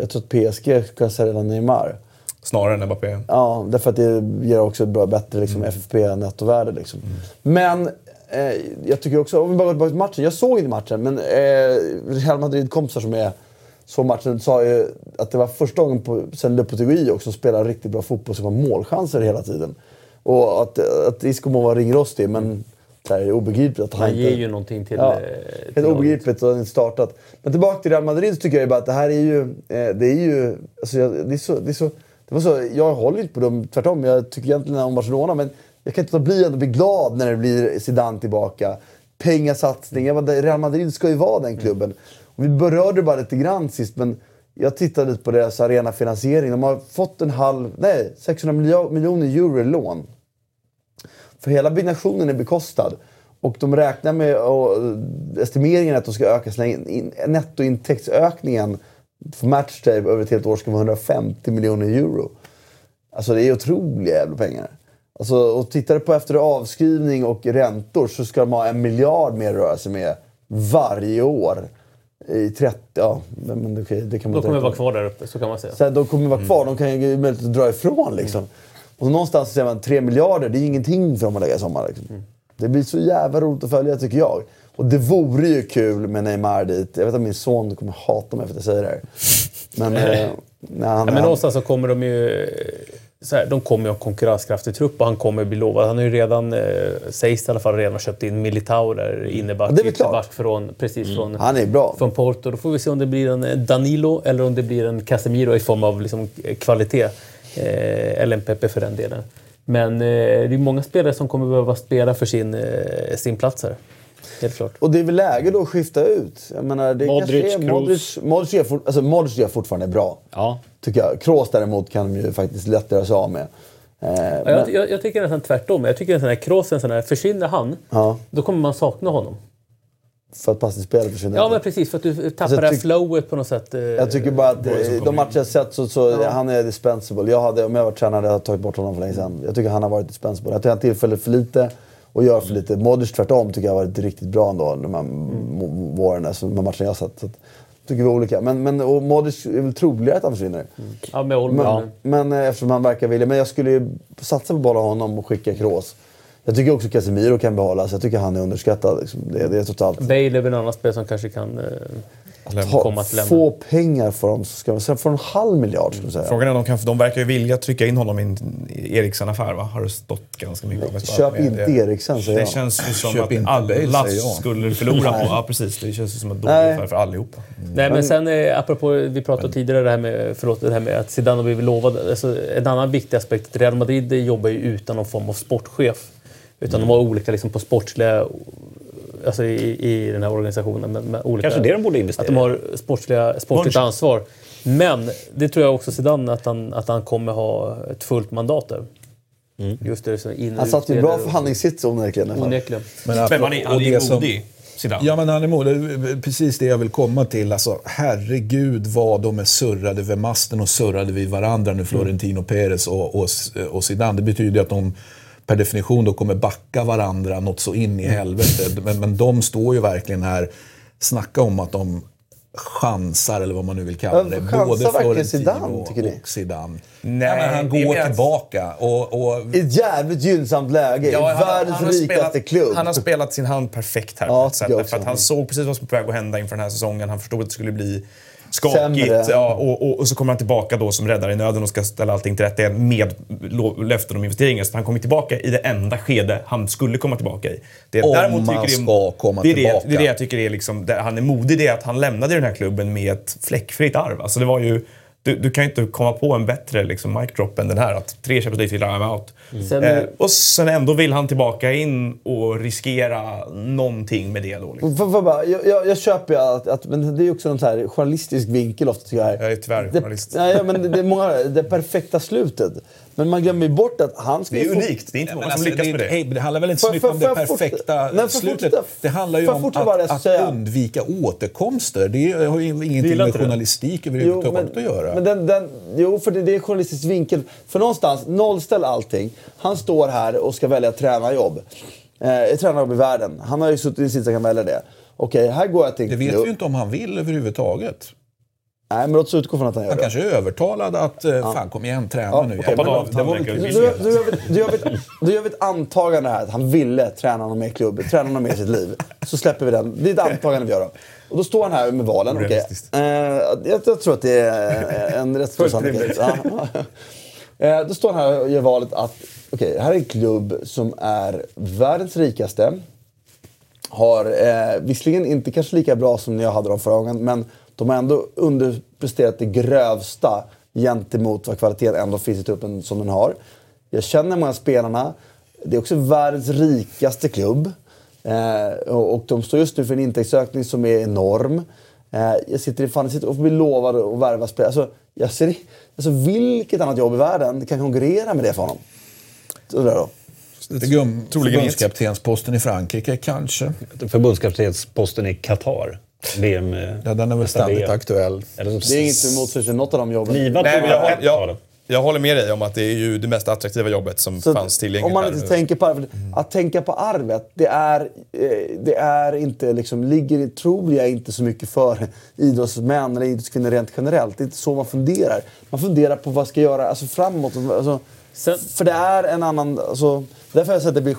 Jag tror att PSG ska sälja Neymar. Snarare än Mbappé. Ja, därför att det ger också ett bra, bättre liksom, FFP-nettovärde. Liksom. Men eh, jag tycker också, om vi bara går tillbaka till matchen. Jag såg inte matchen, men eh, Real Madrid-kompisar som är såg matchen sa ju att det var första gången på, sen Lopetegui också som spelade riktigt bra fotboll som var målchanser hela tiden. Och att, att Isco må vara ringrostig, men det är obegripligt att han Han inte... ger ju någonting till... Ja, eh, till helt obegripligt att han inte startat. Men tillbaka till Real Madrid så tycker jag bara att det här är ju... Eh, det är ju... Alltså det är så... Det är så det var så, jag håller inte på dem, tvärtom. Jag tycker egentligen om Barcelona, men jag kan inte låta bli att bli glad när det blir Zidane tillbaka. Pengasatsning. Real Madrid ska ju vara den klubben. Och vi berörde det bara lite grann sist, men jag tittade lite på deras arenafinansiering. De har fått en halv... Nej, 600 miljo- miljoner euro i lån. För hela byggnationen är bekostad. Och de räknar med, och estimeringen är att de ska öka sina in, in, nettointäktsökningen för matchday över ett helt år ska vara 150 miljoner euro. Alltså det är otroliga jävla pengar. Alltså, och tittar du på efter avskrivning och räntor så ska de ha en miljard mer att röra sig med varje år. I 30, ja, men det, det kan man Då kommer vara kvar där uppe, så kan man säga. Så här, de kommer vara kvar, de kan ju möjligt att dra ifrån liksom. Och någonstans säger man 3 miljarder, det är ingenting för dem att lägga i sommar. Liksom. Det blir så jävla roligt att följa tycker jag. Och det vore ju kul med Neymar dit. Jag vet att min son kommer hata mig för att jag säger det här. Men, eh, när han, Ja, men någonstans så kommer de ju... Så här, de kommer ju ha en konkurrenskraftig trupp och han kommer bli lovad. Han har ju redan, eh, sägs i alla fall, redan köpt in Militao där, inneback, Ja, ytterback från, precis från, han är bra. från Porto. Då får vi se om det blir en eh, Danilo eller om det blir en Casemiro i form av liksom, eh, kvalitet. Eh, eller en Pepe för den delen. Men eh, det är många spelare som kommer behöva spela för sin, eh, sin plats här. Helt klart. Och det är väl läge då att skifta ut. Jag menar, det Modric, är. Modric, Modric, är fort, alltså Modric är fortfarande bra. Ja. Tycker jag. Kroos däremot kan de ju faktiskt lätt göra sig av med. Eh, Ja, men, jag, jag, jag tycker nästan tvärtom. Jag tycker nästan att Kroos försvinner han, ja, då kommer man sakna honom. För att passningsspelet försvinner. Ja, men precis. För att du tappar Alltså, det här tyck- flowet på något sätt. eh, Jag tycker bara att eh, de matcher jag sett så, så han är dispensable. Jag hade, om jag var tränare hade jag tagit bort honom för länge sedan. Jag tycker han har varit dispensable. Jag tycker han tillfäller för lite och gör för lite. Modric tvärtom tycker jag har varit riktigt bra ändå de här mm. våren, alltså, de här matcherna jag har sett. Så att, tycker vi är olika. Men, men och Modric är väl troligare att han försvinner. Ja, med Olmo. Men, men eh, eftersom han verkar vilja. Men jag skulle ju satsa på bara honom och skicka Kroos. Jag tycker också Casemiro kan behållas. Jag tycker han är underskattad. Liksom. Det, det är totalt... Bale är väl en annan spelare som kanske kan eh, Ta, komma att lämna. få pengar för dem så ska man sen få en halv miljard skulle jag säga. Frågan är om de kan, de verkar ju vilja trycka in honom i en Eriksen-affär va? Har det stått ganska mycket om. Köp inte Eriksen säger Det jag. känns ju som Köp att alla skulle förlora på... Ja precis, det känns ju som en dålig affär för allihopa. Nej, men sen eh, apropå, vi pratade tidigare det här med, förlåt, det här med att Zidane har blivit lovad. Alltså, en annan viktig aspekt, Real Madrid jobbar ju utan någon form av sportchef. Utan de har olika liksom, på sportsliga, alltså i, i den här organisationen. Med, med olika, Kanske det de borde investera Att de har sportsliga, sportligt Bunch. ansvar. Men det tror jag också Zidane att han, att han kommer ha ett fullt mandat där. Just det, så in Han satt ju bra förhandlingssits onekligen. Onekligen. Men han är, han är som- modig, Zidane. Ja, men han är modig. Precis det jag vill komma till. Alltså, herregud vad de är surrade vid masten och surrade vid varandra nu, Florentino Perez och, och, och Zidane. Det betyder att de per definition då kommer backa varandra något så in i helvete. Men, men de står ju verkligen här, snacka om att de chansar, eller vad man nu vill kalla det. chansar Både Florentino Zidane, tycker ni? och Zidane. Nej, men han går mer att- tillbaka. Och, och, I ett jävligt gynnsamt läge. Ja, I han- världens han har rikaste spelat, klubb. Han har spelat sin hand perfekt här Ja, på ett sätt. För han såg precis vad som var på väg att hända inför den här säsongen. Han förstod att det skulle bli skakigt. Ja, och, och, och så kommer han tillbaka då som räddare i nöden och ska ställa allting till rätta med löften om investeringar. Så han kommer tillbaka i det enda skede han skulle komma tillbaka i. Det Om däremot man tycker ska komma det tillbaka. Det, det är det jag tycker är liksom, det, han är modig, det är att han lämnade den här klubben med ett fläckfritt arv. Alltså det var ju, du, du kan ju inte komma på en bättre liksom, mic drop än den här. Att tre Champions League, fyra I'm out. Sen- Eh, och sen ändå vill han tillbaka in och riskera någonting med det då. Liksom. För, för bara, jag, jag, jag köper ju att, att, men det är också en här journalistisk vinkel ofta tycker jag. Jag är tyvärr det, journalist. Nej, ja, men det, det är många, det perfekta slutet. Men man glömmer bort att han ska Det är unikt, det är inte många som alltså, lyckas det, med det. hej, det handlar väl inte så mycket om det perfekta Nej, slutet. Det handlar ju om att, undvika återkomster. Det har ju ingenting med journalistik Jo, överhuvudtaget att göra. Men den, den, jo, för det, det är journalistisk vinkel. För någonstans, nollställ allting. Han står här och ska välja tränarjobb. Eh, ett tränarjobb i världen. Han har ju suttit i en sits han kan välja det. Okej, här går jag till... det vet vi ju inte om han vill överhuvudtaget. Nej, men låt oss utgå från att han gör Han det. kanske är övertalad att eh, fan kom igen, träna Ja, nu. Ja, men- var- det var Då gör, vi, då, gör vi ett, då gör vi ett antagande här att han ville träna honom med i klubb, träna honom med i sitt liv. Så släpper vi den. Det är ett antagande vi gör då. Och då står han här med valen. Orealistiskt. Eh, jag, jag tror att det är en rätt stor sannolikhet. Ja. Eh, då står han här och gör valet att okej, här är en klubb som är världens rikaste. Har eh, visserligen inte kanske lika bra som när jag hade dem förra gången, men de har ändå underpresterat det grövsta gentemot vad kvaliteten ändå finns i truppen som den har. Jag känner många spelarna. Det är också världens rikaste klubb. Eh, och, de står just nu för en intäktsökning som är enorm. Eh, jag sitter i fan, jag sitter och blir lovad att värva spelare. Alltså, jag ser, alltså, vilket annat jobb i världen kan konkurrera med det för honom? Undrar då. Förbundskaptensposten i Frankrike, kanske. Förbundskaptensposten i Qatar. VM, eh, Ja, den är väl ständigt VM. aktuell. Eller som Det är inget emot sig något av de jobben. Niva Nej, men jag jag, jag. Jag håller med dig om att det är ju det mest attraktiva jobbet som Så fanns tillgängligt Om man inte tänker på arvet. Att tänka på arvet, det är, eh, det är inte liksom, ligger, tror jag, inte så mycket för idrottsmän eller idrottskvinnor rent generellt. Det är inte så man funderar. Man funderar på vad ska jag göra alltså, framåt. Alltså, Sen- för det är en annan... Alltså, därför har jag sett att det blir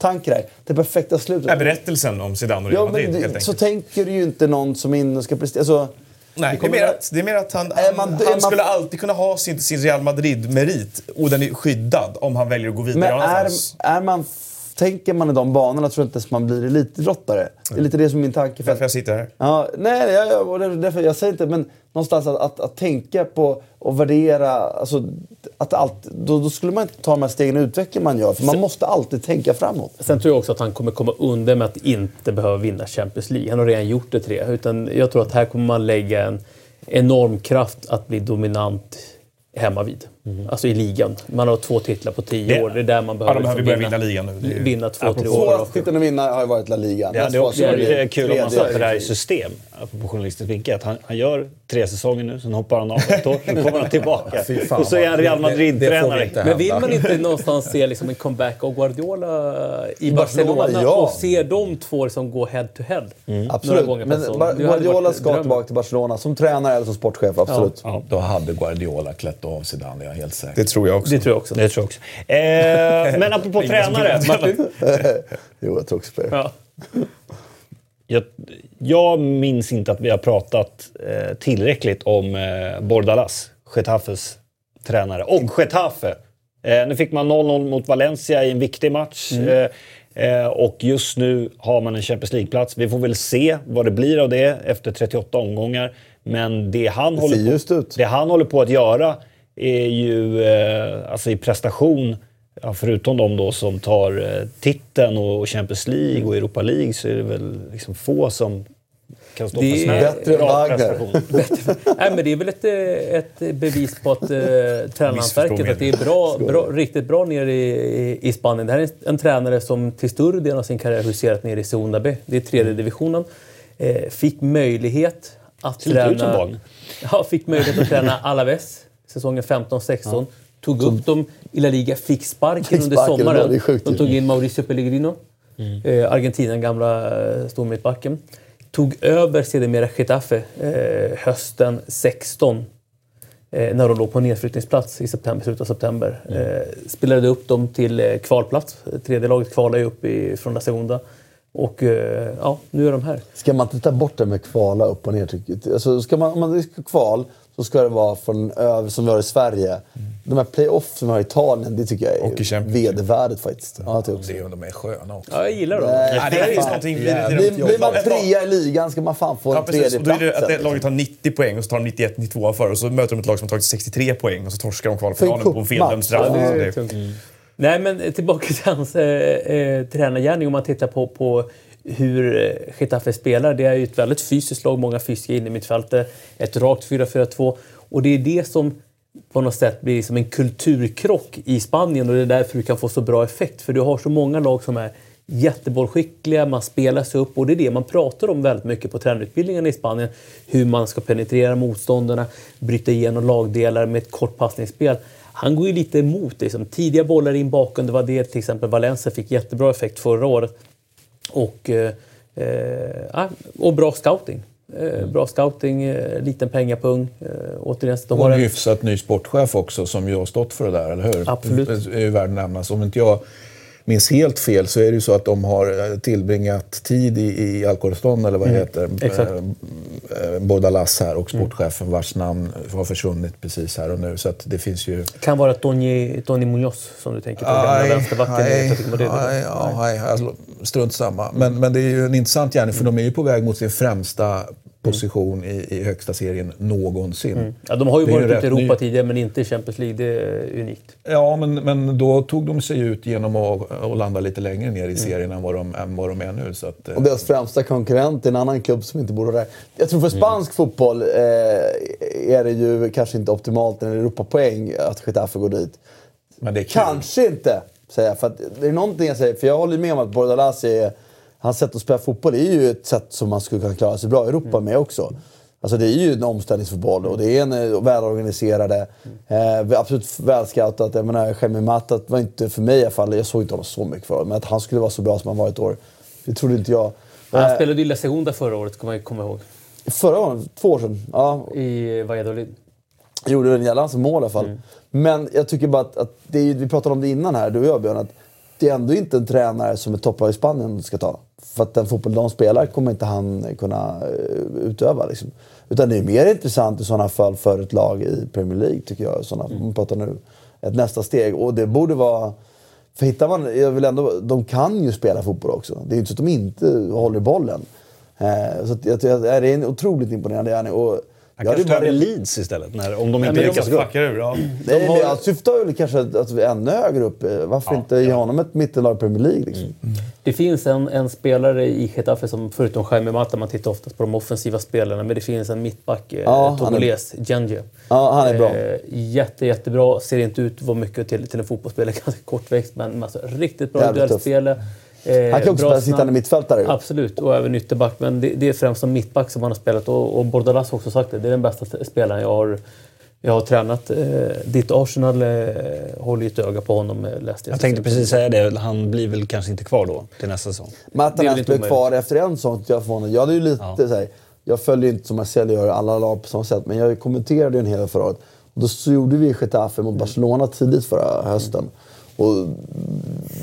journalisttanke där. Det perfekta slutet. Ja, berättelsen om Zidane och Real Ja, Madrid, men helt så enkelt. tänker ju inte någon som in och ska prestera. Alltså, Nej, det är, mer att, det är mer att han, Är han, man- är han man- skulle alltid kunna ha sin, sin Real Madrid-merit och den är skyddad om han väljer att gå vidare Men är, är man, tänker man i de banorna tror jag inte ens man blir elitidrottare. Det är lite det som är min tanke. För Därför att, jag sitter här. ja, nej, jag, jag, och därför- därför, jag säger inte, men någonstans att, att, att tänka på och värdera. Alltså, att allt, då, då skulle man inte ta de här stegen i utvecklingen man gör. För man måste alltid tänka framåt. Sen tror jag också att han kommer komma undan med att inte behöva vinna Champions League. Han har redan gjort det tre. Utan jag tror att här kommer man lägga en enorm kraft att bli dominant hemma vid. Alltså i ligan. Man har två titlar på tio Det- år. Det är där man Ja, behöver, de behöver liksom börja vinna ligan nu. Det är ju- Vinna två, tre år. Svårast titeln att vinna har ju varit La Liga. Ja, det är också lite blir kul om man sätter det här i system, apropå journalistisk vinkel. Att han, han gör tre säsonger nu, sen hoppar han av ett år, sen kommer han tillbaka. Fan, och så är han Real det- det- det Madrid-tränare. Men vill man inte någonstans se liksom en comeback av Guardiola i Barcelona, Barcelona, ja. och se de två som går head to head? Några Absolut. gånger Men Det Guardiola ska drömmen. tillbaka till Barcelona som tränare eller som sportchef. Absolut. Ja, Då hade Guardiola klätt av Zidane, är helt säker. Det tror jag också. Det tror jag också. det tror jag också. Eh, men apropå tränare. Martin? Jo, jag tror också på det. Ja. Jag, jag minns inte att vi har pratat eh, tillräckligt om eh, Bordalas, Getafes tränare. Och Getafe! Eh, nu fick man 0-0 mot Valencia i en viktig match. Eh, eh, och just nu har man en Champions League-plats. Vi får väl se vad det blir av det efter 38 omgångar. Men det han, ser håller, på, ut. det han håller på att göra är ju eh, alltså i prestation Ja, förutom de då som tar eh, titeln och Champions League och Europa League så är det väl liksom få som kan stå Det för är bättre bra prestation. Nej, men det är väl ett, eh, ett bevis på att eh, tränarhantverket att det är bra, bra, riktigt bra nere i, i, i Spanien. Det här är en, en tränare som till större delen av sin karriär huserat nere i Segunda B. Det är tredje divisionen. Eh, fick möjlighet att Ser lite ut som träna... barn. Ja, fick möjlighet att träna Alaves säsongen 15-16. Tog upp dem i La Liga, fick sparken Fick under sparken, sommaren. det sjukt De tog in Mauricio Pellegrino, eh, Argentina, gamla eh, stormittbacken. Tog över sedermera Getafe eh, hösten 16 eh, när de låg på nedflyttningsplats i september, slutet av september. Eh, spelade upp dem till eh, kvalplats. Tredje laget kvalade ju upp i, från La Segunda. Och ja, nu är de här. Ska man inte ta bort det med kvala upp och ner? Alltså, ska man, om man ska kval så ska det vara från över som vi har i Sverige. De här playoff som vi har i Italien, det tycker jag är vedervärdigt faktiskt. Ja, det också. Det är, de är sköna också. Ja, jag gillar dem. Nej, Ja, det fan. någonting det. Blir, blir man trea i ligan ska man fan få Ja, en precis. Och då är det att det laget har 90 poäng och så tar de 91-92 för och så möter de ett lag som har tagit 63 poäng och så torskar de kvalfinalen på en feldömd straff. Ja, är är-. Nej, men tillbaka till hans eh, eh, tränargärning. Om man tittar på, på hur eh, Getafe spelar. Det är ju ett väldigt fysiskt lag, många fysiska in i mittfältet. Ett rakt 4-4-2. Och det är det som på något sätt blir som en kulturkrock i Spanien och det är därför du kan få så bra effekt. För du har så många lag som är jättebollskickliga, man spelar sig upp och det är det man pratar om väldigt mycket på tränarutbildningarna i Spanien. Hur man ska penetrera motståndarna, bryta igenom lagdelar med ett kort passningsspel. Han går ju lite emot det. Som tidiga bollar in bakom, det var det till exempel Valencia fick jättebra effekt förra året. Och, eh, eh, och bra scouting. Eh, bra scouting, eh, liten pengapung. Eh, återigen, de Och en, hyfsat ny sportchef också som ju har stått för det där, eller hur? Absolut. Det är ju värd att nämnas. Om inte jag minns helt fel så är det ju så att de har eh, tillbringat tid i, i Alcorcón, eller vad det heter, exakt. eh, eh, Bordalas här och sportchefen vars namn har försvunnit precis här och nu. Så att det finns ju... kan vara Tony, Tony Munoz som du tänker på, gamla vänsterbacken i alltså, strunt samma. Men, men det är ju en intressant gärning för de är ju på väg mot sin främsta position i, i högsta serien någonsin. Ja, de har ju varit ute i Europa ny- tidigare, men inte i Champions League. Det är unikt. Ja, men, men då tog de sig ut genom att, att landa lite längre ner i serien än, vad de, än vad de är nu. Så att, eh, Och deras främsta konkurrent är en annan klubb som inte borde vara där. Jag tror för spansk fotboll eh, är det ju kanske inte optimalt när det är Europapoäng att Getafe går dit. men det är kul. Kanske inte, säger jag. För att det är någonting jag säger, för jag håller med om att Bordalas är... Hans sätt att spela fotboll är ju ett sätt som man skulle kunna klara sig bra i Europa med också. Alltså det är ju en omställningsfotboll och det är en eh, välorganiserade, eh, absolut välscoutat. Jag menar, Jemmy Matat var inte, för mig i alla fall, jag såg inte honom så mycket för men att han skulle vara så bra som han var ett år, det trodde inte jag. Men han Eh, spelade ju La Segunda förra året, kommer man ju komma ihåg. Förra året, två år sedan, ja, I Valladolid. gjorde en jävla massa mål i alla fall. Mm. Men jag tycker bara att, att det är, vi pratade om det innan här, du och jag Björn, att det är ändå inte en tränare som ett topplag i Spanien ska ta. För att den fotboll de spelar kommer inte han kunna eh, utöva. Liksom. Utan det är mer intressant i sådana fall för ett lag i Premier League, tycker jag. Såna, Mm. Man pratar nu. Ett nästa steg. Och det borde vara... För hittar man... Jag vill ändå, de kan ju spela fotboll också. Det är inte så att de inte håller bollen. Eh, så att, jag, jag, det är en otroligt imponerande gärning. Och jag hade bara- över Leeds istället, när, om de inte de lyckas gå upp. Ur, ja. Nej, men jag syftar väl kanske att, vi är ännu högre upp. Eh, Varför inte ge honom ett mittenlag i Premier League? Liksom? Det finns en, en spelare i Getafe som förutom Jaime Mata, man tittar oftast på de offensiva spelarna, men det finns en mittback, eh, Ja, är- Togoles, Genje. Ja, han är bra. Eh, jätte, jättebra. Ser inte ut att vara mycket till, till en fotbollsspelare, ganska kortväxt, men alltså, riktigt bra Jävligt duellspel. Eh, Han kan också spela sittande mittfältare. ju. Absolut, och även ytterback. Men det, det är främst som mittback som han har spelat. Och, och Bordalas har också sagt det. Det är den bästa spelaren jag har, jag har tränat. Eh, ditt Arsenal eh, håller ju ett öga på honom, eh, läste Jag tänkte precis säga det, han blir väl kanske inte kvar då till nästa säsong. Men att Det är han ens blev kvar efter en sån jag förvånad. Jag hade ju lite Ja. så här, Jag följer inte som Marcel gör alla lag på samma sätt. Men jag kommenterade ju en hel del förra året. Och då så gjorde vi Getafe mot Barcelona tidigt förra hösten. Och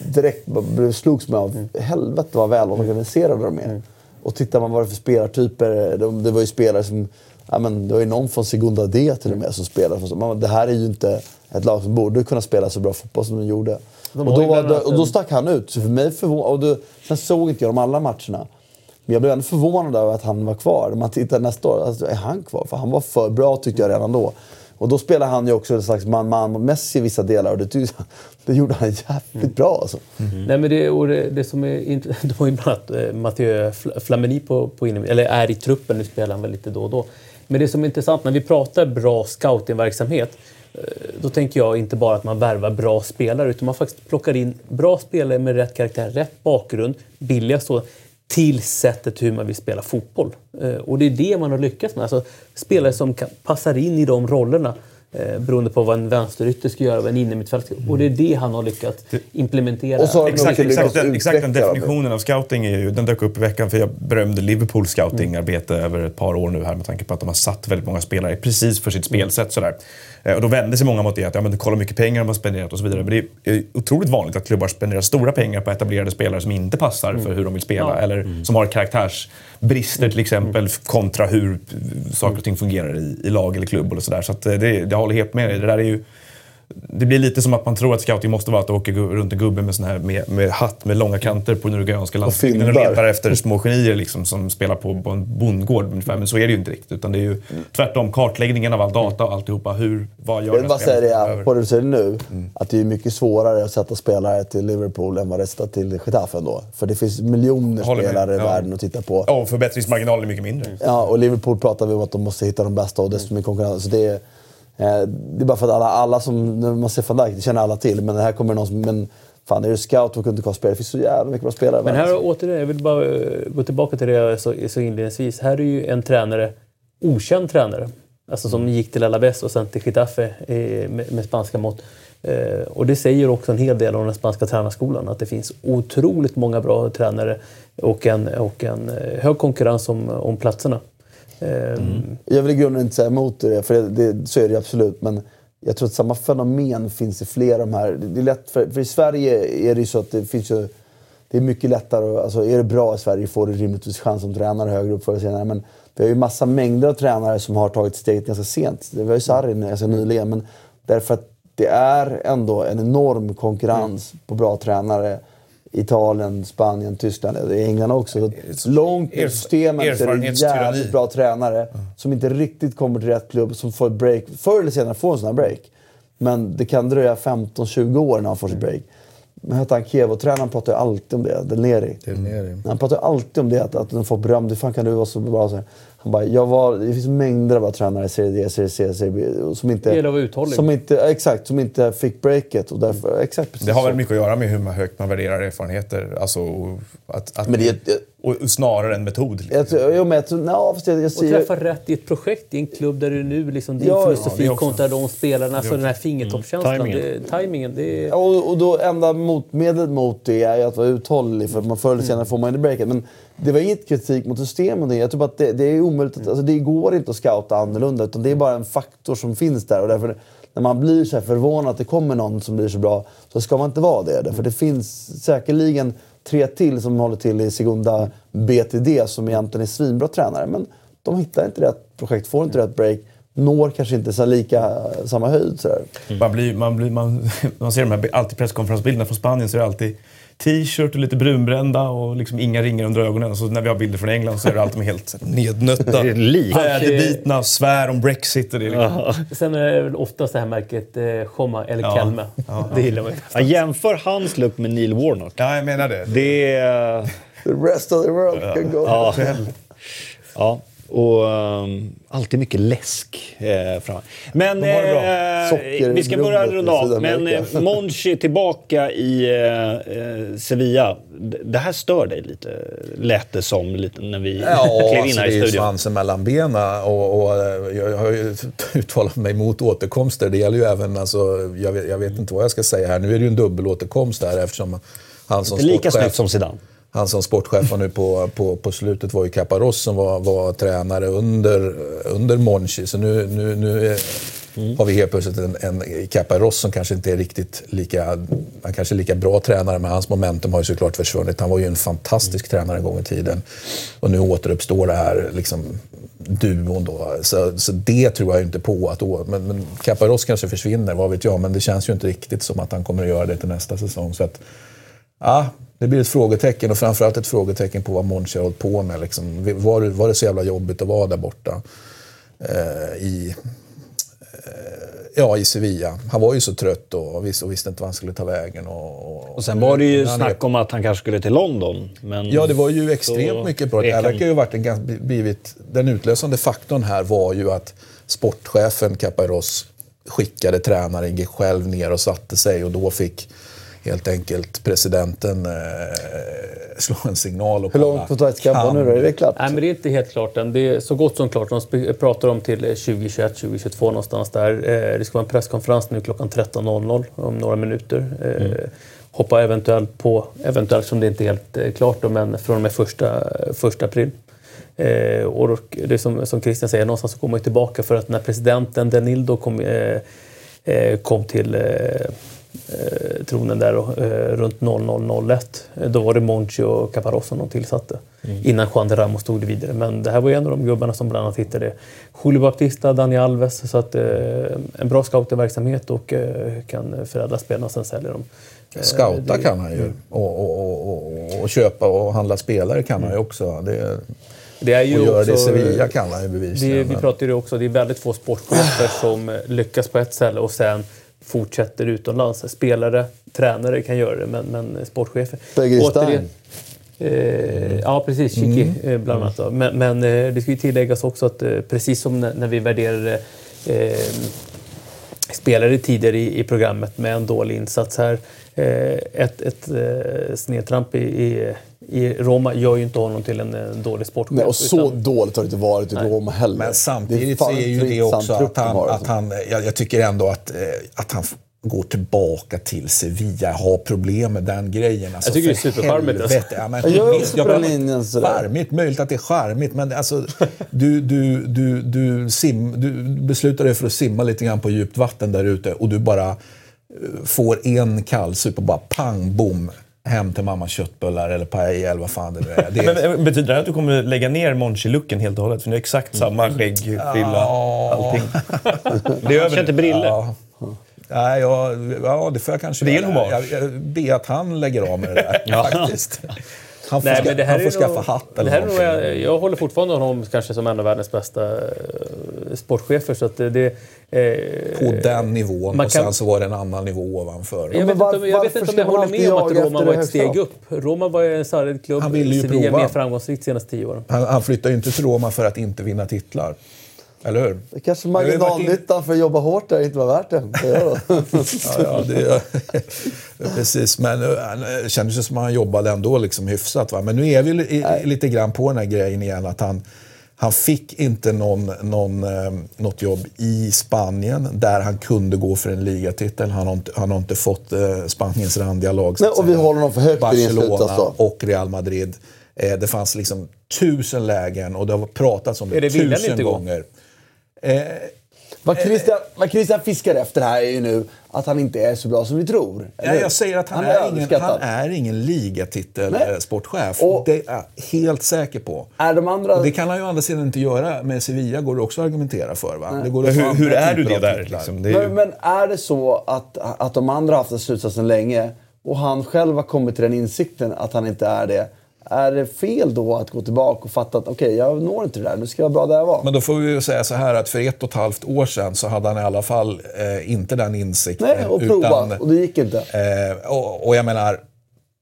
direkt slogs med av helvete vad välorganiserade de är. Och tittar man vad det är för spelartyper. De, det var ju spelare som... Ja, men, det var ju någon från Segunda D till och med som spelade. Man- Det här är ju inte ett lag som borde kunna spela så bra fotboll som de gjorde. De och, då var, annat och då stack han ut. Så för mig förvånad, och då, Sen såg inte jag de alla matcherna. Men jag blev ändå förvånad över att han var kvar. Man tittar nästa år, alltså, är han kvar? För han var för bra tyckte jag redan då. Och då spelar han ju också en slags man-man mot Messi i vissa delar. Och det, det gjorde han jävligt bra alltså. Mm. Nej, men det, och det, det som är intressant, var ju bland annat eh, Mathieu Flamini på, på inne, eller är i truppen, nu spelar han väl lite då och då. Men det som är intressant, när vi pratar bra scoutingverksamhet, eh, då tänker jag inte bara att man värvar bra spelare, utan man faktiskt plockar in bra spelare med rätt karaktär, rätt bakgrund, billiga så till sättet hur man vill spela fotboll. Eh, Och det är det man har lyckats med. Alltså, spelare som kan, passar in i de rollerna. Eh, beroende på vad en vänsterytter ska göra, vad en innermittfältare ska Och det är det han har lyckats implementera. Och så har de Exakt, exakt, den, exakt den definitionen av scouting är ju, den dök upp i veckan för jag berömde Liverpools scoutingarbete över ett par år nu här med tanke på att de har satt väldigt många spelare precis för sitt spelsätt. Sådär. Eh, Och då vände sig många mot det att ja, men kolla hur mycket pengar de har spenderat och så vidare. Men det är otroligt vanligt att klubbar spenderar stora pengar på etablerade spelare som inte passar för hur de vill spela. Ja. Eller som har karaktärsbrister till exempel kontra hur saker och ting fungerar i, i lag eller klubb. Och så där. så att eh, det, jag håller helt med dig. Det där är ju det blir lite som att man tror att scouting måste vara att åka runt en gubbe med, sån här, med, med hatt med långa kanter på den uruguayanska landsbygden och letar efter små genier liksom, som spelar på, på en bondgård ungefär. Men så är det ju inte riktigt. Utan det är ju tvärtom kartläggningen av all data och alltihopa. Hur, vad gör Jag vill bara säga det, över? på det du säger nu, Mm. att det är mycket svårare att sätta spelare till Liverpool än vad sätta till Getafe ändå. För det finns miljoner spelare i Ja. världen att titta på. Ja, och förbättringsmarginalen är mycket mindre. Ja, och Liverpool pratar vi om att de måste hitta de bästa och desto mer konkurrens. Så det, är, det är bara för att alla, alla som, när man ser van Dijk, det känner alla till. Men här kommer någon som, men fan är du scout och kunde inte spela? Det finns så jävla mycket bra spelare Men här återigen, jag vill bara eh, gå tillbaka till det jag sa så inledningsvis. Här är ju en tränare, okänd tränare, alltså som gick till Alaves och sen till Getafe eh, med, med spanska mått. Eh, och det säger också en hel del om den spanska tränarskolan, att det finns otroligt många bra tränare och en, och en eh, hög konkurrens om, om platserna. Eh, Jag vill i grunden inte säga emot det, för det, det, så är det absolut. Men jag tror att samma fenomen finns i flera av de här. Det är lätt för, för i Sverige är det ju så att det finns ju... Det är mycket lättare. Alltså är det bra i Sverige får du rimligtvis chans som tränare högre upp förr eller senare. Men vi har ju massa mängder av tränare som har tagit steget ganska sent. Det var ju Sarri ganska nyligen. Men därför att det är ändå en enorm konkurrens på bra tränare. Italien, Spanien, Tyskland, England också. Långt i systemet är det jävligt bra tränare som inte riktigt kommer till rätt klubb, som får ett break. Förr eller senare får en sån här break. Men det kan dröja 15-20 år innan han får sitt break. Men hette han Kievo-tränaren pratar ju alltid om det, Del Neri. Del Neri. Han pratar alltid om det, att, att de får beröm. Hur fan kan du vara så bra? Så här. Han bara, jag var, det finns mängder av tränare i Serie D, Serie C, Serie B som inte... Att vara uthållig. Som inte, exakt, som inte fick breaket. Och därför, exakt, precis Det har väl mycket att göra med hur högt man värderar erfarenheter. Alltså, och att, att, Men det, är- och snarare än metod. Liksom. jag, tror- men jag, tror- fast jag, jag Och träffa rätt i ett projekt i en klubb där du nu liksom, din Ja, filosofi ja, kontra de spelarna, alltså den här fingertoppskänslan. Mm. det, timingen, det är... Och, och då enda motmedlet mot det är ju att vara uthållig för man förr eller senare får man in i breaket. Men det var inget kritik mot systemet. Jag tror att det, det är omöjligt. Att, alltså det går inte att scouta annorlunda utan det är bara en faktor som finns där. Och därför, när man blir så här förvånad att det kommer någon som blir så bra så ska man inte vara det. Därför det finns säkerligen tre till som håller till i Segunda BTD som egentligen är svinbra tränare. Men de hittar inte rätt projekt, får inte rätt break. Når kanske inte så lika, samma höjd. Så där. Man, blir, man, blir, man, man ser de här alltid presskonferensbilderna från Spanien så är det alltid t-shirt och lite brunbrända och liksom inga ringar under ögonen. Så när vi har bilder från England så är det alltid de helt nednötta, Det är lik. väderbitna, svär om Brexit. Och det liksom. Sen är det väl oftast det här märket eh, Choma eller Ja. Kelme. Det gillar man. Ja, jämför hans look med Neil Warnock. Ja, jag menar det. Det är... The rest of the world can go. Ja. ja. Och um, alltid mycket läsk eh, fram. Men det eh, vi ska börja runda av. Men eh, Monchi tillbaka i eh, eh, Sevilla. Det här stör dig lite, lät det som lite när vi Ja, klev in alltså, här det i är ju studion. svansen mellan benen och, och eh, jag har ju uttalat mig mot återkomster. Det gäller ju även, alltså, jag, vet, jag vet inte vad jag ska säga här. Nu är det ju en dubbelåterkomst här eftersom han som Inte lika sportchef- snyggt som Zidane. Han som sportchef var nu på, på, på slutet var ju Caparros som var, var tränare under, under Monchi. Så nu, nu, nu är, har vi helt plötsligt en, en Caparros som kanske inte är riktigt lika, han kanske är lika bra tränare men hans momentum har ju såklart försvunnit. Han var ju en fantastisk tränare en gång i tiden. Och nu återuppstår det här liksom, duon då. Så, så det tror jag inte på. Att, å- men, men Caparros kanske försvinner, vad vet jag. Men det känns ju inte riktigt som att han kommer att göra det till nästa säsong. Så att, Ja, det blir ett frågetecken och framförallt ett frågetecken på vad Monchi har hållit på med. Liksom. Var, var det så jävla jobbigt att vara där borta eh, i, eh, ja, i Sevilla? Han var ju så trött och, visste, och visste inte vad han skulle ta vägen. Och, och, Och sen var det ju snack om att han kanske skulle till London. Men Ja, det var ju extremt så mycket bra. Det vek här han. verkar ju ha varit en, ganska- blivit, den utlösande faktorn här var ju att sportchefen Caparros skickade tränaren själv ner och satte sig och då fick helt enkelt presidenten eh, slå en signal. Och Hur långt på vara kan nu då? Är det klart? Nej, men det är inte helt klart än. Det är så gott som klart. De pratar om till 2021, 2022 någonstans där. Eh, Det ska vara en presskonferens nu klockan 13.00 om några minuter. Eh, Hoppa eventuellt på, eventuellt som det inte är helt eh, klart då, men från och med första, första april. Eh, och då, det som, som Christian säger, någonstans så kommer man tillbaka för att när presidenten Denildo kom, eh, eh, kom till eh, eh, tronen där eh, runt 0001. Eh, Då var det Monchi och Caparros som de tillsatte. Innan Juan de Ramos tog det vidare. Men det här var ju en av de gubbarna som bland annat hittade Julio Baptista, Dani Alves. Så att, eh, en bra scoutingverksamhet och eh, kan förädla spelarna och sen sälja dem. Eh, Scouta det- kan han ju. Och, och, och, och, och köpa och handla spelare kan han ju också. Det, Det är ju och göra det i Sevilla kan han ju bevisligen. vi pratar ju också, det är väldigt få sportchefer som eh, lyckas på ett ställe och sen fortsätter utomlands. Spelare, tränare kan göra det, men, men sportchefer... Återigen, Eh, ja, precis. Chiki eh, bland annat. Då. Men, men eh, det ska ju tilläggas också att precis som när, när vi värderade eh, spelare tidigare i, i programmet med en dålig insats här. Eh, ett ett eh, snedtramp i, i, i Roma gör ju inte honom till en, eh, dålig sportchef. Nej, och så utan- dåligt har det inte varit i Roma heller. Men samtidigt Det är så är ju det också att han, har, att alltså. han jag, jag tycker ändå att, eh, att han går tillbaka till Sevilla, har problem med den grejen. Alltså, Jag tycker det är supercharmigt, alltså. Ja, men, Jag är också på linjen. Charmigt, möjligt att det är charmigt, men alltså, du, du, du, du, sim, du beslutar dig för att simma lite grann på djupt vatten där ute och du bara eh, får en kallsup och bara pang, bom, hem till mammas köttbullar eller paella eller vad fan det nu är. Det är Men betyder det här att du kommer lägga ner Monchi-looken helt och hållet? För ni har exakt samma skägg, frilla, allting. Det är över. Inte briller. Ja. Nej, ja, ja, det får jag kanske Det är en hommage. Jag, jag ber att han lägger av med det där, faktiskt. Han får, Nej, ska, men det här han får är skaffa nog, hatt det eller här är nog, jag, jag håller fortfarande honom kanske som en av världens bästa eh, sportchefer. Så att det, det, eh, På den nivån och kan- sen så var det en annan nivå ovanför. Jag men vet, var- inte, om- jag vet inte om jag håller med om att jaga Roma efter var det ett steg upp. Roma var ju en sargad klubb. Han ville ju Sevilla prova. mer framgångsrikt de senaste tio åren. Han, han flyttar ju inte till Roma för att inte vinna titlar. Eller hur? Det kanske in- marginalnyttan för att jobba hårt där inte var värt det. det det. Ja, ja, det, precis, men eh, det kändes ju som att han jobbade ändå liksom hyfsat. Va? Men nu är vi li- lite grann på den här grejen igen att han, han fick inte någon, någon, eh, något jobb i Spanien där han kunde gå för en ligatitel. Han har inte, han har inte fått eh, Spaniens randiga lag. Nej, och vi säga. håller honom för högt Barcelona då. och Real Madrid. Eh, det fanns liksom tusen lägen och det har pratats om det, det tusen gånger. Eh, Vad Christian, vad Christian fiskar efter här är ju nu att han inte är så bra som vi tror. Ja, jag säger att han, är, ingen, överskattad. han är ingen ligatitel Nej. eh, det är jag helt säker på. Är de andra... Och det kan han ju å andra sidan inte göra. Med Sevilla går det också att argumentera för. Va? Det går Men att få hur, hur är du det där? Liksom? Det är ju... men, men är det så att, att de andra har haft den slutsatsen länge och han själv har kommit till den insikten att han inte är det. Är det fel då att gå tillbaka och fatta att okej, jag når inte det där. Nu ska jag vara bra där jag var. Men då får vi ju säga så här att för ett och ett halvt år sedan så hade han i alla fall eh, inte den insikten. Nej, och prova. Och det gick inte. Eh, och, och jag menar,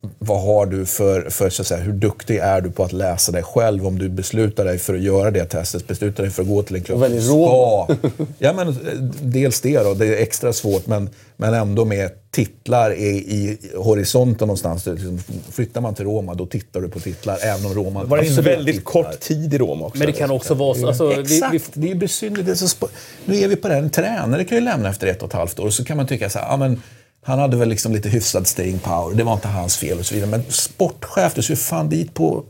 vad har du för, för så att säga, hur duktig är du på att läsa dig själv om du beslutar dig för att göra det testet, beslutar dig för att gå till en klubb Roma. ska... Ja, men eh, dels det då, det är extra svårt, men, men ändå med titlar i, i horisonten någonstans. Liksom, flyttar man till Roma, då tittar du på titlar, även om Roma Var det absolut väldigt tittar. kort tid i Roma också? Men det kan också vara så. Alltså, vi, Exakt, vi, det är ju besynnerligt. Nu är vi på det här, en tränare kan ju lämna efter ett och ett halvt år och så kan man tycka så här, ja, men han hade väl liksom lite hyfsad staying power, det var inte hans fel och så vidare. Men sportchef, du ju fan dit på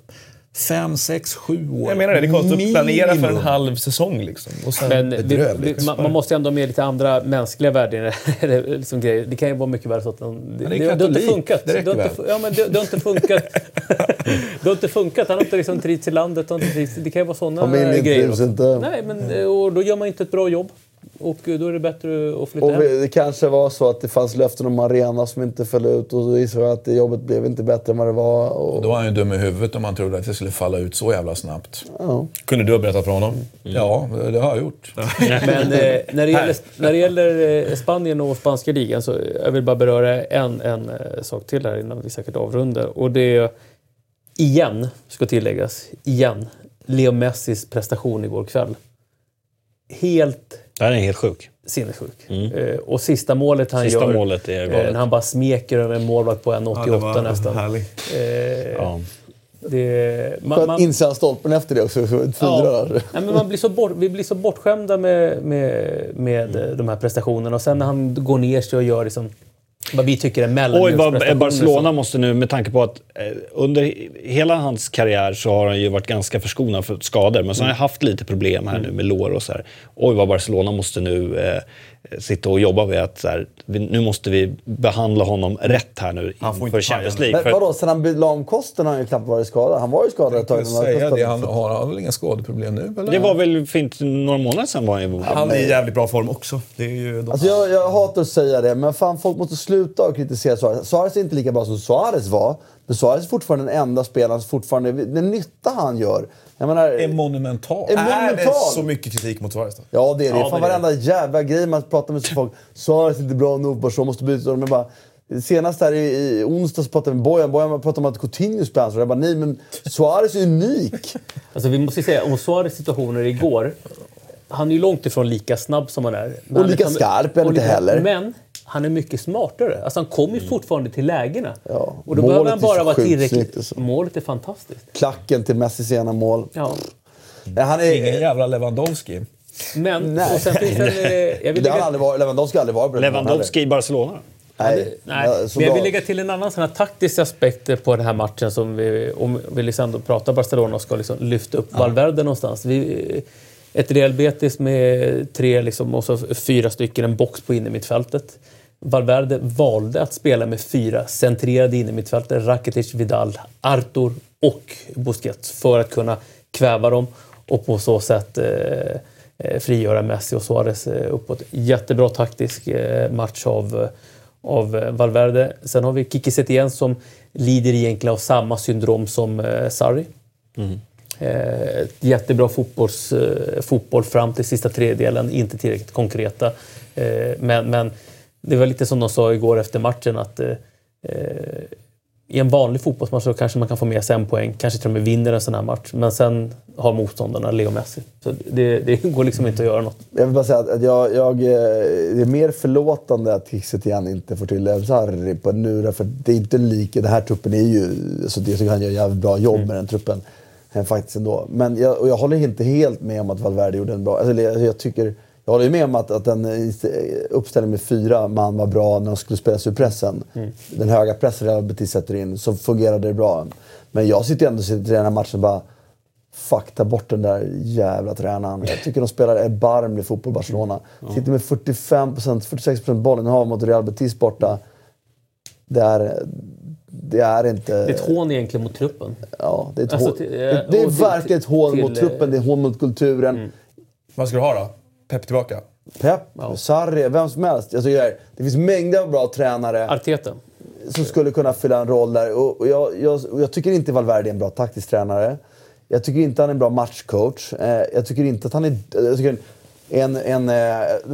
fem, sex, sju år. Jag menar det, det är konstigt att planera för en halv säsong. Liksom. Och sen, Men vi, vi, man, man måste ju ändå ha med lite andra mänskliga värden liksom grejer. Det kan ju vara mycket värre så att de, det, det, det har inte funkat. det har inte, ja, men det, det har inte funkat. det har inte funkat. Han har inte liksom trivts i landet. Det, har inte trivts, det kan ju vara sådana Familjen grejer. trivs inte. Nej, men eh, och då gör man inte ett bra jobb. Och då är det bättre att flytta Och hem. det kanske var så att det fanns löften om arena som inte föll ut och så gissar jag att det jobbet blev inte bättre än vad det var. Och, Då var han ju dum i huvudet om man trodde att det skulle falla ut så jävla snabbt. ja. Kunde du ha berättat för honom? Ja, det har jag gjort. Men eh, när, det gäller, när det gäller eh, Spanien och spanska ligan så jag vill bara beröra en, en eh, sak till här innan vi säkert avrundar. Och det är igen, ska tilläggas, igen, Leo Messis prestation igår kväll. Helt Det här är helt sjuk. sinnessjuk. Eh, och sista målet han Sista gör, målet är eh, galet. när han bara smeker över en målvakt på 1,88 nästan. härlig. Eh, Ja. det, man, Skönt man, inse stolpen efter det också. Ja. Nej, men man blir så bort, vi blir så bortskämda med, med, med eh, de här prestationerna. Och sen när han går ner sig och gör liksom, vad vi tycker är Oj, vad mellanmjölksprestationer. Barcelona måste nu, med tanke på att eh, under hela hans karriär så har han ju varit ganska förskonad för skador. Men så har han haft lite problem här nu med lår och så här. Oj, vad Barcelona måste nu eh, sitta och jobba med att så här, nu måste vi behandla honom rätt här nu inför Champions. League. Men vadå, sen han la om kosten har han ju knappt varit skadad. Han var ju skadad ett tag. Säga det, han har, han väl inga skadeproblem nu? Eller? det var väl fint några månader sedan var han ju... Han är i jävligt bra form också. Det är ju de... Alltså jag, jag hatar att säga det, men fan folk måste sluta att kritisera Suarez. Suarez är inte lika bra som Suarez var. Men Suarez är fortfarande den enda spelaren som fortfarande... Den nytta han gör. Jag menar, är monumental. Är är det monumental. så mycket kritik mot Suarez då? Ja, det är det. Ja, Fan, men det är varenda jävla grej man pratar med så folk. Suarez är inte bra nog, Barcelona måste byta. Jag bara, Senast här i, i onsdags pratade jag med Bojan. Bojan pratade om att Coutinho spelar så Jag bara, nej men Suarez är unik. Alltså, vi måste säga, om Suarez situationer igår. Han är ju långt ifrån lika snabb som han är. Men Och han lika liksom- skarp är han inte heller. Men han är mycket smartare. Alltså, han kommer ju fortfarande till lägena. Ja, och då målet behöver han bara vara tillräckligt... alltså. Målet är fantastiskt. Klacken till Messis ena mål. Ja. Nej, Han är, Ingen jävla Lewandowski. Men, Nej. och sen finns det... en, eh, Jag vill det har aldrig varit. Lewandowski har aldrig varit Lewandowski i Barcelona. Nej, nej, ja, men jag vill lägga till en annan sån här taktisk aspekt på den här matchen som vi, om vi liksom ändå pratar Barcelona och ska liksom lyfta upp Valverde någonstans. Vi, ett Real Betis med tre liksom, och så fyra stycken, en box på innermittfältet. Valverde valde att spela med fyra centrerade innermittfältare. Rakitic, Vidal, Artur och Busquets för att kunna kväva dem och på så sätt eh, eh, frigöra Messi och Suarez eh, uppåt. Jättebra taktisk eh, match av, av Valverde. Sen har vi Kiki Setien som lider egentligen av samma syndrom som eh, Sarri. Eh, jättebra fotbolls, eh, fotboll fram till sista tredjedelen, inte tillräckligt konkreta. Eh, men, men det var lite som de sa igår efter matchen att eh, eh, i en vanlig fotbollsmatch så kanske man kan få med sig en poäng, kanske till och med vinner en sån här match. Men sen har motståndarna Leo Messi. Så det, det går liksom inte att göra något. Jag vill bara säga att jag, jag eh, det är mer förlåtande att Kiese inte får till El Sarri på nu. För det är inte lika. Den här truppen är ju... Så det, jag tycker han gör jävligt bra jobb med den truppen. Eh, faktiskt ändå. Men jag, och jag håller inte helt med om att Valverde gjorde en bra... Alltså, jag, jag tycker... Jag håller med om att, att en uppställning med fyra man var bra när de skulle spelas ur pressen. Mm. Den höga pressen Real Betis sätter in, så fungerade det bra. Men jag sitter ändå i den här matchen och bara... Fuck, ta bort den där jävla tränaren. Jag tycker de spelar erbarmlig fotboll, Barcelona. Mm. Sitter med 45%, 46% bollen har mot Real Betis borta. Det är, det är inte... Det är ett hån egentligen mot truppen. Ja, det är, ett alltså, hån. Till, det, det är verkligen ett hån till, mot truppen, det är ett hån mot kulturen. Mm. Vad ska du ha då? Pep tillbaka? Pep, ja. Sarri, vem som helst. Jag tycker det finns mängder av bra tränare. Arteta. Som skulle kunna fylla en roll där. Och jag, jag, jag tycker inte Valverde är en bra taktisk tränare. Jag tycker inte han är en bra matchcoach. Eh, jag tycker inte att han är... Jag tycker en, en, en,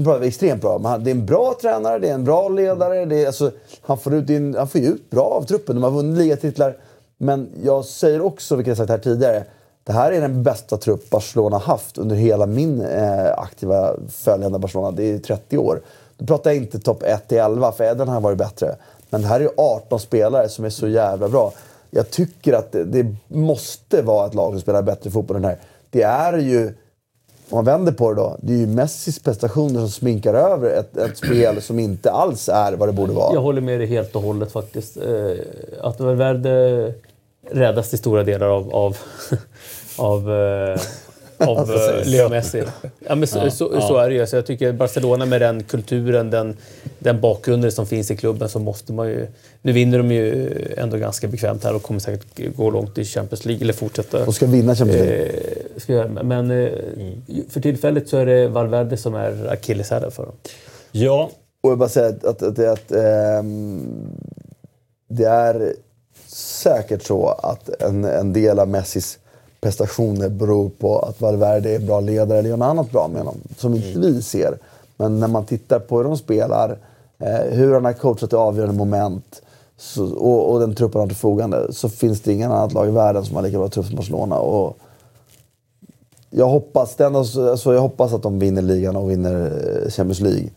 eh, extremt bra. Men det är en bra tränare, det är en bra ledare. Det är, alltså, han, får ut in, han får ut bra av truppen. De har vunnit ligatitlar. Men jag säger också, vilket jag sagt här tidigare, det här är den bästa trupp Barcelona haft under hela min eh, aktiva följande Barcelona. Det är 30 år. Då pratar jag inte topp 1 till 11, för den har varit bättre. Men det här är 18 spelare som är så jävla bra. Jag tycker att det, det måste vara ett lag som spelar bättre fotboll än den här. Det är ju, om man vänder på det då, det är ju Messis prestationer som sminkar över ett, ett spel som inte alls är vad det borde vara. Jag håller med dig helt och hållet faktiskt. Eh, att Valverde räddas till stora delar av, av, av eh, av uh, Leo Messi. Ja, men så, ja, så, ja. så, är det ju. Så jag tycker Barcelona med den kulturen, den, den bakgrunden som finns i klubben så måste man ju... Nu vinner de ju ändå ganska bekvämt här och kommer säkert gå långt i Champions League eller fortsätta. Och ska vinna Champions League. Eh, men eh, mm. för tillfället så är det Valverde som är akilleshälen för dem. Ja. Och jag bara säga att, att, att, att ähm, det är säkert så att en, en del av Messis prestationer beror på att Valverde är bra ledare eller gör något annat bra med honom. Som inte mm. vi ser. Men när man tittar på hur de spelar, eh, hur han har coachat i avgörande moment så, och, och, den truppen han har till förfogande så finns det ingen annat lag i världen som har lika bra trupp som Barcelona. Och jag, hoppas, det alltså, jag hoppas att de vinner ligan och vinner eh, Champions League.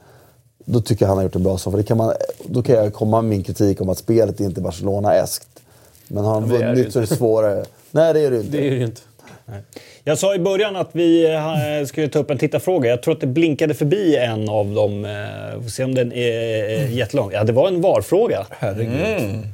Då tycker jag han har gjort en bra sak. För det kan man, då kan jag komma med min kritik om att spelet inte är Barcelona-eskt. Men har han vunnit så är det svårare. Nej, det är det inte. Det är det inte. Jag sa i början att vi eh, skulle ta upp en tittarfråga. Jag tror att det blinkade förbi en av dem. Eh, får se om den är jättelång. Ja, det var en VAR-fråga. Herregud. Mm.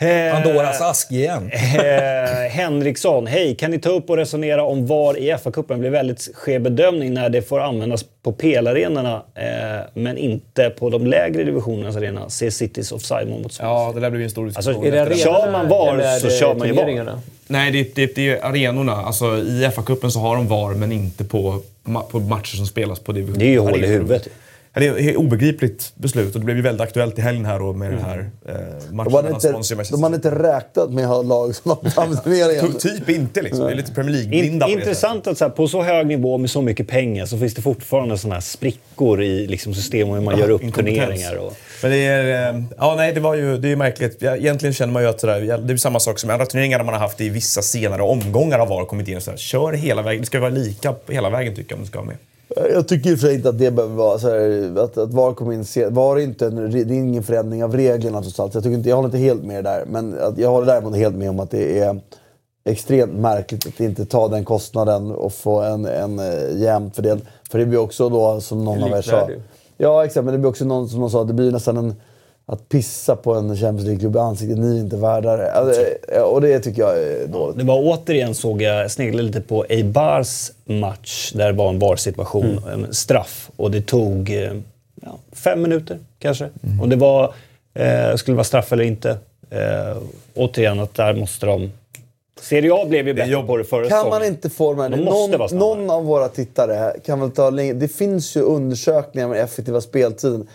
Eh, Pandoras ask igen. Eh, Henriksson, hej. Kan ni ta upp och resonera om VAR i FA-cupen blir väldigt skev bedömning när det får användas på pelarenorna eh, men inte på de lägre divisionernas arena. Se Citys offside-mål mot Ja, det där blir en stor diskussion. Alltså, är det kör man VAR så kör man ju VAR. Nej, det, det, det är arenorna. Alltså, I FA-cupen så har de VAR men inte på, på matcher som spelas på division. Det är ju hål i huvudet. Det är ett obegripligt beslut och det blev ju väldigt aktuellt i helgen här med mm. den här eh, matchen de inte, De hade inte räknat med att ha lag som har samturneringen. typ inte liksom. Det är lite Premier League-blinda In, Intressant att så här, på så hög nivå med så mycket pengar så finns det fortfarande såna här sprickor i liksom, system och hur man ja, gör upp turneringar. Och... Men det är... Eh, ja, nej, det var ju det är märkligt. Egentligen känner man ju att sådär, det är samma sak som andra turneringar man har haft i vissa senare omgångar av VAR kommit in och sådär. Kör hela vägen. Det ska vara lika hela vägen tycker jag om det ska vara med. Jag tycker för inte att det behöver vara så här, att, att VAR kommer in sent. VAR är inte en, det är ingen förändring av reglerna trots allt. Jag, tycker inte, jag håller inte helt med där. Men att, jag håller däremot helt med om att det är extremt märkligt att inte ta den kostnaden och få en, en uh, jämn fördelning. För det blir också då, som någon av er sa... Ja, exakt. Men det blir också någon som någon sa, det blir nästan en att pissa på en Champions League-klubb i ansiktet. Ni är inte värda det. Alltså, och det tycker jag är dåligt. Det var återigen, såg jag, sneglade lite på Eibars match. Där det var en VAR-situation, mm. en straff. Och det tog eh, ja, fem minuter kanske. Mm. Och det var, eh, skulle vara straff eller inte. Eh, återigen, att där måste de... Serie A blev ju bättre på det förra Kan man inte få de någon, någon av våra tittare kan väl ta Det finns ju undersökningar med effektiva speltiden.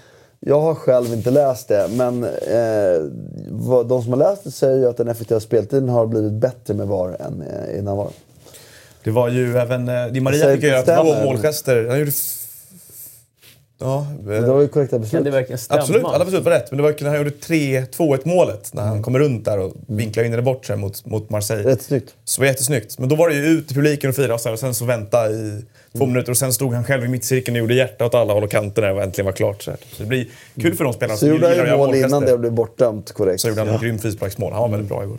Jag har själv inte läst det, men eh, vad, de som har läst det säger ju att den effektiva speltiden har blivit bättre med VAR än eh, innan VAR. Det var ju även... eh, Di Maria fick göra stämmer. två målgester. Han gjorde... Ja, Men det var ju korrekta Kan beslut. det verkligen stämma? absolut. Alla beslut var rätt. Men det var när han gjorde 3-2-1 målet. När han kommer runt där och vinklar in det bort sig mot, mot Marseille. Rätt snyggt. Så det var jättesnyggt. Men då var det ju ut i publiken och fira och, så här, och sen så vänta i två minuter. Och sen stod han själv i mittcirkeln och gjorde hjärta åt alla håll och kanter där och äntligen var klart. Så, det blir kul för de spelarna han gillar ju att göra mål innan det blev bortdömt korrekt. Så gjorde han ett grymt frisparksmål. Han var väldigt bra igår.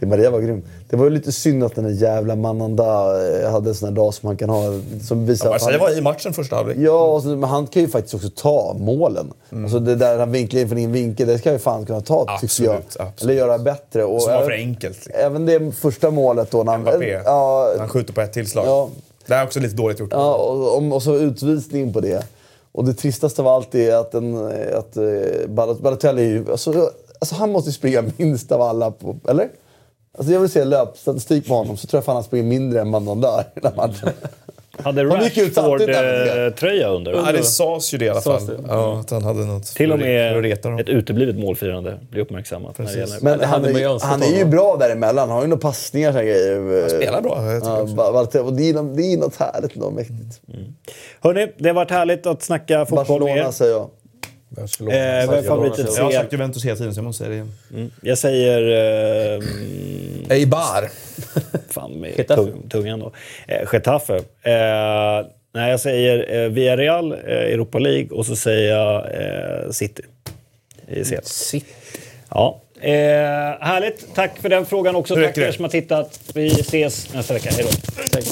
Di Maria var grym. Det var ju lite synd att den där jävla Mananda eh, hade en sån här dag som han kan ha. Som visar Ja, han, var i matchen första halvlek. Ja, alltså, men han kan ju faktiskt också ta målen. Mm. Alltså det där han vinklar in från ingen vinkel, det ska ju fan kunna ta tycker Absolut, jag. absolut. Eller göra bättre. Och Som var för även- enkelt. Liksom. Även det första målet då när han... Mbappé. Ja, Han skjuter på ett tillslag. Ja. Det är också lite dåligt gjort. Ja, och, och, så utvisning på det. Och det tristaste av allt är att, en, att eh, Balotelli, är ju- alltså, alltså han måste ju springa minst av alla, på, eller? Alltså jag vill se löpstatistik på honom så tror jag fan han springer mindre än Mandanda i den här matchen. Hade Rashford-tröja under. Ja, det sades ju det i alla fall. Ja, att han hade något Till och för att med ett uteblivet målfirande blir uppmärksammat. När det gäller. Men det han, ju är, önskat han är ju bra däremellan. Han har ju några passningar och grejer. Han spelar bra, jag Ja, och det, är, något- det är något härligt och mäktigt. Hörni, det har varit härligt att snacka fotboll med Barcelona er. säger jag. Barcelona. Eh, vad är favoriten Jag har sagt Juventus hela tiden så jag måste säga det igen. Mm. Jag säger... Eh, Eibar. fan med tung, tungan då. Eh, Getafe. Eh, nej, jag säger eh, Villarreal, eh, Europa League och så säger jag eh, City. I CL. Shit. Ja. Eh, härligt. Tack för den frågan också. Tack för er som har tittat. Vi ses nästa vecka. Hej då. Tack.